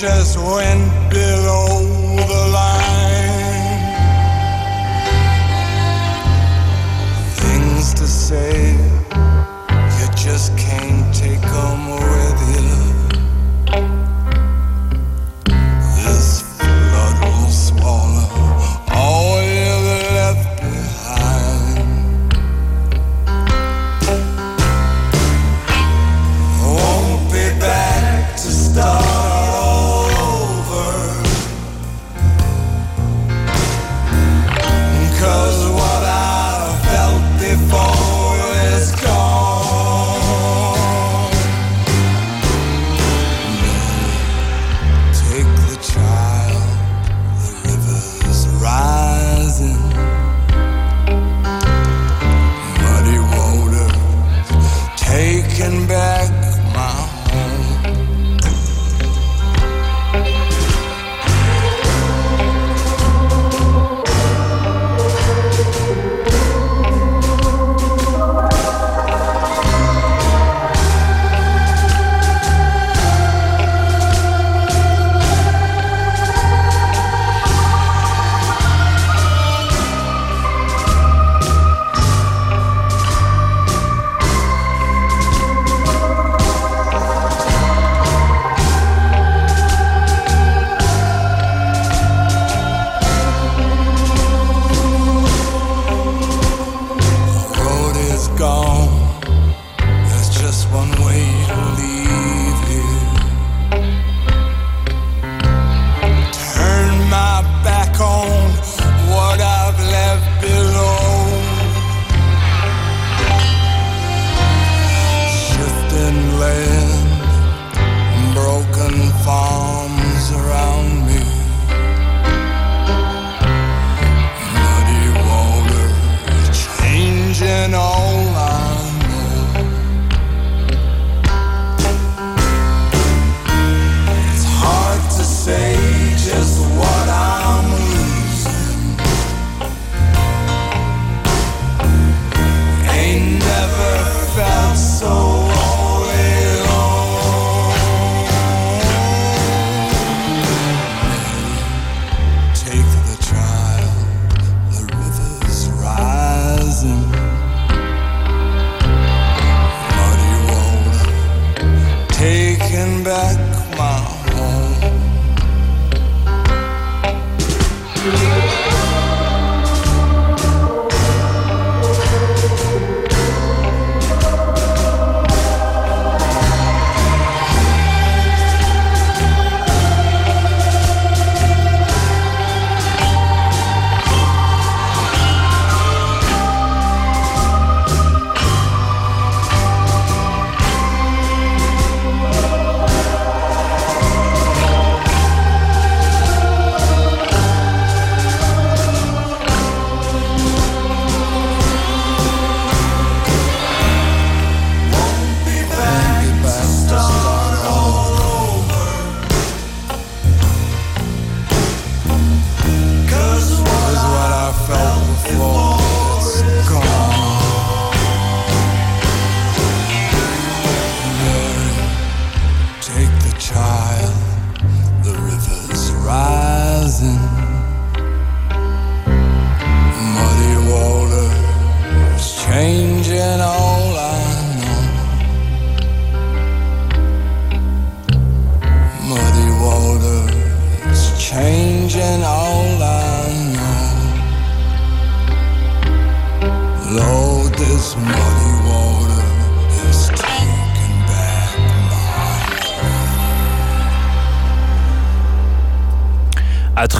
Just went below the line. Things to say, you just can't take 'em with you.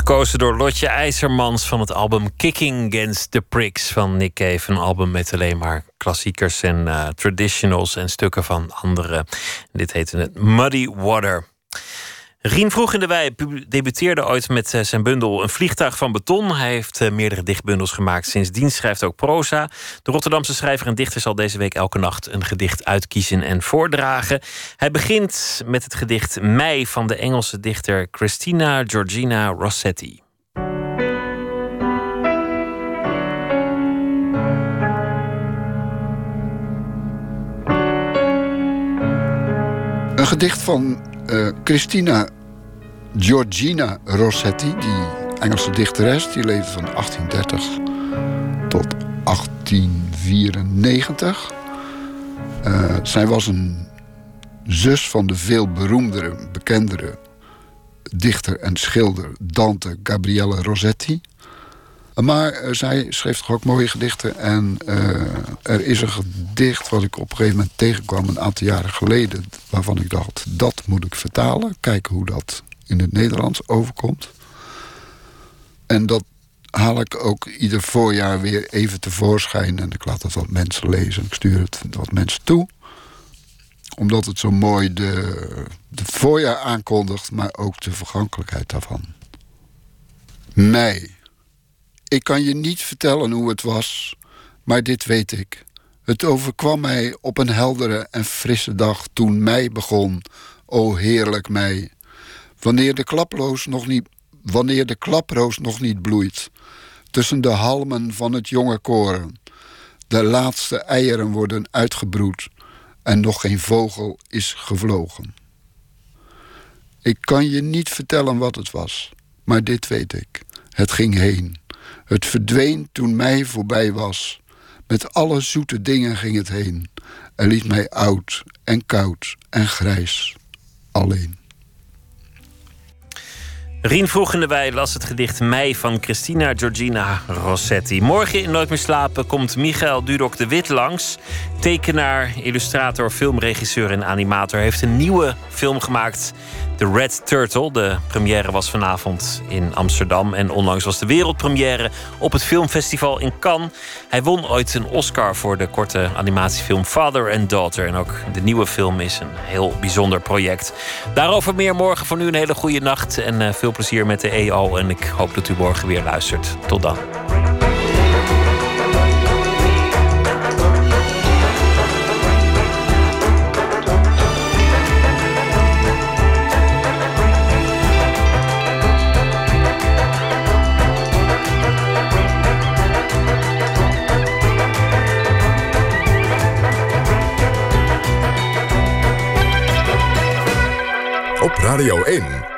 Uitgekozen door Lotje IJzermans van het album Kicking Against the Pricks van Nick Cave. Een album met alleen maar klassiekers en uh, traditionals en stukken van anderen. Dit heette het Muddy Water. Rien Vroeg in de Wei debuteerde ooit met eh, zijn bundel Een vliegtuig van beton. Hij heeft eh, meerdere dichtbundels gemaakt. Sindsdien schrijft ook proza. De Rotterdamse schrijver en dichter zal deze week elke nacht een gedicht uitkiezen en voordragen. Hij begint met het gedicht Mei van de Engelse dichter Christina Georgina Rossetti. Een gedicht van uh, Christina Georgina Rossetti, die Engelse dichteres, die leefde van 1830 tot 1894. Uh, zij was een zus van de veel beroemdere, bekendere dichter en schilder Dante Gabriele Rossetti. Maar uh, zij schreef toch ook mooie gedichten. En uh, er is een gedicht wat ik op een gegeven moment tegenkwam... een aantal jaren geleden, waarvan ik dacht... dat moet ik vertalen, kijken hoe dat in het Nederlands overkomt. En dat haal ik ook ieder voorjaar weer even tevoorschijn. En ik laat het wat mensen lezen. Ik stuur het wat mensen toe. Omdat het zo mooi de, de voorjaar aankondigt, maar ook de vergankelijkheid daarvan. Mei. Ik kan je niet vertellen hoe het was, maar dit weet ik. Het overkwam mij op een heldere en frisse dag toen mei begon. O heerlijk mei. Wanneer de klaproos nog niet, wanneer de klaproos nog niet bloeit, tussen de halmen van het jonge koren, de laatste eieren worden uitgebroed en nog geen vogel is gevlogen. Ik kan je niet vertellen wat het was, maar dit weet ik. Het ging heen. Het verdween toen mij voorbij was. Met alle zoete dingen ging het heen. En liet mij oud en koud en grijs alleen. Rien vroeg in de wei las het gedicht Mei van Christina Georgina Rossetti. Morgen in Nooit meer slapen komt Michael Dudok de Wit langs. Tekenaar, illustrator, filmregisseur en animator. heeft een nieuwe film gemaakt The Red Turtle. De première was vanavond in Amsterdam. En onlangs was de wereldpremière op het filmfestival in Cannes. Hij won ooit een Oscar voor de korte animatiefilm Father and Daughter. En ook de nieuwe film is een heel bijzonder project. Daarover meer morgen. Voor nu een hele goede nacht. En eh, veel plezier met de EO. En ik hoop dat u morgen weer luistert. Tot dan. Radio 1.